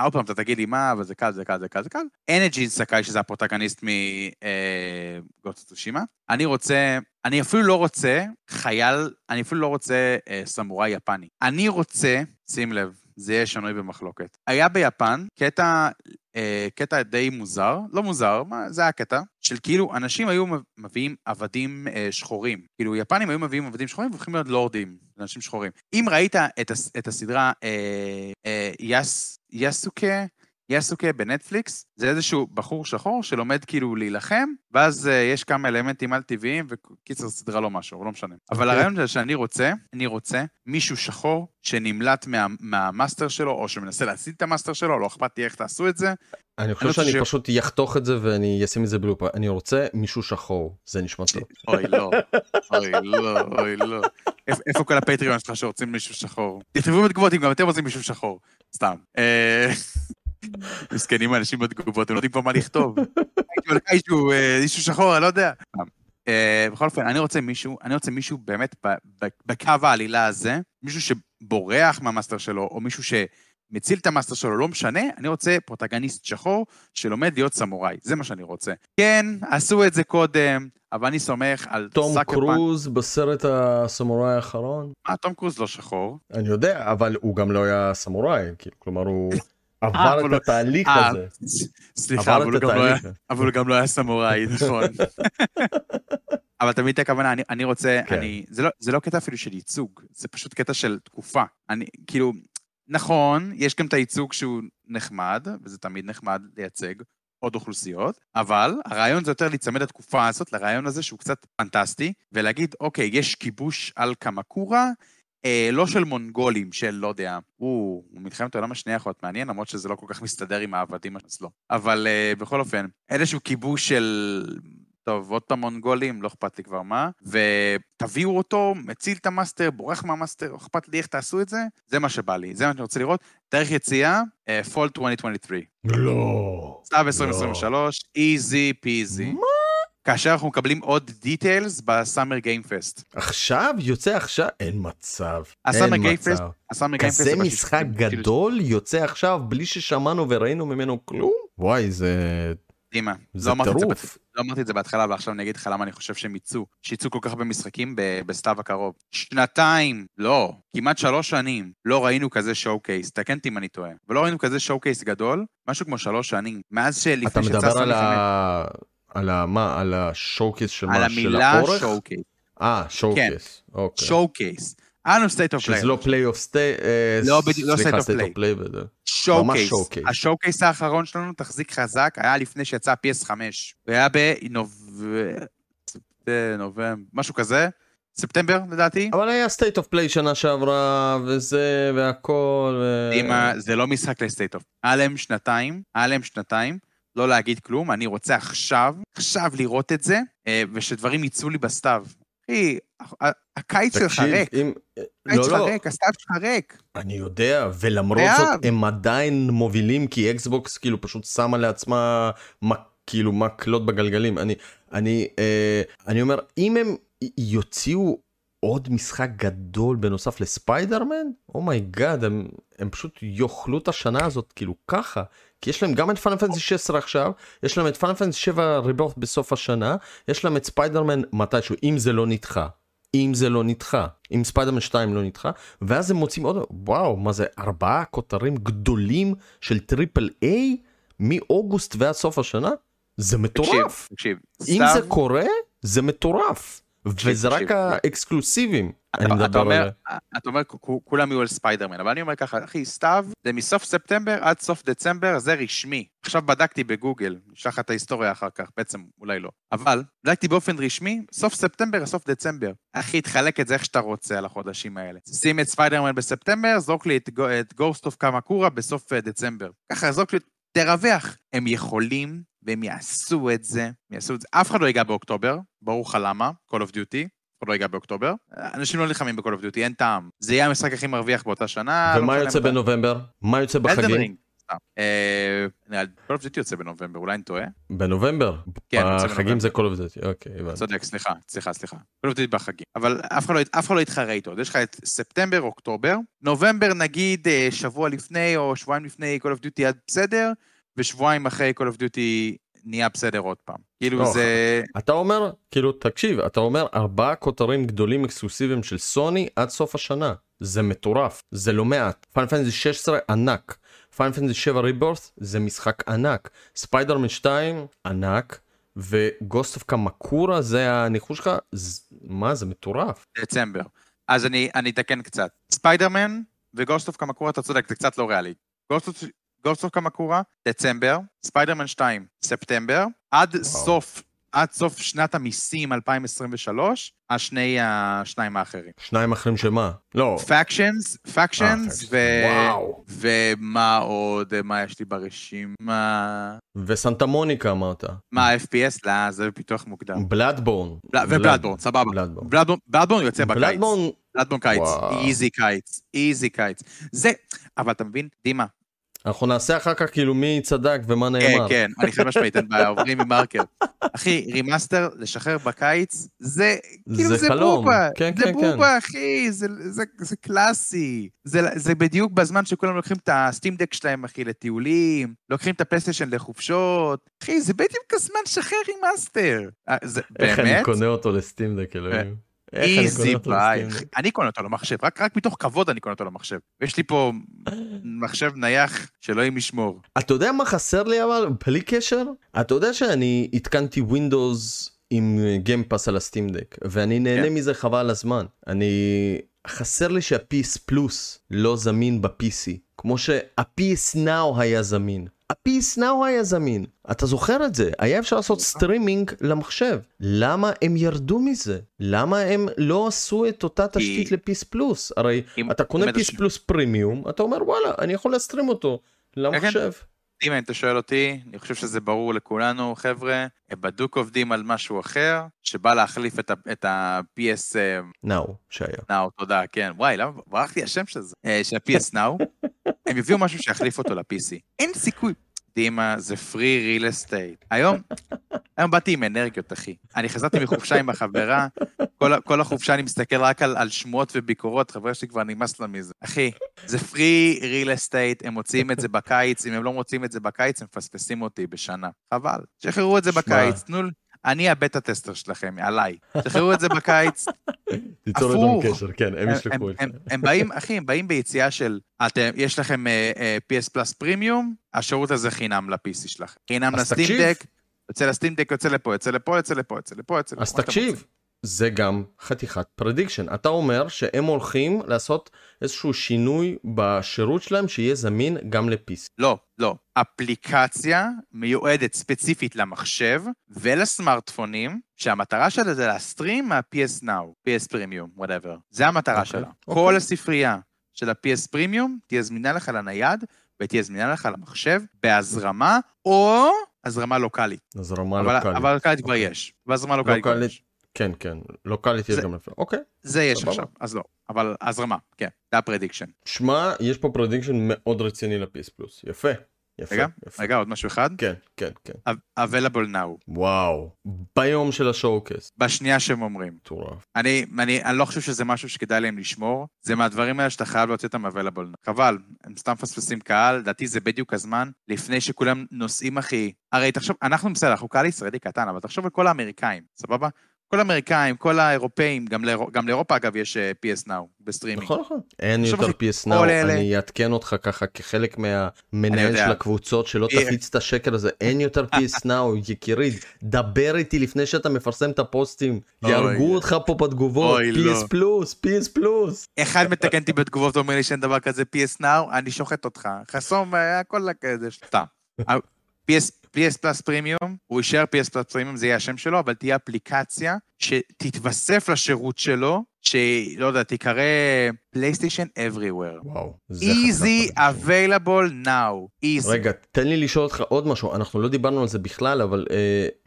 עוד פעם, אתה תגיד לי מה, אבל זה קל, זה קל, זה קל, זה קל. אין את ג'ין סקאי, שזה הפרוטגניסט מגוטו טושימה. אני רוצה, אני אפילו לא רוצה חייל, אני אפילו לא רוצה אה, סמוראי יפני. אני רוצה, שים לב, זה יהיה שנוי במחלוקת. היה ביפן קטע, אה, קטע די מוזר, לא מוזר, מה, זה היה קטע, של כאילו אנשים היו מביאים עבדים אה, שחורים. כאילו יפנים היו מביאים עבדים שחורים והופכים להיות לורדים, אנשים שחורים. אם ראית את, הס, את הסדרה אה, אה, יס, יסוקה, יסוקה בנטפליקס, זה איזשהו בחור שחור שלומד כאילו להילחם, ואז אה, יש כמה אלמנטים על טבעיים, וקיצר סדרה לא משהו, לא משנה. אבל אוקיי. הרעיון זה שאני רוצה, אני רוצה מישהו שחור שנמלט מה, מה master שלו, או שמנסה להשיג את ה master שלו, לא אכפת לי איך תעשו את זה. אני חושב שאני פשוט אחתוך את זה ואני אשים את זה ב loop אני רוצה מישהו שחור זה נשמע טוב. אוי, לא, אוי, לא, אוי, לא. איפ- איפה כל ה Patreon שלך שרוצים מישהו שחור? תכתבו בתגובות אם גם אתם רוצים מישהו שחור. סתם. מסכנים האנשים בתגובות, הם לא יודעים כבר מה לכתוב. הייתי הולך איזשהו אה, מישהו שחור, אני לא יודע. אה, בכל אופן, אני רוצה מישהו, אני רוצה מישהו באמת בקו העלילה הזה, מישהו שבורח מה master שלו, או מישהו שמציל את ה master שלו, לא משנה, אני רוצה protagonist שחור שלומד להיות סמוראי, זה מה שאני רוצה. כן, עשו את זה קודם, אבל אני סומך על תום Sucker Punch. קרוז בסרט הסמוראי האחרון מה, תום קרוז לא שחור. אני יודע אבל הוא גם לא היה סמוראי כאילו כלומר הוא עבר את התהליך אה, הזה. סליחה, אבל עבר הוא את גם לא היה-. אבל הוא גם לא היה סמוראי, נכון. אבל את הכוונה, אני, אני רוצה, כן. אני, זה לא, זה לא קטע אפילו של ייצוג, זה פשוט קטע של תקופה. אני, כאילו, נכון, יש גם את הייצוג שהוא נחמד, וזה תמיד נחמד לייצג עוד אוכלוסיות, אבל הרעיון זה יותר להיצמד לתקופה הזאת, לרעיון הזה שהוא קצת פנטסטי, ולהגיד, אוקיי, יש כיבוש על קמקורה, אה, לא של מונגולים, של לא יודע, הוא, מלחמת העולם השנייה יכול להיות מעניין, למרות שזה לא כל כך מסתדר עם העבדים אצלו. אבל אה, בכל אופן, איזשהו כיבוש של... טוב, עוד פעם מונגולים, לא אכפת לי כבר מה, ותביאו אותו, מציל את המאסטר, בורח מהמאסטר, לא אכפת לי איך תעשו את זה, זה מה שבא לי, זה מה שאני רוצה לראות. תאריך יציאה, אה, Fall 2023. לא. סתיו 2023, easy peasy. מה? כאשר אנחנו מקבלים עוד details ב-Summer Game Fest. עכשיו? יוצא עכשיו? אין מצב. ה-Summer Game Fest. ה-Summer Game Fest... כזה זה כאילו משחק בשישים- גדול יוצא עכשיו בלי ששמענו וראינו ממנו כלום? וואי, זה... דימה, זה לא אמרתי את זה טירוף. לא אמרתי את זה בהתחלה, אבל עכשיו אני אגיד לך למה אני חושב שהם יצאו. שיצאו כל כך הרבה משחקים בסתיו הקרוב. שנתיים, לא, כמעט שלוש שנים, לא ראינו כזה showcase, תקן אותי אם אני טועה. ולא ראינו כזה showcase גדול, משהו כמו שלוש שנים. מאז שלפני אתה שיצא מדבר על. ה... על. מה? על ה-showcase של על מה? של המילה האורך? showcase. אה, showcase. אוקיי. שואו קייס. היה לנו State of שזה לא Play of State, לא לא State. of Play וזה. show ממש case. showcase. ה-showcase האחרון שלנו, תחזיק חזק, היה לפני שיצא PS5. והיה בנובמבר, משהו כזה, ספטמבר לדעתי. אבל היה State of Play שנה שעברה, וזה, והכל, ו... זה לא משחק ל-State of. היה להם שנתיים, היה להם שנתיים, לא להגיד כלום, אני רוצה עכשיו, עכשיו לראות את זה, אה, ושדברים יצאו לי בסתיו. אחי, הקיץ שלך ריק, אם... הקיץ לא, שלך לא, ריק, הסתיו שלך ריק. אני יודע, ולמרות. זאת הם עדיין מובילים כי Xbox כאילו פשוט שמה לעצמה מק, כאילו מקלות בגלגלים. אני, אני, אה, אני אומר, אם הם יוציאו עוד משחק גדול בנוסף ל-Spider-Man, oh my God, הם, הם פשוט יאכלו את השנה הזאת כאילו ככה. כי יש להם גם את Final Fantasy 16 עכשיו, יש להם את Final Fantasy 7 Rebirth בסוף השנה, יש להם את ספיידרמן מתישהו, אם זה לא נדחה. אם זה לא נדחה, אם ספיידרמן 2 לא נדחה, ואז הם מוצאים עוד, וואו, מה זה, ארבעה כותרים גדולים של triple A מאוגוסט ועד סוף השנה? זה מטורף. תקשיב, אם סתיו- זה קורה, זה מטורף. וזה רק תקשיב. האקסקלוסיבים. אתה- אני מדבר אומר, עליהם. אתה אומר, כולם יהיו על ספיידרמן, אבל אני אומר ככה, אחי, סתיו, זה מסוף ספטמבר עד סוף דצמבר, זה רשמי. עכשיו בדקתי בגוגל, נשלח לך את ההיסטוריה אחר כך, בעצם אולי לא. אבל, בדקתי באופן רשמי, סוף ספטמבר לסוף דצמבר. אחי, תחלק את זה איך שאתה רוצה על החודשים האלה. שים את ספיידרמן בספטמבר, זרוק לי את, גו- את Ghost of Kamakura בסוף אה, דצמבר. ככה, זרוק לי, תרווח. הם יכולים, והם יעשו את זה, הם יעשו את זה. אף אחד לא ייגע באוקטובר, ברור לך למה, Call of Duty. עוד לא ייגע באוקטובר. אנשים לא נלחמים ב-Call of Duty, אין טעם. זה יהיה המשחק הכי מרוויח באותה שנה. לא ומה משנה יוצא. בנובמבר? מה יוצא בחגים? אה, נראה לי, Call of Duty יוצא בנובמבר, אולי אני טועה? בנובמבר? כן, בחגים זה Call of Duty, אוקיי, הבנתי. צודק, סליחה, סליחה, סליחה. Call of Duty בחגים. אבל אף אחד לא- אף אחד לא יתחרה איתו. יש לך את ספטמבר, אוקטובר, נובמבר נגיד אה, שבוע לפני או שבועיים לפני Call of Duty היה בסדר, ושבועיים אחרי Call of Duty נהיה בסדר עוד פעם. כאילו לא, זה... אתה אומר, כאילו, תקשיב, אתה אומר ארבעה כותרים גדולים אקסקלוסיביים של סוני עד סוף השנה. זה מטורף, זה לא מעט. Final Fantasy 16 ענק. Final Fantasy 7 Rebirth זה משחק ענק. ספיידרמן 2 ענק. ו-Ghost of Kamakura זה הניחוש שלך? מה זה מטורף. דצמבר. אז אני, אני אתקן קצת. Spider-Man ו-Ghost of Kamakura, אתה צודק, זה קצת לא ריאלי. גוסט אוף קמקורה, דצמבר, ספיידרמן 2, ספטמבר, עד וואו. סוף, עד סוף שנת המיסים 2023, השני, השניים האחרים. שניים אחרים שמה? לא. פאקשנס, פאקשנס, ו... וואו. ומה עוד, מה יש לי ברשימה? וסנטה מוניקה אמרת. מה, FPS? לא, זה בפיתוח מוקדם. בלאדבורן. ובלאדבורן, סבבה. בלאדבורן. בלאדבורן בלאדבורן יוצא בקיץ. בלאדבורן בלאדבורן קיץ, וואו. איזי קיץ, איזי קיץ. זה, אבל אתה מבין, דימה, אנחנו נעשה אחר כך כאילו מי צדק ומה כן, נאמר. כן, אני חד משמעית, אין בעיה, עוברים עם מרקר. אחי, remaster, לשחרר בקיץ, זה, כאילו זה. בובה. כן, זה כן, כן. בובה, אחי, זה- זה- זה קלאסי. זה זה בדיוק בזמן שכולם לוקחים את ה-Steam Deck שלהם, אחי, לטיולים, לוקחים את הפלייסטיישן לחופשות. אחי, זה בדיוק הזמן לשחרר remaster. אה, איך אני? קונה אותו ל-Steam Deck, אלוהים. easy buy. אני קונה אותו למחשב, רק, רק מתוך כבוד אני קונה אותו למחשב. יש לי פה מחשב נייח שאלוהים ישמור. אתה יודע מה חסר לי אבל בלי קשר? אתה יודע שאני התקנתי Windows עם Game Pass על ה-Steam Deck ואני נהנה כן. מזה חבל הזמן. אני חסר לי שה-PS פלוס לא זמין ב-PC כמו שה-PS Now היה זמין. ה-PS Now היה זמין. אתה זוכר את זה? היה אפשר לעשות סטרימינג למחשב. למה הם ירדו מזה? למה הם לא עשו את אותה תשתית ל-PS פלוס? הרי אתה קונה PS ש- פלוס פרימיום, אתה אומר וואלה, אני יכול להסטרים אותו למחשב. אם אתה שואל אותי, אני חושב שזה ברור לכולנו, חבר'ה, הם בדוק עובדים על משהו אחר, שבא להחליף את ה-PS נאו, שהיה. Now, תודה, כן. וואי, למה ברח לי השם של זה? אה, של ה-PS Now. הם יביאו משהו שיחליף אותו ל-PC. אין סיכוי. דימה, זה פרי ריל אסטייט. היום, היום באתי עם אנרגיות, אחי. אני חזרתי מחופשה עם החברה, כל, כל החופשה אני מסתכל רק על, על שמועות וביקורות, חברה שלי כבר נמאס לה מזה. אחי, זה free real estate, הם מוציאים את זה בקיץ, אם הם לא מוציאים את זה בקיץ, הם מפספסים אותי בשנה. חבל. שחררו את זה שמע. בקיץ, תנו... אני ה-beta tester שלכם, עליי. שחררו את זה בקיץ, תיצור. איתם קשר, כן, הם ישלחו הם, את זה. הם באים, אחי, הם באים ביציאה של, אתם, יש לכם PS Plus Premium, השירות הזה חינם ל-PC שלכם. חינם אז ל-Steam תקשיב. Deck, יוצא ל-Steam Deck, יוצא לפה, יוצא לפה, יוצא לפה, יוצא לפה, יוצא לפה. אז תקשיב. זה גם חתיכת prediction. אתה אומר שהם הולכים לעשות איזשהו שינוי בשירות שלהם שיהיה זמין גם ל-PC. לא, לא. אפליקציה מיועדת ספציפית למחשב ולסמארטפונים, שהמטרה שלה זה לה-stream מה-PS Now, PS Premium, whatever. זה המטרה אוקיי, שלה. אוקיי. כל הספרייה של ה-PS Premium תהיה זמינה לך לנייד, ותהיה זמינה לך למחשב בהזרמה, או הזרמה לוקאלית. אז רמה אבל, לוקאלית. אבל לוקאלית כבר אוקיי. יש. והזרמה לוקאלית כבר לוקאלית, יש. כן, כן, לוקאלית יש זה- גם לפי. אוקיי. זה יש. עכשיו, אז לא. אבל הזרמה, כן, זה ה prediction. שמע, יש פה prediction מאוד רציני ל-PS פלוס. יפה. יפה. רגע, יפה. רגע, עוד משהו אחד. כן, כן, כן. available now, וואו. ביום של ה showcase. בשנייה שהם אומרים. מטורף. אני, אני, אני לא חושב שזה משהו שכדאי להם לשמור, זה מהדברים האלה שאתה חייב להוציא אותם available. now. חבל, הם סתם מפספסים קהל, לדעתי זה בדיוק הזמן, לפני שכולם נוסעים, אחי. הרי תחשוב, אנחנו בסדר, אנחנו קהל ישראלי קטן, אבל תחשוב על כל האמריקאים, סבבה? כל האמריקאים, כל האירופאים, גם, לאירו, גם לאירופה אגב יש אה, PS Now בסטרימינג. נכון, נכון. אין יותר PS Now, אלה- אני אעדכן אותך ככה כחלק מהמנהל. של הקבוצות, שלא אה. תפיץ את השקר הזה, אין יותר PS Now, יקירי, דבר איתי לפני שאתה מפרסם את הפוסטים. יהרגו אותך פה בתגובות, אוי, לא. PS פלוס, PS פלוס. אחד מתקן אותי בתגובות ואומר לי שאין דבר כזה PS Now, אני שוחט אותך. חסום, אה, הכל כזה, סתם. PS PS Plus Premium, הוא יישאר PS Plus Premium, זה יהיה השם שלו, אבל תהיה אפליקציה שתתווסף לשירות שלו, שלא יודע, תיקרא פלייסטיישן Everywhere. וואו. Easy פרדיקשן. available now. Easy. רגע, תן לי לשאול אותך עוד משהו, אנחנו לא דיברנו על זה בכלל, אבל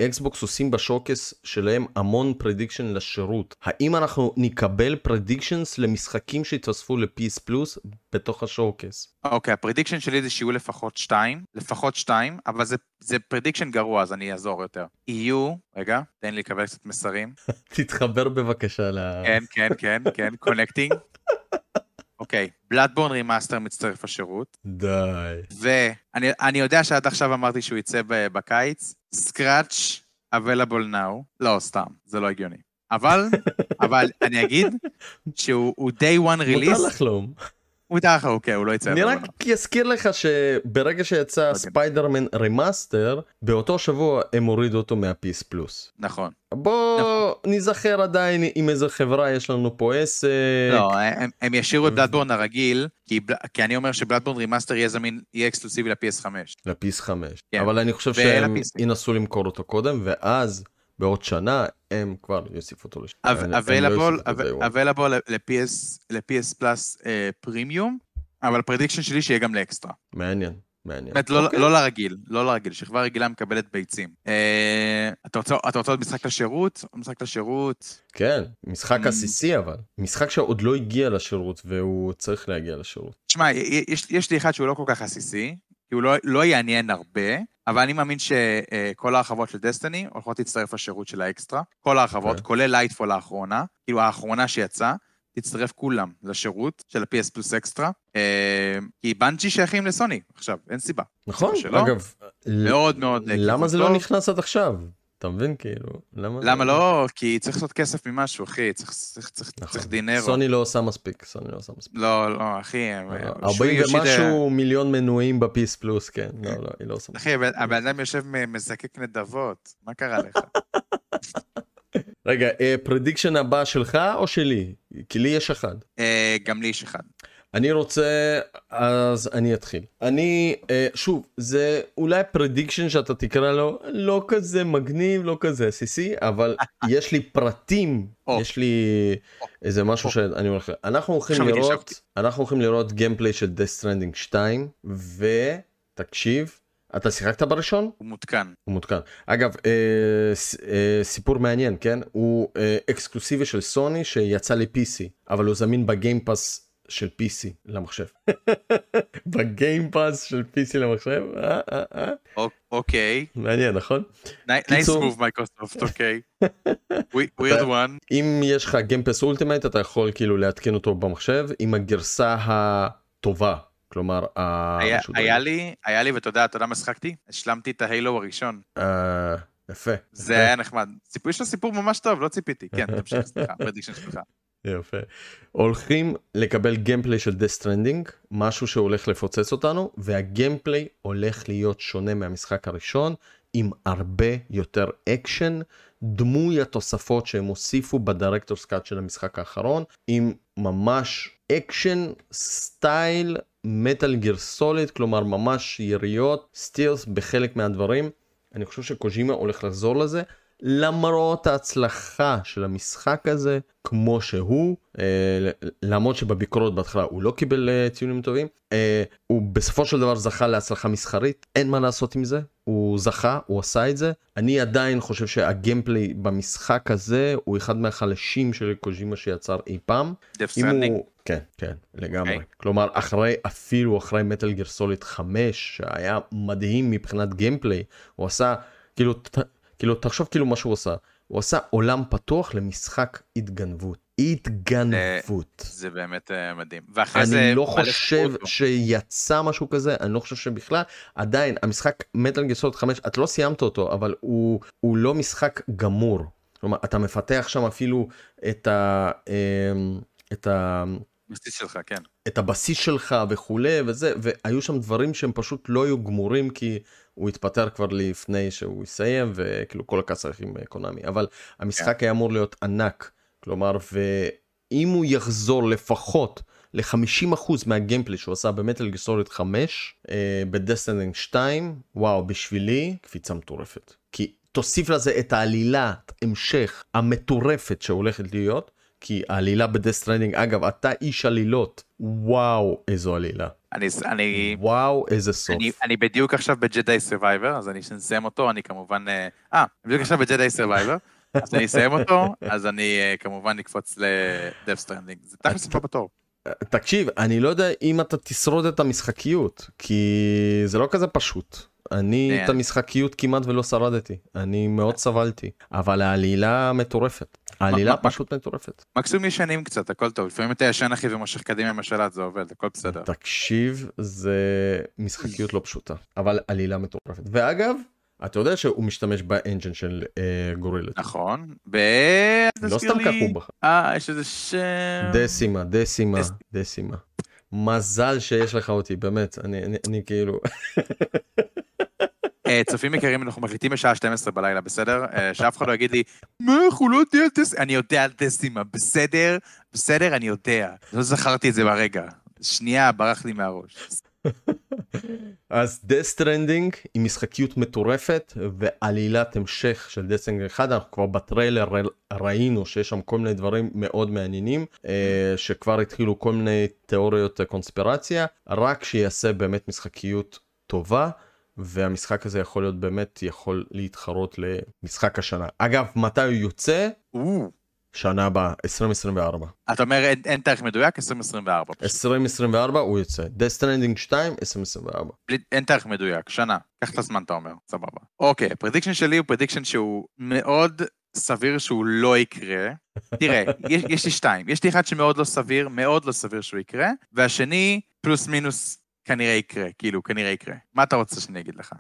אקסבוקס עושים בשוקס שלהם המון prediction לשירות. האם אנחנו נקבל predictions למשחקים שהתווספו ל-PS פלוס בתוך השוקס? אוקיי, ה prediction שלי זה שיהיו לפחות שתיים, לפחות שתיים, אבל זה, זה prediction גרוע, אז אני אעזור יותר. יהיו, רגע, תן לי לקבל קצת מסרים. תתחבר בבקשה ל... כן, כן, כן, כן, connecting. אוקיי, בלאדבורן remaster מצטרף לשירות, די. ואני אני יודע שעד עכשיו אמרתי שהוא יצא בקיץ, סקראץ' available now, לא, סתם, זה לא הגיוני. אבל, אבל אני אגיד שהוא הוא day one מותר release, לחלום. הוא איתך, אוקיי, הוא לא יצא. אני רק. אזכיר לך שברגע שיצא יודע. ספיידרמן רמאסטר, באותו שבוע הם הורידו אותו מה-PS פלוס. נכון. בוא ניזכר עדיין עם איזה חברה יש לנו פה עסק. לא, הם, הם ישאירו את בלאדבורן הרגיל, כי, אני אומר שבלאדבורן remaster יהיה זמין, יהיה אקסקלוסיבי ל-PS5. לפיס 5. כן. אבל אני חושב שהם. ינסו למכור אותו קודם, ואז בעוד שנה הם כבר יוסיפו אותו לשם. available, ל- PS, Plus Premium, אבל prediction שלי שיהיה גם לאקסטרה. מעניין, מעניין. באמת, לא, אוקיי. לא לרגיל, לא לרגיל, שכבה רגילה מקבלת ביצים. אה, אתה רוצה אתה רוצה עוד משחק לשירות? עוד משחק לשירות? כן, משחק Mm. עסיסי אבל. משחק שעוד לא הגיע לשירות והוא צריך להגיע לשירות. תשמע, יש, יש לי אחד שהוא לא כל כך עסיסי, כי הוא לא, לא יעניין הרבה, אבל אני מאמין שכל ההרחבות של דסטיני הולכות להצטרף לשירות של האקסטרה. כל ההרחבות, אוקיי. כולל Lightfall האחרונה, כאילו האחרונה שיצאה, תצטרף כולם לשירות של ה-PS פלוס אקסטרה, אה, כי באנג'י שייכים לסוני עכשיו, אין סיבה. נכון? אגב, מאוד מאוד... למה כיוון זה לא. נכנס עד עכשיו? אתה מבין כאילו? למה? למה לא? כי צריך לעשות כסף ממשהו, אחי, צריך, צריך, צריך, נכון. צריך דינרו. סוני לא עושה מספיק, סוני לא עושה מספיק. לא, לא, אחי, הם- 40 שוהיי יושידה- ומשהו מיליון מנויים ב PS Plus, כן. לא, לא, היא לא עושה מספיק. אחי, הבן אדם יושב מבקש נדבות, מה קרה לך? רגע, prediction הבא שלך או שלי? כי לי יש אחד. אה, גם לי יש אחד. אני רוצה, אז אני אתחיל. אני, אה, שוב, זה אולי prediction שאתה תקרא לו לא כזה מגניב, לא כזה עסיסי, אבל יש לי פרטים, או. יש לי איזה משהו או. שאני הולך, אנחנו הולכים לראות, התיישבתי. אנחנו הולכים לראות gameplay של Death Stranding 2, ותקשיב, אתה שיחקת בראשון? הוא מותקן. הוא מותקן. אגב, אה, ס, אה, סיפור מעניין, כן? הוא אה, אקסקלוסיבי של סוני שיצא ל-PC, אבל הוא זמין ב Game Pass של PC למחשב. ב Game Pass של PC למחשב. אה, אה, אה. אוקיי. מעניין נכון? nice move Microsoft, אוקיי. weird one. אם יש לך Game Pass Ultimate אתה יכול כאילו להתקין אותו במחשב עם הגרסה הטובה. כלומר, היה. היה לי, היה לי, ואתה יודע, אתה יודע מה שחקתי? השלמתי את ה Halo הראשון. יפה. זה. היה נחמד. סיפור, יש לו סיפור ממש טוב, לא ציפיתי. כן, תמשיך, סליחה, prediction שלך. יפה. הולכים לקבל gameplay של Stranding, משהו שהולך לפוצץ אותנו, וה gameplay הולך להיות שונה מהמשחק הראשון, עם הרבה יותר אקשן, דמוי התוספות שהם הוסיפו ב director's cut של המשחק האחרון, עם ממש אקשן style מטאל גיר סוליד, כלומר ממש יריות, stealth בחלק מהדברים. אני חושב שקוז'ימה הולך לחזור לזה. למרות ההצלחה של המשחק הזה כמו שהוא אה, למרות שבביקורות בהתחלה הוא לא קיבל אה, ציונים טובים אה, הוא בסופו של דבר זכה להצלחה מסחרית אין מה לעשות עם זה הוא זכה הוא עשה את זה. אני עדיין חושב שהגיימפליי במשחק הזה הוא אחד מהחלשים של קוז'ימה שיצר אי פעם. כן כן לגמרי. אוקיי. כלומר אחרי אפילו אחרי מטאל גיר סוליד 5 שהיה מדהים מבחינת גיימפליי הוא עשה כאילו ת, כאילו תחשוב כאילו מה שהוא עשה הוא עשה עולם פתוח למשחק התגנבות התגנבות. זה באמת אה, מדהים. ואחרי זה... אני לא חושב. שיצא משהו כזה אני לא חושב שבכלל עדיין המשחק מטאל גיר סוליד 5 את לא סיימת אותו אבל הוא הוא לא משחק גמור. כלומר אתה מפתח שם אפילו את ה... אמ, את ה... בסיס שלך, כן. את הבסיס שלך וכולי וזה והיו שם דברים שהם פשוט לא היו גמורים כי הוא התפטר כבר לפני שהוא יסיים וכאילו כל הכעס הולך עם אה, קונאמי. אבל המשחק היה אמור להיות ענק. כלומר ואם הוא יחזור לפחות ל-50% מה gameplay שהוא עשה במטאל גיר סוליד 5 אה, ב Death Stranding 2 וואו בשבילי קפיצה מטורפת. כי תוסיף לזה את העלילת המשך המטורפת שהולכת להיות כי העלילה ב Death Stranding אגב אתה איש עלילות וואו איזו עלילה אני... אני... וואו איזה סוף אני, אני בדיוק עכשיו ב Jedi Survivor, אז אני אסיים אותו, אני כמובן... אה, אה, בדיוק עכשיו ב Jedi Survivor, אז אני אסיים אותו, אז אני אה, כמובן אקפוץ ל Death Stranding. זה תכלס פה בתור. תקשיב אני לא יודע אם אתה תשרוד את המשחקיות כי זה לא כזה פשוט. אני כן. את המשחקיות כמעט ולא שרדתי אני מאוד סבלתי אבל העלילה מטורפת העלילה פשוט מטורפת. מקסימום ישנים קצת, הכל טוב. לפעמים אתה ישן אחי ומושך קדימה עם השלט, זה עובד, הכל בסדר. תקשיב זה משחקיות לא פשוטה אבל עלילה מטורפת ואגב אתה יודע שהוא משתמש באנג'ן של אה, גורילת. נכון. ב... לא סתם לי- כך הוא בחר. אה, יש איזה שם... דסימה דסימה דס- דסימה. מזל שיש לך אותי באמת אני אני, אני כאילו אה, צופים יקרים, אנחנו מקליטים בשעה 12 בלילה, בסדר? אה, שאף אחד לא יגיד לי, מה, אנחנו לא יודעים על דסימה. אני יודע על דסימה, בסדר? בסדר, אני יודע. לא זכרתי את זה ברגע. שנייה, ברח לי מהראש. אז death stranding היא משחקיות מטורפת ועלילת המשך של death stranding 1 אנחנו כבר בטריילר ראינו שיש שם כל מיני דברים מאוד מעניינים אה, שכבר התחילו כל מיני תיאוריות אה, קונספירציה רק שיעשה באמת משחקיות טובה והמשחק הזה יכול להיות באמת יכול להתחרות למשחק השנה אגב מתי הוא יוצא או, שנה הבאה 2024 אתה אומר אין- אין תאריך מדויק? 2024. פשוט. 2024 הוא יוצא Death Stranding 2 2024 בלי- אין תאריך מדויק, שנה. קח את הזמן, אתה אומר, סבבה. אוקיי, ה prediction שלי הוא prediction שהוא מאוד סביר שהוא לא יקרה. תראה, יש, יש לי שתיים. יש לי אחד שמאוד לא סביר, מאוד לא סביר שהוא יקרה, והשני, פלוס מינוס, כנראה יקרה. כאילו, כנראה יקרה. מה אתה רוצה שאני אגיד לך?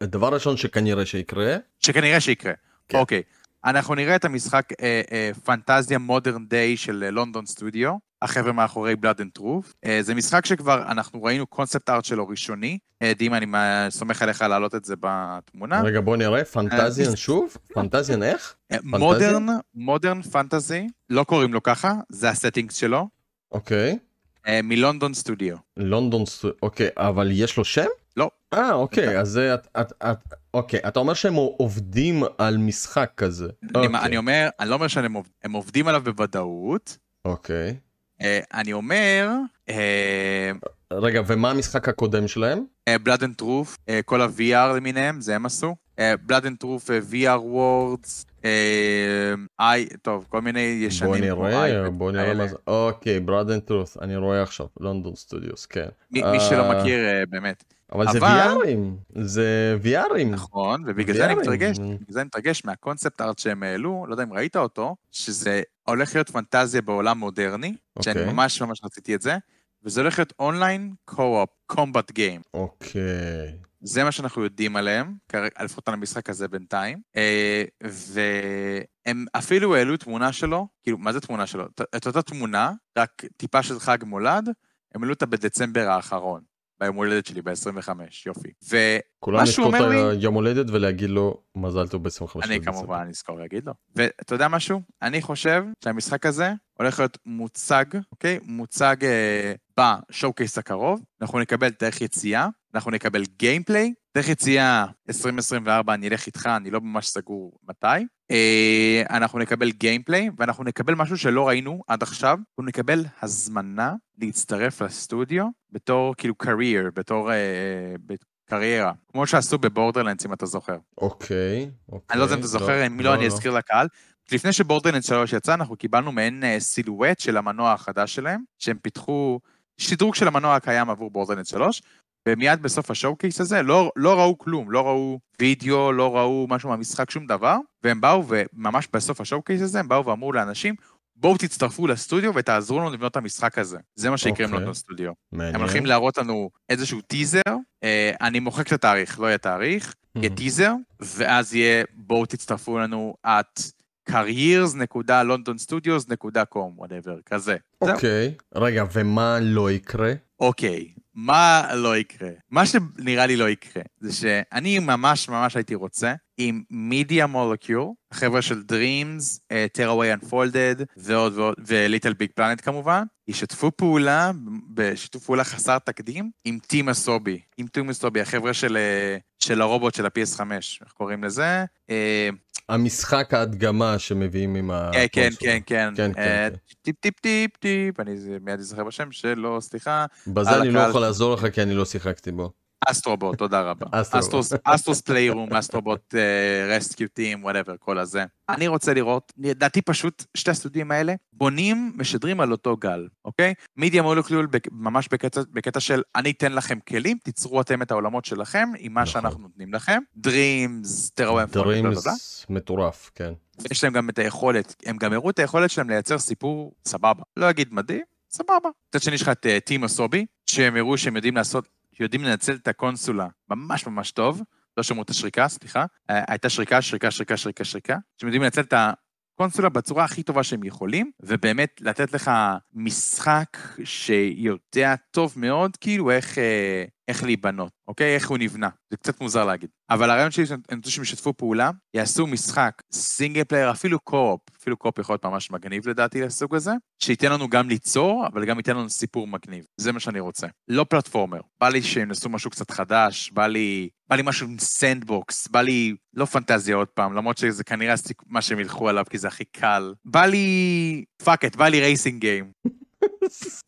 הדבר הראשון שכנראה שיקרה שכנראה שיקרה. כן. אוקיי. אנחנו נראה את המשחק אה, אה, פנטזיה modern day של אה, London Studio, החבר'ה מאחורי Blood and Truth. אה, זה משחק שכבר אנחנו ראינו concept art שלו ראשוני. אה, דימה, אני סומך עליך להעלות את זה בתמונה. רגע בוא נראה fantasy אה, שוב fantasy איך אה, modern, modern fantasy, לא קוראים לו ככה, זה ה settings שלו, אוקיי אה, מ London Studio. London Stu- אוקיי אבל יש לו שם לא. אה אוקיי אז זה את את את אוקיי אתה אומר שהם עובדים על משחק כזה אני- אוקיי. אני אומר, אני לא אומר שהם עובד- הם עובדים עליו בוודאות. אוקיי אה, אני אומר, אה, רגע ומה המשחק הקודם שלהם Blood and Truth, כל ה-VR למיניהם, זה הם עשו. אה, and Truth, אה, VR Worlds, אה, I, טוב, כל מיני ישנים. בוא נראה, בוא נראה. מה זה. אוקיי, Blood and Truth, אני רואה עכשיו, London Studios, כן. מי שלא אה, מכיר, אה, באמת. אבל זה VRים, זה VRים. נכון, ובגלל זה אני. מתרגש, בגלל זה אני מתרגש מהקונספט ארט שהם העלו, לא יודע אם ראית אותו, שזה הולך להיות פנטזיה בעולם מודרני, שאני אוקיי. ממש ממש רציתי את זה, וזה הולך להיות אונליין קו-אופ, קומבט גיים. אוקיי. זה מה שאנחנו יודעים עליהם, לפחות על המשחק הזה בינתיים. אה, והם אפילו העלו תמונה שלו, כאילו, מה זה תמונה שלו? את- את אותה תמונה, רק טיפה של חג מולד, הם העלו אותה בדצמבר האחרון, ביום הולדת שלי, ב-25, יופי. כולם מה שהוא לזכור את אומר לי- היום הולדת ולהגיד לו מזל טוב ב-25 אני כמובן אזכור להגיד לו. ואתה יודע משהו? אני חושב שהמשחק הזה הולך להיות מוצג, אוקיי? מוצג אה, בשואו-קייס הקרוב, אנחנו נקבל תאריך יציאה, אנחנו נקבל גיימפליי, תאריך יציאה 2024, אני אלך איתך, אני לא ממש סגור מתי. אה, אנחנו נקבל gameplay, ואנחנו נקבל משהו שלא ראינו עד עכשיו, אנחנו נקבל הזמנה להצטרף לסטודיו בתור כאילו career, בתור... אה, קריירה, כמו שעשו ב Borderlands, אם אתה זוכר. אוקיי, אוקיי. אני לא יודע אם אתה זוכר, אם לא, אני אזכיר לקהל. לפני ש Borderlands 3 יצא, אנחנו קיבלנו מעין אה, silhouette של המנוע החדש שלהם, שהם פיתחו שדרוג של המנוע הקיים עבור Borderlands 3, ומיד בסוף ה showcase הזה לא, לא ראו כלום, לא ראו וידאו, לא ראו משהו מהמשחק, שום דבר, והם באו, וממש בסוף השואו-קייס הזה, הם באו ואמרו לאנשים, בואו תצטרפו לסטודיו ותעזרו לנו לבנות את המשחק הזה. זה מה שיקרה עם אוקיי. לונדון סטודיו. מעניין. הם הולכים להראות לנו איזשהו טיזר, אה, אני מוחק את התאריך, לא יהיה תאריך, יהיה טיזר, ואז יהיה בואו תצטרפו לנו at careers.londonstudios.com, whatever, כזה. אוקיי, רגע, ומה לא יקרה? אוקיי, מה לא יקרה? מה שנראה לי לא יקרה, זה שאני ממש ממש הייתי רוצה, עם מידיה מולקיול, החבר'ה של Dreams, אה, Tearaway Unfolded, ועוד ועוד, וליטל ביג פלנט כמובן, ישתפו פעולה, בשיתוף פעולה חסר תקדים, עם Team Asobi. עם Team Asobi, החבר'ה של, אה, של הרובוט של ה-PS5, איך קוראים לזה? אה, המשחק ההדגמה שמביאים עם ה... כן, כן, כן, כן. כן, כן, אה, כן. טיפ טיפ טיפ טיפ, אני מיד אזכר בשם שלו, סליחה. בזה אני לא. יכול לעזור לך כי אני לא שיחקתי בו. Astro Bot, תודה רבה. Astro's Playroom, Astro Bot Rescue Team, whatever, כל הזה. אני רוצה לראות, לדעתי פשוט שתי הסטודיו האלה בונים, משדרים על אותו גל, אוקיי? Media Molecule ממש בקטע, בקטע של אני אתן לכם כלים, תיצרו אתם את העולמות שלכם עם מה נכון. שאנחנו נותנים לכם. Dreams, תראו Dreams מטורף, כן. יש להם גם את היכולת, הם גם הראו את היכולת שלהם לייצר סיפור סבבה. לא אגיד מדהים, סבבה. מצד שני יש לך את אה, Team Asobi, שהם הראו שהם יודעים לעשות, יודעים לנצל את הקונסולה ממש ממש טוב. לא שמעו את השריקה, סליחה. אה, הייתה שריקה, שריקה, שריקה, שריקה, שריקה. שהם יודעים לנצל את הקונסולה בצורה הכי טובה שהם יכולים, ובאמת לתת לך משחק שיודע טוב מאוד, כאילו איך, אה, איך להיבנות, אוקיי? איך הוא נבנה. זה קצת מוזר להגיד. אבל הרעיון שלי, שאני רוצה שהם ישתפו פעולה, יעשו משחק single player, אפילו co-op, אפילו co-op יכול להיות ממש מגניב לדעתי לסוג הזה, שייתן לנו גם ליצור, אבל גם ייתן לנו סיפור מגניב. זה מה שאני רוצה. לא platformer. בא לי שהם יעשו משהו קצת חדש, בא לי, בא לי משהו עם sandbox, בא לי, לא פנטזיה עוד פעם, למרות שזה כנראה מה שהם ילכו עליו, כי זה הכי קל. בא לי, fuck it, בא לי racing game.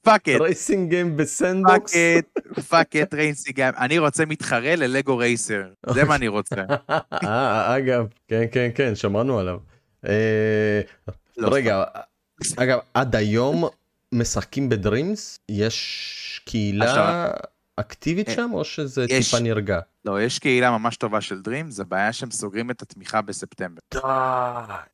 Fuck it. Racing game ב sandbox? Fuck it, fuck it racing game. אני רוצה מתחרה ל Lego Racer. זה מה אני רוצה. אה, אגב, כן, כן, כן, שמענו עליו. אה, לא, רגע, אגב, עד היום משחקים בדרימס? יש קהילה אקטיבית אה, שם או שזה. טיפה נרגע? לא, יש קהילה ממש טובה של דרים, זה בעיה שהם סוגרים את התמיכה בספטמבר.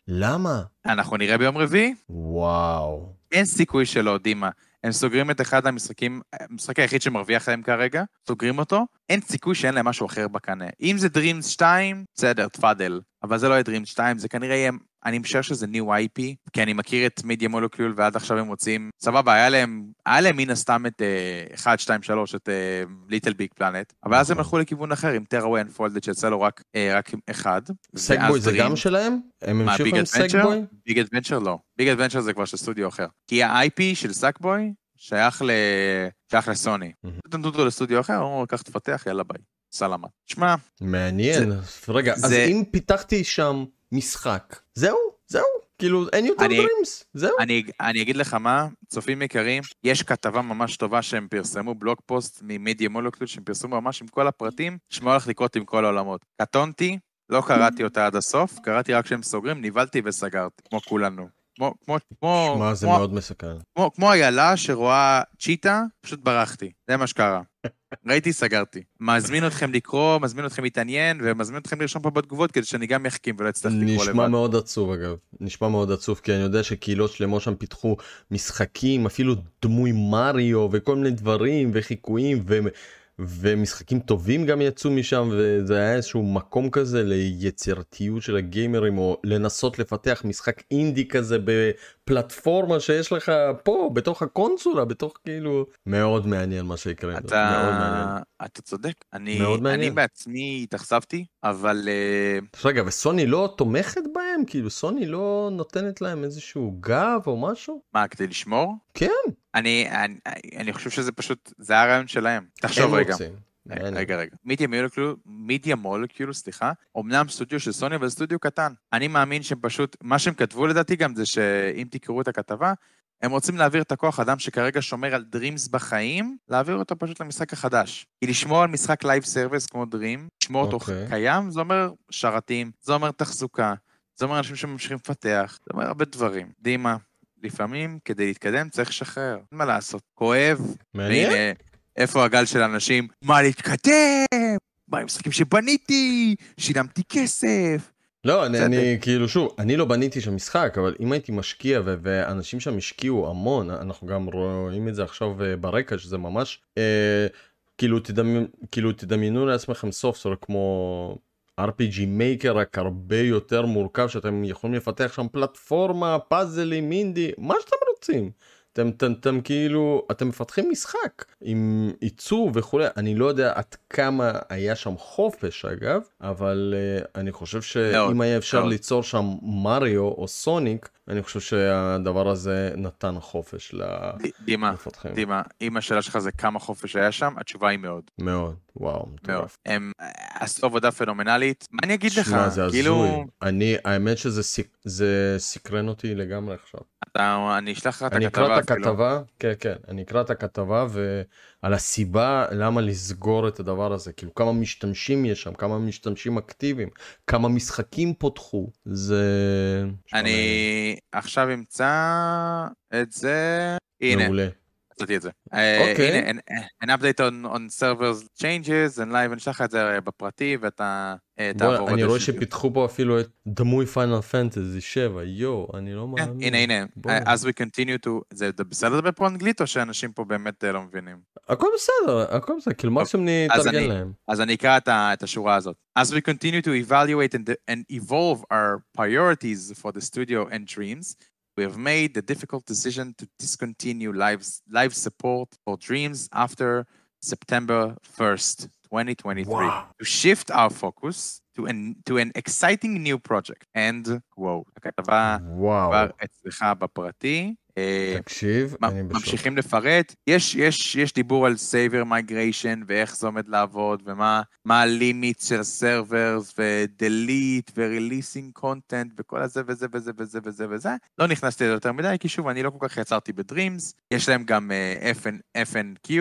למה? אנחנו נראה ביום רביעי? וואו. אין סיכוי שלא, דימה. הם סוגרים את אחד המשחקים, המשחק היחיד שמרוויח להם כרגע, סוגרים אותו, אין סיכוי שאין להם משהו אחר בקנה. אם זה Dreams 2, בסדר, תפאדל. אבל זה לא יהיה Dreams 2, זה כנראה יהיה, אני משער שזה New IP, כי אני מכיר את Media Molecule ועד עכשיו הם מוצאים, סבבה, היה להם, היה להם מן הסתם את 1, 2, 3, את Little Big Planet, אבל אז הם נכון. הלכו לכיוון אחר עם Tearaway Unfolded שיצא לו רק, אה, רק אחד. Sackboy זה גם שלהם? הם המשיכו עם? Sackboy? Big Adventure לא. Big Adventure זה כבר של סטודיו אחר. כי ה-IP של Sackboy שייך, ל... שייך לסוני. נתנו אותו לסטודיו אחר, אמרו קח תפתח, יאללה ביי. סלמה. שמע, מעניין. רגע, אז זה- אם פיתחתי שם משחק, זהו? זהו? כאילו אין יותר אני- Dreams? זהו? אני, אני אגיד לך מה, צופים יקרים, יש כתבה ממש טובה שהם פרסמו, blog post מ Media Molecule, שהם פרסמו ממש עם כל הפרטים, שמה הולך לקרות עם כל העולמות. קטונתי לא קראתי אותה עד הסוף, קראתי רק כשהם סוגרים, נבהלתי וסגרתי, כמו כולנו. כמו, כמו, כמו, שמע, זה כמו, מאוד מסוכן. כמו, כמו איילה שרואה צ'יטה, פשוט ברחתי. זה מה שקרה. ראיתי, סגרתי. מזמין אתכם לקרוא, מזמין אתכם להתעניין, ומזמין אתכם לרשום פה בתגובות כדי שאני גם אחכים ולא אצטרך לקרוא נשמע לבד. מאוד עצוב אגב, נשמע מאוד עצוב כי אני יודע שקהילות שלמות שם פיתחו משחקים, אפילו דמוי מריו וכל מיני דברים וחיקויים ו... ומשחקים טובים גם יצאו משם וזה היה איזשהו מקום כזה ליצירתיות של הגיימרים או לנסות לפתח משחק אינדי כזה בפלטפורמה שיש לך פה בתוך הקונסולה בתוך כאילו מאוד מעניין מה שיקרה. אתה, אתה צודק. אני, מאוד מעניין. אני בעצמי התאכזבתי, אבל אה, רגע וסוני לא תומכת בהם כאילו סוני לא נותנת להם איזשהו גב או משהו? מה, כדי לשמור? כן. אני, אני, אני חושב שזה פשוט, זה הרעיון שלהם. תחשוב הם רגע. רוצים. רגע, רגע. מידיה מולקיול, מידיה מולקיול, סליחה, אמנם סטודיו של סוני, אבל סטודיו קטן. אני מאמין שהם פשוט, מה שהם כתבו לדעתי גם זה שאם תקראו את הכתבה, הם רוצים להעביר את הכוח אדם שכרגע שומר על Dreams בחיים, להעביר אותו פשוט למשחק החדש. כי לשמור על משחק live service כמו Dreams, לשמור אותו אוקיי. קיים, זה אומר שרתים, זה אומר תחזוקה, זה אומר אנשים שממשיכים לפתח, זה אומר הרבה דברים. דימה, לפעמים כדי להתקדם צריך לשחרר, אין מה לעשות. כואב, מעניין. והנה, איפה הגל של אנשים? מה להתקדם? מה עם משחקים שבניתי? שילמתי כסף? לא, אני. אני כאילו שוב, אני לא בניתי שם משחק, אבל אם הייתי משקיע ו- ואנשים שם השקיעו המון, אנחנו גם רואים את זה עכשיו אה, ברקע, שזה ממש, אה, כאילו, תדמי, כאילו תדמיינו לעצמכם סופטוור כמו RPG Maker, רק הרבה יותר מורכב, שאתם יכולים לפתח שם פלטפורמה, פאזלים, אינדי, מה שאתם רוצים. אתם, אתם, אתם כאילו, אתם מפתחים משחק עם עיצוב וכולי, אני לא יודע עד כמה היה שם חופש אגב, אבל uh, אני חושב שאם היה אפשר מאוד. ליצור שם מריו או סוניק, אני חושב שהדבר הזה נתן חופש למפתחים. דימה, אם השאלה שלך זה כמה חופש היה שם, התשובה היא מאוד. מאוד, וואו. מטורף. הם אה, עשו עבודה פנומנלית, מה אני אגיד לך? שמע, זה כאילו, הזוי. אני, האמת שזה סקרן אותי לגמרי עכשיו. אתה- אני אשלח לך את אני הכתבה אקרא את. הכתבה, כן כן, אני אקרא את הכתבה ועל הסיבה למה לסגור את הדבר הזה, כאילו כמה משתמשים יש שם, כמה משתמשים אקטיביים, כמה משחקים פותחו, זה... אני עכשיו אמצא את זה, הנה, מעולה. מצאתי את זה. אה, אוקיי. הנה, an- an update on, on servers changes and live, אני אשלח לך את זה בפרטי ואתה אה, בוא, תעבור. אני את רואה זה. שפיתחו פה אפילו את דמוי פיינל פנטזי 7, יואו, אני לא כן, מאמין. הנה, הנה, בואנה. as we continue to, זה זה בסדר לדבר פה אנגלית או שאנשים פה באמת אה, לא מבינים? הכל בסדר, הכל בסדר, כאילו מקסימום אז נתרגל אני- להם. אז אני אקרא את ה- את השורה הזאת. As we continue to evaluate and, and evolve our priorities for the studio and dreams, we have made the difficult decision to discontinue live, live support for Dreams after September 1st, 2023, וואו. to shift our focus to an, to an exciting new project. And, וואו, הכתבה וואו, כבר אצלך בפרטי. אה, תקשיב, אני בשוק. ממשיכים לפרט. יש, יש, יש דיבור על סרבר מייגריישן ואיך זה עומד לעבוד ומה מה הלימיט של הסרברס ודליט ורליסינג קונטנט וכל הזה וזה וזה וזה וזה וזה. לא נכנסתי לזה יותר מדי כי שוב אני לא כל כך יצרתי בדרימס. יש להם גם uh, FN, FAQ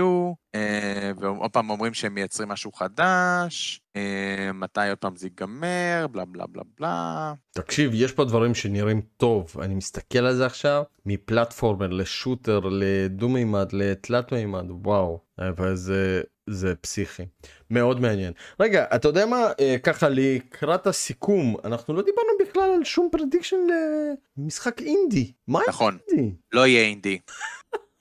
ועוד פעם אומרים שהם מייצרים משהו חדש. uh, מתי עוד פעם זה ייגמר בלה בלה בלה בלה. תקשיב, יש פה דברים שנראים טוב, אני מסתכל על זה עכשיו, מ platformer ל shooter, לדו-מימד, לתלת מימד, וואו, אבל זה, זה פסיכי. מאוד מעניין. רגע, אתה יודע מה, אה, ככה לקראת הסיכום, אנחנו לא דיברנו בכלל על שום prediction למשחק אינדי. מה נכון. אינדי? לא יהיה אינדי.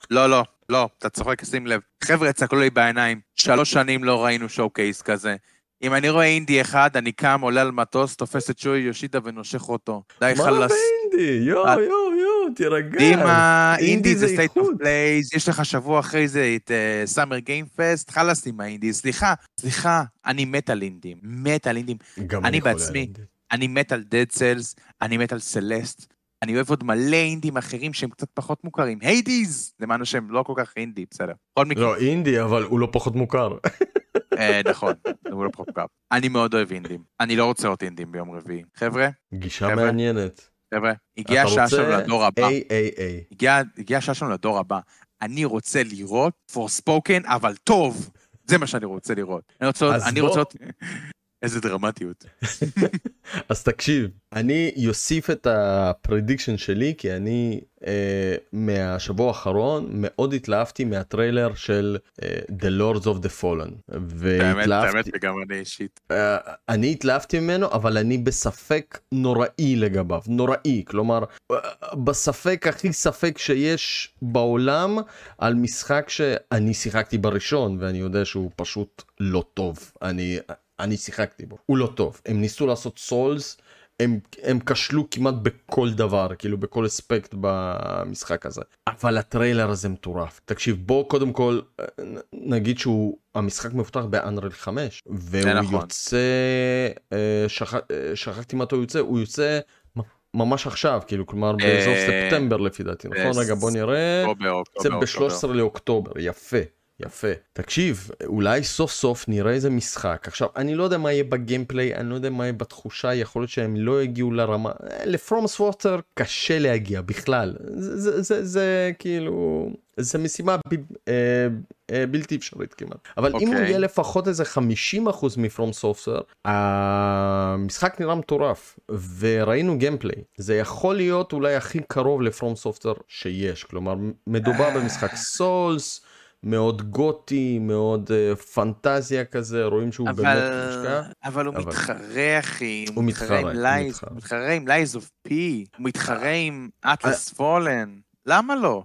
לא, לא, לא, אתה צוחק, שים לב. חבר'ה, צעקו לי בעיניים, שלוש שנים לא ראינו showcase כזה. אם אני רואה אינדי אחד, אני קם, עולה על מטוס, תופס את שוי יושידה ונושך אותו. די מה חלאס. באינדי? יואו, אה, יואו, יואו, תירגע. דימה, indie indie זה זה State of. Play, יש לך שבוע אחרי זה את Summer Game Fest, חלאס עם האינדי. סליחה, סליחה, אני מת על אינדים, מת על אינדים. גם אני בעצמי. אינדי. אני מת על דד סלס, אני מת על סלסט, אני אוהב עוד מלא אינדים אחרים שהם קצת פחות מוכרים. היידיז! למען השם, לא כל כך אינדי, בסדר. בכל מקרה, לא, אינדי, אבל הוא לא פחות מוכר. אה, נכון, הוא לא פחות מוכר. אני מאוד אוהב אינדים. אני לא רוצה לראות אינדים ביום רביעי. חבר'ה, גישה מעניינת. חבר'ה, הגיעה השעה שלנו לדור הבא. הגיעה הגיעה השעה שלנו לדור הבא. אני רוצה לראות פורספוקן, אבל טוב. זה מה שאני רוצה לראות. אני רוצה, אז אני בוא. רוצה, איזה דרמטיות. אז תקשיב, אני אוסיף את ה prediction שלי כי אני אה, מהשבוע האחרון מאוד התלהבתי מהטריילר של אה, The Lords of the Fallen. והתלהבתי, האמת וגם אני אישית. אה, אני התלהבתי ממנו אבל אני בספק נוראי לגביו, נוראי, כלומר אה, בספק הכי ספק שיש בעולם על משחק שאני שיחקתי בראשון ואני יודע שהוא פשוט לא טוב. אני... אני שיחקתי בו, הוא לא טוב. הם ניסו לעשות סולס, הם, הם כשלו כמעט בכל דבר, כאילו בכל אספקט במשחק הזה. אבל הטריילר הזה מטורף. תקשיב, בוא קודם כל נגיד שהוא, המשחק מפותח באנרל 5, והוא נכון. יוצא, אה, שכ, אה, שכחתי מתי הוא יוצא, הוא יוצא ממש עכשיו, כאילו, כלומר באזור אה, ספטמבר לפי דעתי, נכון? רגע, בוא נראה. זה ב-13 לאוקטובר, יפה. יפה. תקשיב, אולי סוף סוף נראה איזה משחק. עכשיו, אני לא יודע מה יהיה ב gameplay, אני לא יודע מה יהיה בתחושה, יכול להיות שהם לא יגיעו לרמה... לפרום סופטר קשה להגיע בכלל. זה, זה, זה, זה כאילו... זה משימה ב, אה, אה, בלתי אפשרית כמעט. אבל okay. אם הוא אוקיי. יהיה לפחות איזה 50% מ FromSoftware, המשחק נראה מטורף, וראינו gameplay. זה יכול להיות אולי הכי קרוב ל FromSoftware שיש. כלומר, מדובר במשחק Souls. מאוד גותי, מאוד uh, פנטזיה כזה, רואים שהוא אבל, באמת מושקע. אבל הוא אבל... מתחרה, אחי. הוא מתחרה, הוא מתחרה. הוא מתחרה עם Lies of P, הוא מתחרה עם Atlas Fallen. למה לא?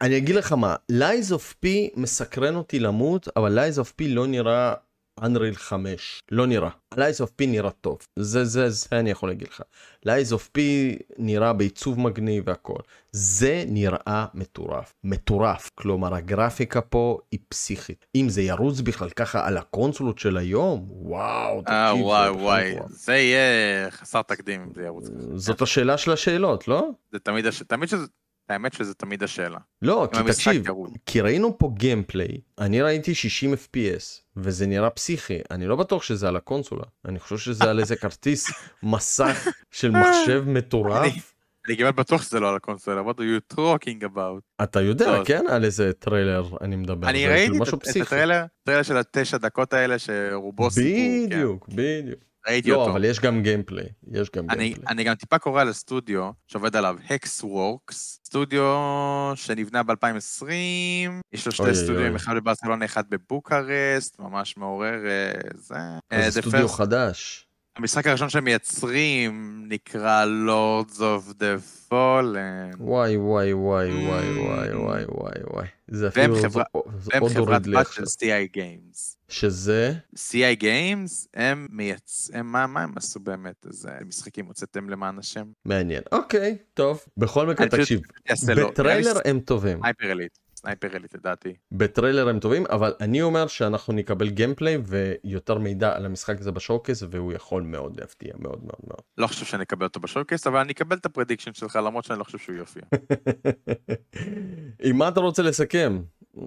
אני אגיד לך מה, Lies of P מסקרן אותי למות, אבל Lies of P לא נראה Unreal 5 לא נראה. Lies of P נראה טוב זה זה זה אני יכול להגיד לך. Lies of P נראה בעיצוב מגניב והכל. זה נראה מטורף מטורף כלומר הגרפיקה פה היא פסיכית אם זה ירוץ בכלל ככה על הקונסולות של היום וואו אה, תקשיב, וואי וואי זה יהיה חסר תקדים אם זה ירוץ. זאת השאלה של השאלות לא? זה תמיד תמיד שזה האמת שזה תמיד השאלה. לא, כי תקשיב, כי ראינו פה gameplay, אני ראיתי 60 FPS, וזה נראה פסיכי, אני לא בטוח שזה על הקונסולה, אני חושב שזה על איזה כרטיס מסך של מחשב מטורף. אני כמעט בטוח שזה לא על הקונסולה, what are you talking about? אתה יודע, כן? על איזה טריילר אני מדבר. אני ראיתי את הטריילר, טריילר של התשע דקות האלה שרובו סיפור. כן. בדיוק, בדיוק. ראיתי לא, אותו. אבל יש גם gameplay, יש גם אני, gameplay. אני גם טיפה קורא על הסטודיו שעובד עליו, Hexworks, סטודיו שנבנה ב-2020, יש לו שתי סטודיו, אחד בברסלונה, אחד בבוקרסט, ממש מעורר אה, זה. אה, זה סטודיו חדש. המשחק הראשון שהם מייצרים נקרא Lords of the Fallen. וואי וואי וואי וואי וואי וואי וואי וואי. זה אפילו עוד חברת בת של CI Games. שזה? CI Games הם מייצאים, מה, מה הם עשו באמת? איזה משחקים הוצאתם למען השם? מעניין. אוקיי, טוב. בכל מקרה תקשיב, בטריילר הם טובים. הייפר אליט. סנייפר אליט לדעתי. בטריילר הם טובים אבל אני אומר שאנחנו נקבל gameplay ויותר מידע על המשחק הזה ב showcase והוא יכול מאוד להפתיע מאוד מאוד מאוד. לא חושב שאני אקבל אותו ב showcase אבל אני אקבל את ה prediction שלך למרות שאני לא חושב שהוא יופיע. עם מה אתה רוצה לסכם?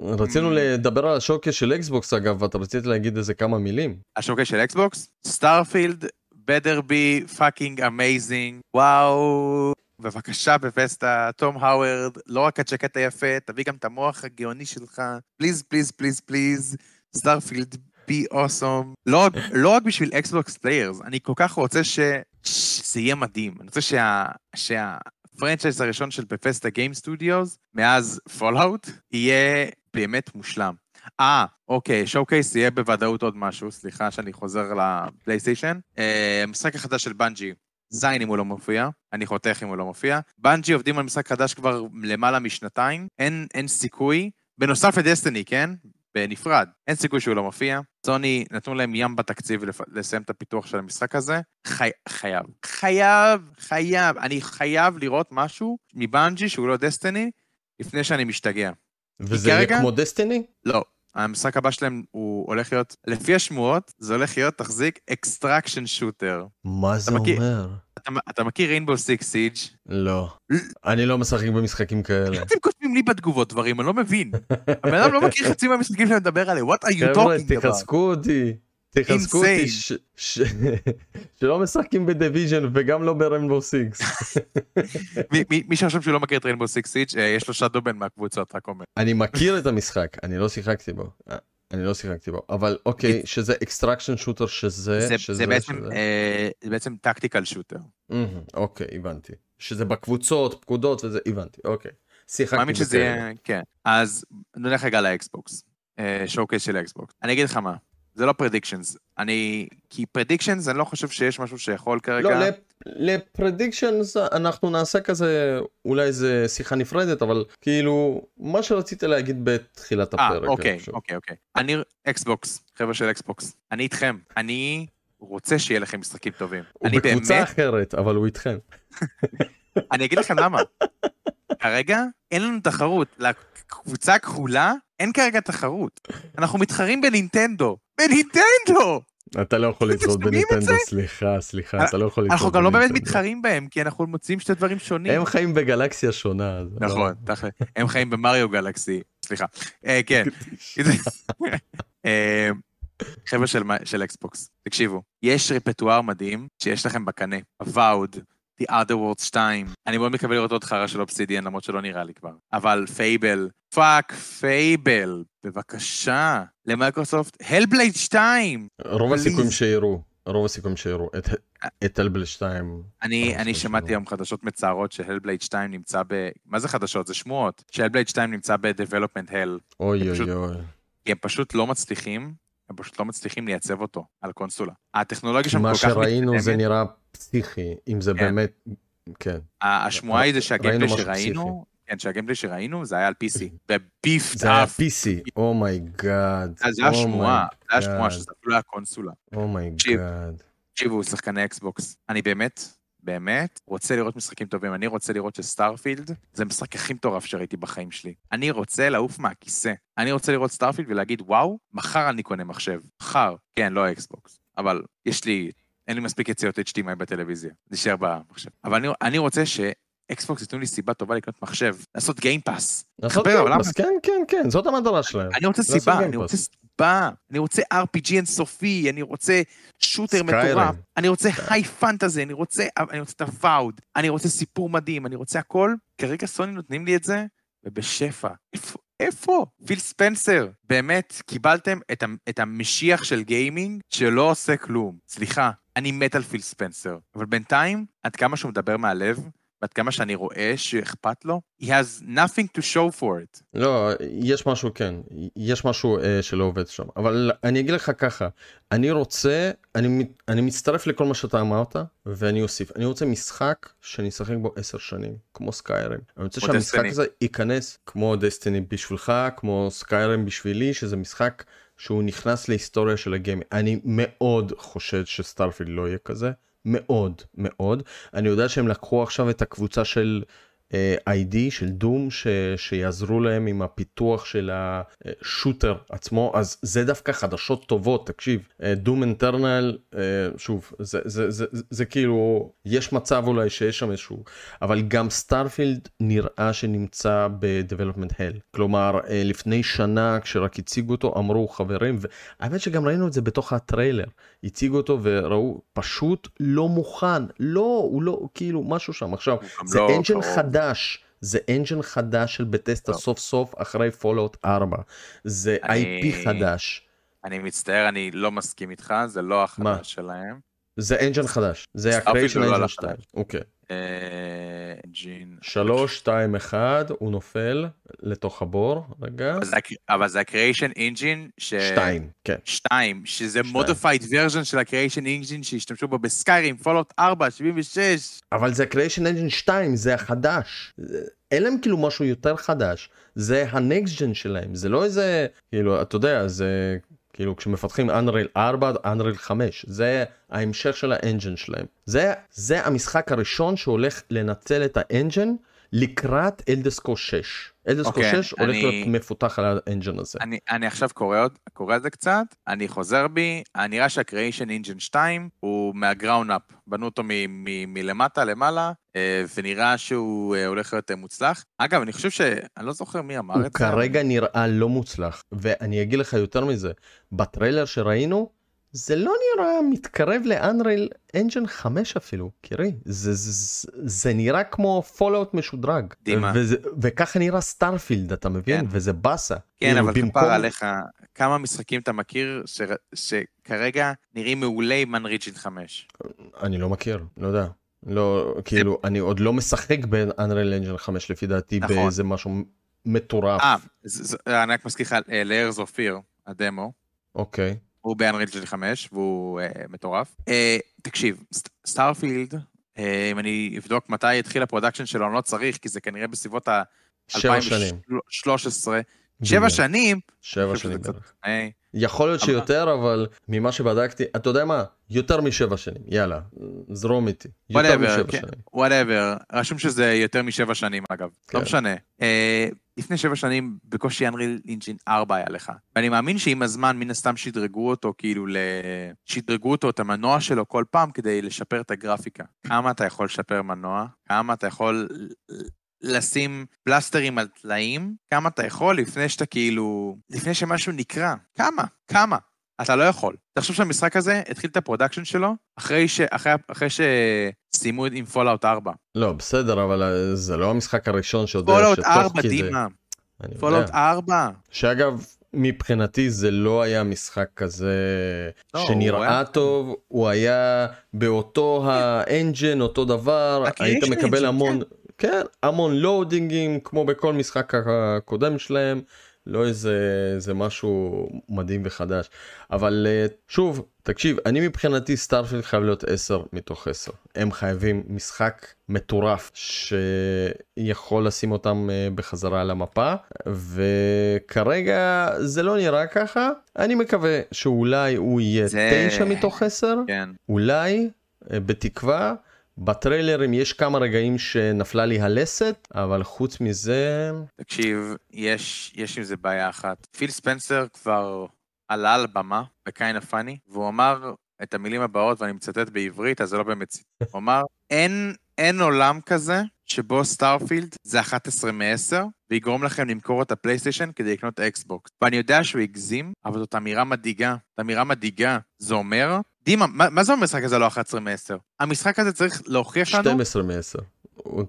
רצינו mm. לדבר על ה showcase של Xbox אגב ואתה רצית להגיד איזה כמה מילים. ה showcase של Xbox? Starfield better be fucking amazing וואו בבקשה בת'סדה, טוד האוורד, לא רק הז'קט היפה, תביא גם את המוח הגאוני שלך, please, please, please, please, Starfield, be awesome. לא, רק בשביל Xbox players, אני כל כך רוצה ש... שזה יהיה מדהים. אני רוצה שה... שה... ה franchise הראשון של Bethesda Game Studios, מאז Fallout, יהיה באמת מושלם. אה, אוקיי, showcase יהיה בוודאות עוד משהו, סליחה שאני חוזר לפלייסטיישן. אה, המשחק החדש של באנג'י, זין אם הוא לא מופיע, אני חותך אם הוא לא מופיע. באנג'י עובדים על משחק חדש כבר למעלה משנתיים, אין, אין סיכוי. בנוסף ל Destiny, כן? בנפרד. אין סיכוי שהוא לא מופיע. סוני נתנו להם ים בתקציב לסיים את הפיתוח של המשחק הזה. חי... חייב. חייב, חייב. אני חייב לראות משהו מבאנג'י שהוא לא Destiny, לפני שאני משתגע. וזה יהיה כמו Destiny? לא. המשחק הבא שלהם הוא הולך להיות, לפי השמועות, זה הולך להיות, תחזיק, extraction shooter. מה זה מכיר, אומר? אתה, אתה מכיר Rainbow Six Siege? לא. אני לא משחק במשחקים כאלה. אתם כותבים לי בתגובות דברים, אני לא מבין. הבן אדם לא מכיר חצי מהמשחקים שאני מדבר עליהם, what are you talking about? חבר'ה, תחזקו אותי. תחזקו אותי שלא משחקים ב Division וגם לא ב Rainbow Six. מי שחושב שהוא לא מכיר את Rainbow Six Siege, יש לו שדובן מהקבוצות, רק אומר. אני מכיר את המשחק, אני לא שיחקתי בו. אני לא שיחקתי בו, אבל אוקיי, שזה extraction shooter שזה, זה, שזה, זה בעצם, שזה. אה, זה בעצם tactical shooter. אוקיי, הבנתי. שזה בקבוצות, פקודות וזה, הבנתי, אוקיי. שיחקתי מאמין שזה בכאלה. יהיה, כן. אז נלך רגע לאקסבוקס, show של האקסבוקס. אני אגיד לך מה, זה לא predictions. אני, כי predictions, אני לא חושב שיש משהו שיכול כרגע... לא, ל predictions אנחנו נעשה כזה, אולי זה שיחה נפרדת, אבל כאילו, מה שרציתי להגיד בתחילת אה, הפרק. אני אוקיי. אוקיי, אוקיי. אני אקסבוקס, חבר'ה של אקסבוקס. אני איתכם. אני רוצה שיהיה לכם משחקים טובים. הוא בקבוצה באמת, אחרת, אבל הוא איתכם. אני אגיד לכם למה. כרגע אין לנו תחרות. לקבוצה הכחולה אין כרגע תחרות. אנחנו מתחרים בנינטנדו. בנינטנדו! אתה לא יכול לצעוד בנינטנדו? סליחה, סליחה, אתה לא יכול לצעוד אנחנו גם לא באמת בנינטנדו. מתחרים בהם, כי אנחנו מוצאים שתי דברים שונים. הם חיים בגלקסיה שונה. לא- נכון. הם חיים ב Mario Galaxy. סליחה. אה, כן. אה, חבר'ה של אקסבוקס, תקשיבו, יש רפרטואר מדהים שיש לכם בקנה. Avowed, The Outer Worlds 2. אני מאוד מקווה לראות עוד חרא של אובסידיאן, למרות שלא נראה לי כבר. אבל Fable, fuck Fable, בבקשה, למייקרוסופט, Hellblade 2! רוב. הסיכויים שיראו, רוב הסיכויים שיראו את- את Hellblade 2. אני, אני שמעתי. היום חדשות מצערות ש Hellblade 2 נמצא ב... מה זה חדשות? זה שמועות. ש Hellblade 2 נמצא ב-Development Hell. אוי פשוט- אוי אוי. הם פשוט לא מצליחים, הם פשוט לא מצליחים לייצב אותו על קונסולה. הטכנולוגיה שם מה כל כך שראינו זה מתקדמת. נראה פסיכי, אם זה כן. באמת, כן. השמועה היא זה שה gameplay שראינו, כן, שה gameplay שראינו זה היה על PC. בביף זה היה. PC, oh my god. זה היה שמועה, זה היה שמועה. שזה אפילו היה קונסולה. Oh my god. תקשיבו, שחקני אקסבוקס, אני באמת, באמת רוצה לראות משחקים טובים. אני רוצה לראות ש Starfield זה המשחק הכי מטורף שראיתי בחיים שלי. אני רוצה לעוף מהכיסא. אני רוצה לראות Starfield ולהגיד, וואו, מחר אני קונה מחשב. מחר. כן, לא אקסבוקס. אבל יש לי, אין לי מספיק יציאות HDMI בטלוויזיה. נשאר במחשב. אבל אני, אני רוצה שאקסבוקס ייתנו לי סיבה טובה לקנות מחשב. לעשות Game Pass. לעשות Game Pass, כן, כן, כן, זאת המטרה שלהם. אני רוצה סיבה, אני. רוצה סיבה, אני רוצה RPG אינסופי, אני רוצה שוטר. מטורף, אני רוצה היי פנטזי, אני רוצה, אני רוצה את הוואוד, אני רוצה סיפור מדהים, אני רוצה הכל. כרגע סוני נותנים לי את זה, ובשפע. איפה? איפה? פיל ספנסר, באמת, קיבלתם את, את המשיח של גיימינג שלא עושה כלום. סליחה, אני מת על פיל ספנסר, אבל בינתיים, עד כמה שהוא מדבר מהלב, ועד כמה שאני רואה שאכפת לו, he has nothing to show for it. לא, יש משהו כן, יש משהו אה, שלא עובד שם, אבל אני אגיד לך ככה, אני רוצה, אני, אני מצטרף לכל מה שאתה אמרת, ואני אוסיף, אני רוצה משחק שאני אשחק בו עשר שנים, כמו סקיירים. אני רוצה שהמשחק Destiny. הזה ייכנס כמו דסטיני בשבילך, כמו סקיירים בשבילי, שזה משחק שהוא נכנס להיסטוריה של הגיימינג. אני מאוד חושד שסטארפילד לא יהיה כזה. מאוד מאוד. אני יודע שהם לקחו עכשיו את הקבוצה של id של Doom ש, שיעזרו להם עם הפיתוח של השוטר עצמו. אז זה דווקא חדשות טובות תקשיב. Doom Eternal שוב זה, זה, זה, זה, זה כאילו יש מצב אולי שיש שם איזשהו אבל גם Starfield נראה שנמצא ב-Development Hell. כלומר אה, לפני שנה כשרק הציגו אותו אמרו חברים והאמת שגם ראינו את זה בתוך הטריילר. הציגו אותו וראו פשוט לא מוכן. לא הוא לא כאילו משהו שם. עכשיו זה לא engine קרוב. חדש זה engine חדש של Bethesda. סוף סוף אחרי Fallout 4 זה אני- IP חדש אני מצטער, אני לא מסכים איתך, זה לא מה? החדש שלהם. זה engine חדש זה ה Creation Engine הלך 2 אוקיי engine. 3 2 1 הוא נופל לתוך הבור רגע אבל זה הק- אבל זה ה-Creation Engine, ש... 2 כן שתיים, שזה שתיים. modified version של ה-Creation Engine שהשתמשו בו ב Skyrim, Fallout 4, 76. אבל זה ה Creation Engine 2 זה החדש אין להם כאילו משהו יותר חדש זה הנקסט ג'ן שלהם זה לא איזה כאילו אתה יודע זה כאילו כשמפתחים אנריל 4 אנריל 5 זה ההמשך של האנג'ן שלהם. זה זה המשחק הראשון שהולך לנצל את האנג'ן לקראת אלדסקו 6 אלדסקו אוקיי, 6 הולך אני- להיות מפותח על האנג'ן הזה אני, אני עכשיו קורא, קורא את זה קצת, אני חוזר בי, אה, נראה שה-Creation Engine 2 הוא מה-ground up, בנו אותו מ- מ- מלמטה למעלה, אה, ונראה שהוא אה, הולך להיות אה, מוצלח. אגב, אני חושב ש... אני לא זוכר מי אמר הוא את זה. אבל- כרגע נראה לא מוצלח ואני אגיד לך יותר מזה בטריילר שראינו זה לא נראה מתקרב ל Unreal Engine 5 אפילו, קירי, זה, זה, זה, זה נראה כמו Fallout משודרג. דימה. וזה- וככה נראה Starfield, אתה מבין? כן. וזה באסה. כן, כאילו, אבל במקום- כפר עליך, כמה משחקים אתה מכיר ש- שכרגע נראים מעולה עם Unreal Engine 5? אני לא מכיר, לא יודע. לא, כאילו, אני עוד לא משחק ב Unreal Engine 5 לפי דעתי נכון. באיזה משהו מטורף. אה, זה- זה- אני רק מזכיר לך, אה, לארז אופיר, הדמו, אוקיי. הוא ב Unreal Engine 5 והוא אה, מטורף. אה, תקשיב, סט- Starfield, אה, אם אני אבדוק מתי התחיל ה production שלו, אני לא צריך, כי זה כנראה בסביבות ה... שבע שנים. 2013. שבע. שנים, שבע שנים שזה בערך. אה, יכול להיות אבל- שיותר, אבל ממה שבדקתי, אתה יודע מה? יותר משבע שנים, יאללה, זרום איתי. יותר Whatever, משבע כן. שנים. whatever, רשום שזה יותר משבע שנים אגב, כן. לא משנה. אה, לפני שבע שנים בקושי Unreal Engine 4 היה לך. ואני מאמין שעם הזמן מן הסתם שדרגו אותו כאילו ל... שדרגו אותו את המנוע שלו כל פעם כדי לשפר את הגרפיקה. כמה אתה יכול לשפר מנוע? כמה אתה יכול לשים פלסטרים על טלאים? כמה אתה יכול לפני שאתה כאילו... לפני שמשהו נקרע? כמה? כמה? אתה לא יכול. תחשוב שהמשחק הזה התחיל את ה production שלו אחרי, ש... אחרי... אחרי שסיימו עם פולאאוט 4. לא, בסדר, אבל זה לא המשחק הראשון שיודע Fallout שתוך 4, כדי... דימה. Fallout 4. שאגב, מבחינתי זה לא היה משחק כזה לא, הוא שנראה היה- טוב, הוא היה באותו ה engine, אותו דבר, היית מקבל המון, כן, המון loading ים, כמו בכל משחק הקודם שלהם, לא איזה, איזה משהו מדהים וחדש. אבל אה, שוב, תקשיב, אני מבחינתי Starfield חייב להיות 10 מתוך 10. הם חייבים משחק מטורף שיכול לשים אותם אה, בחזרה על המפה, וכרגע זה לא נראה ככה. אני מקווה שאולי הוא יהיה זה- 9 מתוך 10, כן. אולי, אה, בתקווה. בטריילרים יש כמה רגעים שנפלה לי הלסת, אבל חוץ מזה, תקשיב, יש, יש עם זה בעיה אחת. פיל ספנסר כבר עלה על במה ב- Kinda Funny, והוא אמר את המילים הבאות, ואני מצטט בעברית, אז זה לא באמת. הוא אמר, אין, אין עולם כזה שבו Starfield זה 11 מ-10, ויגרום לכם למכור את הפלייסטיישן כדי לקנות אקסבוקס. ואני יודע שהוא הגזים, אבל זאת אמירה מדאיגה. זאת אמירה מדאיגה. זה אומר, דימה, מה, מה זה המשחק הזה לא 11 מ-10? המשחק הזה צריך להוכיח לנו 12 מ-10. הוא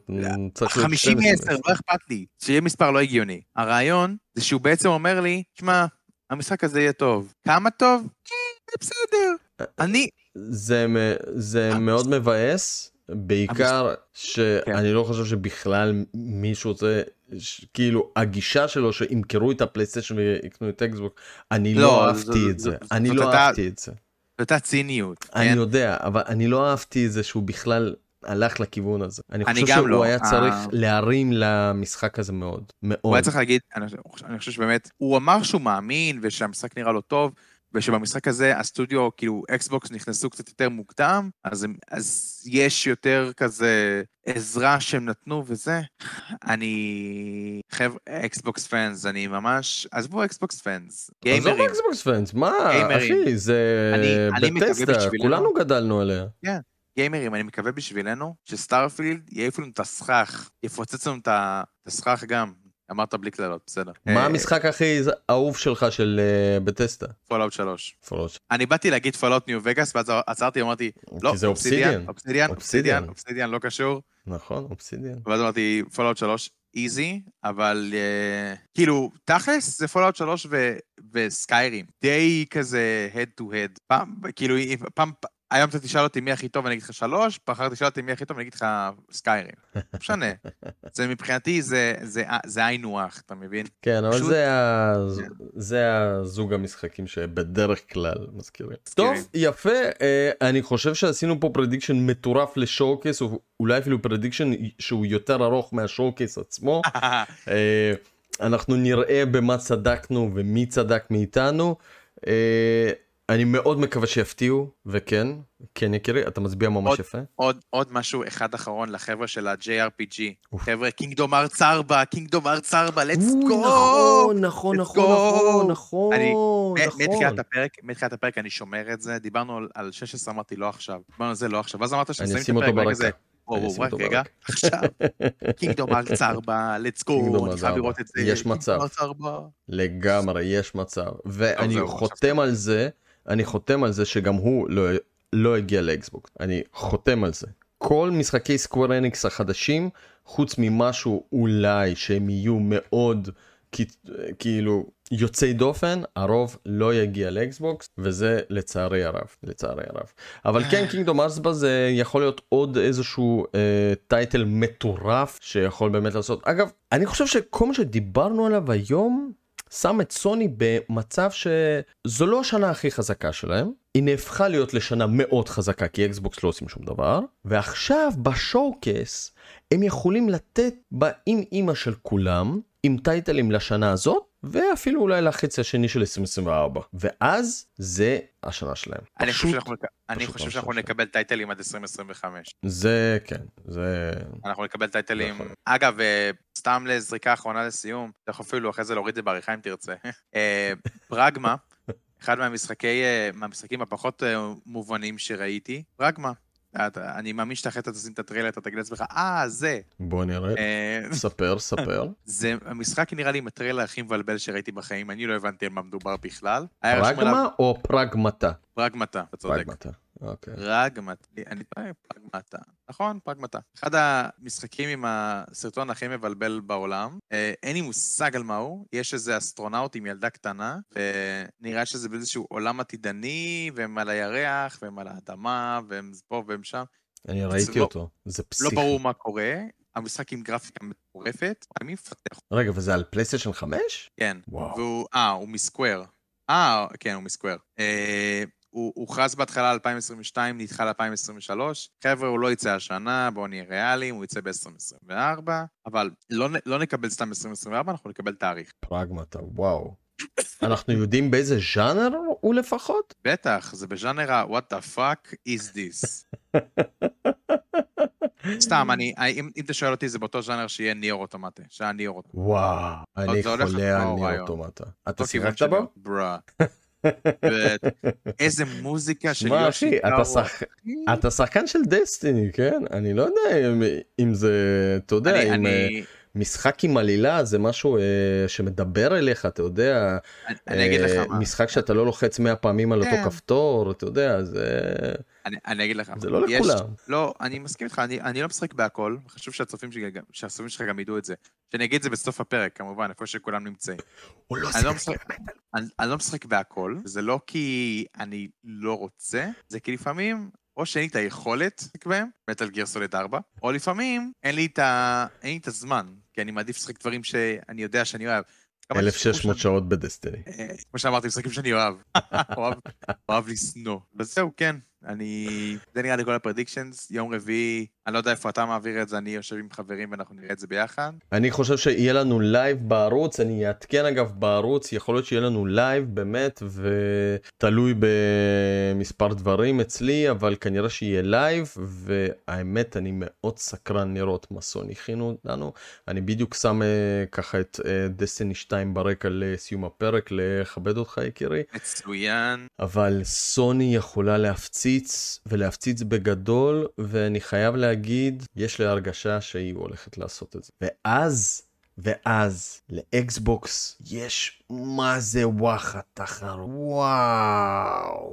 צריך להיות 50 12 מ-10, לא אכפת לי. שיהיה מספר לא הגיוני. הרעיון זה שהוא בעצם אומר לי, שמע, המשחק הזה יהיה טוב. כמה טוב? כן, בסדר. אני, זה, זה מאוד מבאס, בעיקר שאני לא חושב שבכלל מישהו רוצה, כאילו הגישה שלו שימכרו את הפלייסטיישן ויקנו את אקסבוקס, אני לא, לא זו- אהבתי את זה, אני לא אהבתי את זה. הייתה ציניות. אני כן? יודע, אבל אני לא אהבתי את זה שהוא בכלל הלך לכיוון הזה. אני אני חושב שהוא לא. היה צריך אה, להרים למשחק הזה מאוד, הוא מאוד. היה צריך להגיד, אני, אני חושב שבאמת, הוא אמר שהוא מאמין ושהמשחק נראה לו טוב, ושבמשחק הזה הסטודיו, כאילו אקסבוקס נכנסו קצת יותר מוקדם, אז, הם- אז יש יותר כזה עזרה שהם נתנו וזה. אני... חבר'ה, Xbox fans, אני ממש... עזבו Xbox fans. עזוב גיימרים. אקסבוקס פאנס, מה גיימרים. אחי, זה אני- אני Bethesda. כולנו גדלנו עליה. גיימרים, אני מקווה בשבילנו ש Starfield יעיף לנו את הסכך, יפוצץ לנו את הסכך גם. אמרת בלי קללות, בסדר. מה המשחק הכי אהוב שלך של אה, Bethesda? Fallout 3. Fallout. אני באתי להגיד Fallout New Vegas, ואז עצרתי, אמרתי, לא, Obsidian. Obsidian, Obsidian, Obsidian. Obsidian לא קשור. נכון, אובסידיאן. ואז אמרתי, Fallout 3 easy, אבל אה, כאילו, תכלס זה Fallout 3 ו- ו Skyrim. די כזה head to head. פעם, כאילו, פעם, היום אתה תשאל אותי מי הכי טוב, אני אגיד לך 3, מחר תשאל אותי מי הכי טוב, אני אגיד לך Skyrim. לא משנה. זה מבחינתי, זה- היינו הך, אתה מבין? כן, אבל פשוט- זה ה- זה הזוג המשחקים שבדרך כלל מזכירים. טוב. יפה, אה, אני חושב שעשינו פה prediction מטורף ל showcase, או אולי אפילו prediction שהוא יותר ארוך מה showcase עצמו. אה, אנחנו נראה במה צדקנו ומי צדק מאיתנו. אני מאוד מקווה שיפתיעו, וכן, כן יקירי, אתה מצביע ממש עוד- יפה. עוד, עוד משהו אחד אחרון לחבר'ה של ה-JRPG. חבר'ה, Kingdom Hearts 4, Kingdom Hearts 4, let's אוי, go! נכון, נכון, נכון. נכון, נכון, אני- מ- נכון. מתחילת הפרק, מתחילת הפרק אני שומר את זה, דיברנו על- על 16, אמרתי לא עכשיו, דיברנו על זה לא עכשיו, ואז אמרת אני שנסיים את אשים אותו הפרק. כזה, וואו, רק רגע. עכשיו, קינגדום ארץ 4, let's Kingdom go, אני חייב 4. לראות את זה, יש מצב. Kingdom Hearts 4. לגמרי, יש מצב. ואני חותם על זה אני חותם על זה שגם הוא לא, לא הגיע לאקסבוקס. אני חותם על זה. כל משחקי סקוור אניקס החדשים, חוץ ממשהו אולי שהם יהיו מאוד כאילו יוצאי דופן, הרוב לא יגיע לאקסבוקס, וזה לצערי הרב, לצערי הרב. אבל כן, Kingdom Hearts זה יכול להיות עוד איזשהו אה, title מטורף שיכול באמת לעשות. אגב, אני חושב שכל מה שדיברנו עליו היום, שם את סוני במצב שזו לא השנה הכי חזקה שלהם, היא נהפכה להיות לשנה מאוד חזקה כי אקסבוקס לא עושים שום דבר, ועכשיו ב showcase הם יכולים לתת עם אימא של כולם, עם טייטלים לשנה הזאת, ואפילו אולי לחצי השני של 2024 ואז זה השנה שלהם. אני חושב שאנחנו, אני חושב שאנחנו נקבל טייטלים עד 2025. זה כן זה אנחנו נקבל טייטלים אגב אה, סתם לזריקה אחרונה לסיום אתה יכול אפילו אחרי זה להוריד את זה בעריכה אם תרצה. אה, פרגמה אחד מהמשחקי אה, מהמשחקים הפחות מובנים שראיתי פרגמה אני מאמין שאתה אחרי אתה תשים את הטריילר, אתה תגיד לעצמך, אה, זה. בוא נראה, אה, ספר, ספר. זה המשחק נראה לי עם הטריילר הכי מבלבל שראיתי בחיים, אני לא הבנתי על מה מדובר בכלל. Pragma או Pragmata? Pragmata, אתה צודק. Pragmata. אוקיי. Pragmata, אני טועה, Pragmata. נכון, Pragmata. אחד המשחקים עם הסרטון הכי מבלבל בעולם. אה, אין לי מושג על מה הוא, יש איזה אסטרונאוט עם ילדה קטנה, ונראה שזה באיזשהו עולם עתידני, והם על הירח, והם על האדמה, והם פה והם שם. אני ראיתי לא, אותו, זה פסיכי. לא ברור מה קורה, המשחק עם גרפיקה מטורפת, מי מפתח? רגע, וזה על פלייסטיישן 5? כן. וואו. אה, הוא מסקוואר. אה, כן, הוא מסקוואר. הוא הוכרז בהתחלה 2022, נדחה ל-2023. חבר'ה, הוא לא יצא השנה, בואו נהיה ריאליים, הוא יצא ב-2024, אבל לא, לא נקבל סתם 2024, אנחנו נקבל תאריך. פרגמטה, וואו. אנחנו יודעים באיזה ז'אנר הוא לפחות? בטח, זה בז'אנר ה- what the fuck is this. סתם, אני, אם, אם אתה שואל אותי, זה באותו ז'אנר שיהיה ניאור אוטומטי, שהיה ניאור אוטומטי. וואו, אני חולה על ניאור אוטומטה. אתה שיחקת בו? ברה. איזה מוזיקה של יושי קארו. אתה שחקן של דסטיני, כן? אני לא יודע אם זה, אתה יודע, אם... משחק עם עלילה זה משהו אה, שמדבר אליך אתה יודע. אני אגיד לך מה. משחק שאתה לא לוחץ 100 פעמים על אותו כן. כפתור אתה יודע זה אני, אני אגיד לך זה לא יש, לכולם. לא אני מסכים איתך אני, אני לא משחק בהכל חשוב שהצופים שלי גם שהצופים שלך גם ידעו את זה. שאני אגיד את זה בסוף הפרק כמובן איפה שכולם נמצאים. הוא לא אני, לא משחק, אני, אני לא משחק בהכל זה לא כי אני לא רוצה זה כי לפעמים או שאין לי את היכולת לשחק בהם, מטאל גיר סוליד 4, או לפעמים אין לי את, ה... אין לי את הזמן, כי אני מעדיף לשחק דברים שאני יודע שאני אוהב. 1600 שעות ב Destiny. אה, כמו שאמרתי, משחקים שאני אוהב. אוהב לשנוא. וזהו, כן. אני... זה נראה לי כל ה predictions, יום רביעי, אני לא יודע איפה אתה מעביר את זה, אני יושב עם חברים ואנחנו נראה את זה ביחד. אני חושב שיהיה לנו live בערוץ, אני אעדכן אגב בערוץ, יכול להיות שיהיה לנו live באמת, ותלוי במספר דברים אצלי, אבל כנראה שיהיה live, והאמת אני מאוד סקרן לראות מה סוני הכינו לנו. אני בדיוק שם אה, ככה את Destiny אה, 2 ברקע לסיום הפרק, לכבד אותך יקירי. מצוין. אבל סוני יכולה להפציע. להפציץ ולהפציץ בגדול ואני חייב להגיד יש לי הרגשה שהיא הולכת לעשות את זה. ואז ואז לאקסבוקס יש מה זה וואחד תחר וואו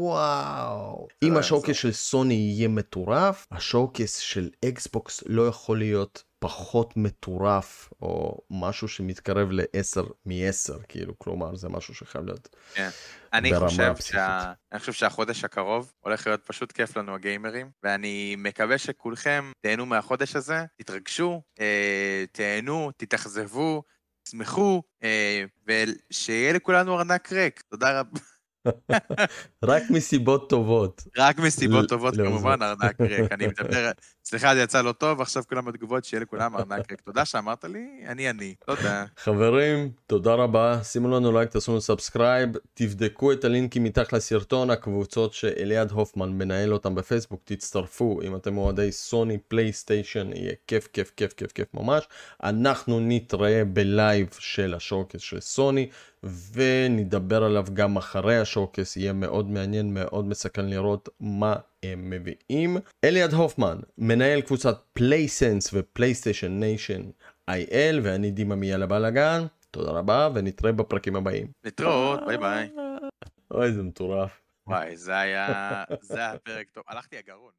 וואו. אם ה showcase של סוני יהיה מטורף ה showcase של אקסבוקס לא יכול להיות פחות מטורף או משהו שמתקרב ל-10 מ-10 כאילו כלומר זה משהו שחייב להיות כן. אני חושב, שה... אני חושב שהחודש הקרוב הולך להיות פשוט כיף לנו הגיימרים ואני מקווה שכולכם תהנו מהחודש הזה תתרגשו אה, תהנו תתאכזבו תשמחו אה, ושיהיה לכולנו ארנק ריק תודה רבה. רק מסיבות טובות. רק מסיבות טובות כמובן ארנק ריק, אני מדבר, סליחה זה יצא לא טוב, עכשיו כולם בתגובות שיהיה לכולם ארנק ריק. תודה שאמרת לי, אני אני, תודה. חברים, תודה רבה, שימו לנו לייק, תעשו לנו subscribe, תבדקו את הלינקים מתחת לסרטון, הקבוצות שאליעד הופמן מנהל אותם בפייסבוק, תצטרפו אם אתם אוהדי סוני פלייסטיישן, יהיה כיף כיף כיף כיף כיף ממש. אנחנו נתראה ב live של ה showcase של סוני. ונדבר עליו גם אחרי ה showcase, יהיה מאוד מעניין, מאוד מסקרן לראות מה הם מביאים. אליעד הופמן, מנהל קבוצת פלייסנס ופלייסטיישן ניישן איי-אל, ואני דימה מיאלה בלאגן, תודה רבה ונתראה בפרקים הבאים. להתראות, ביי ביי. אוי, זה מטורף. וואי, זה היה... זה היה פרק טוב. הלכתי הגרון.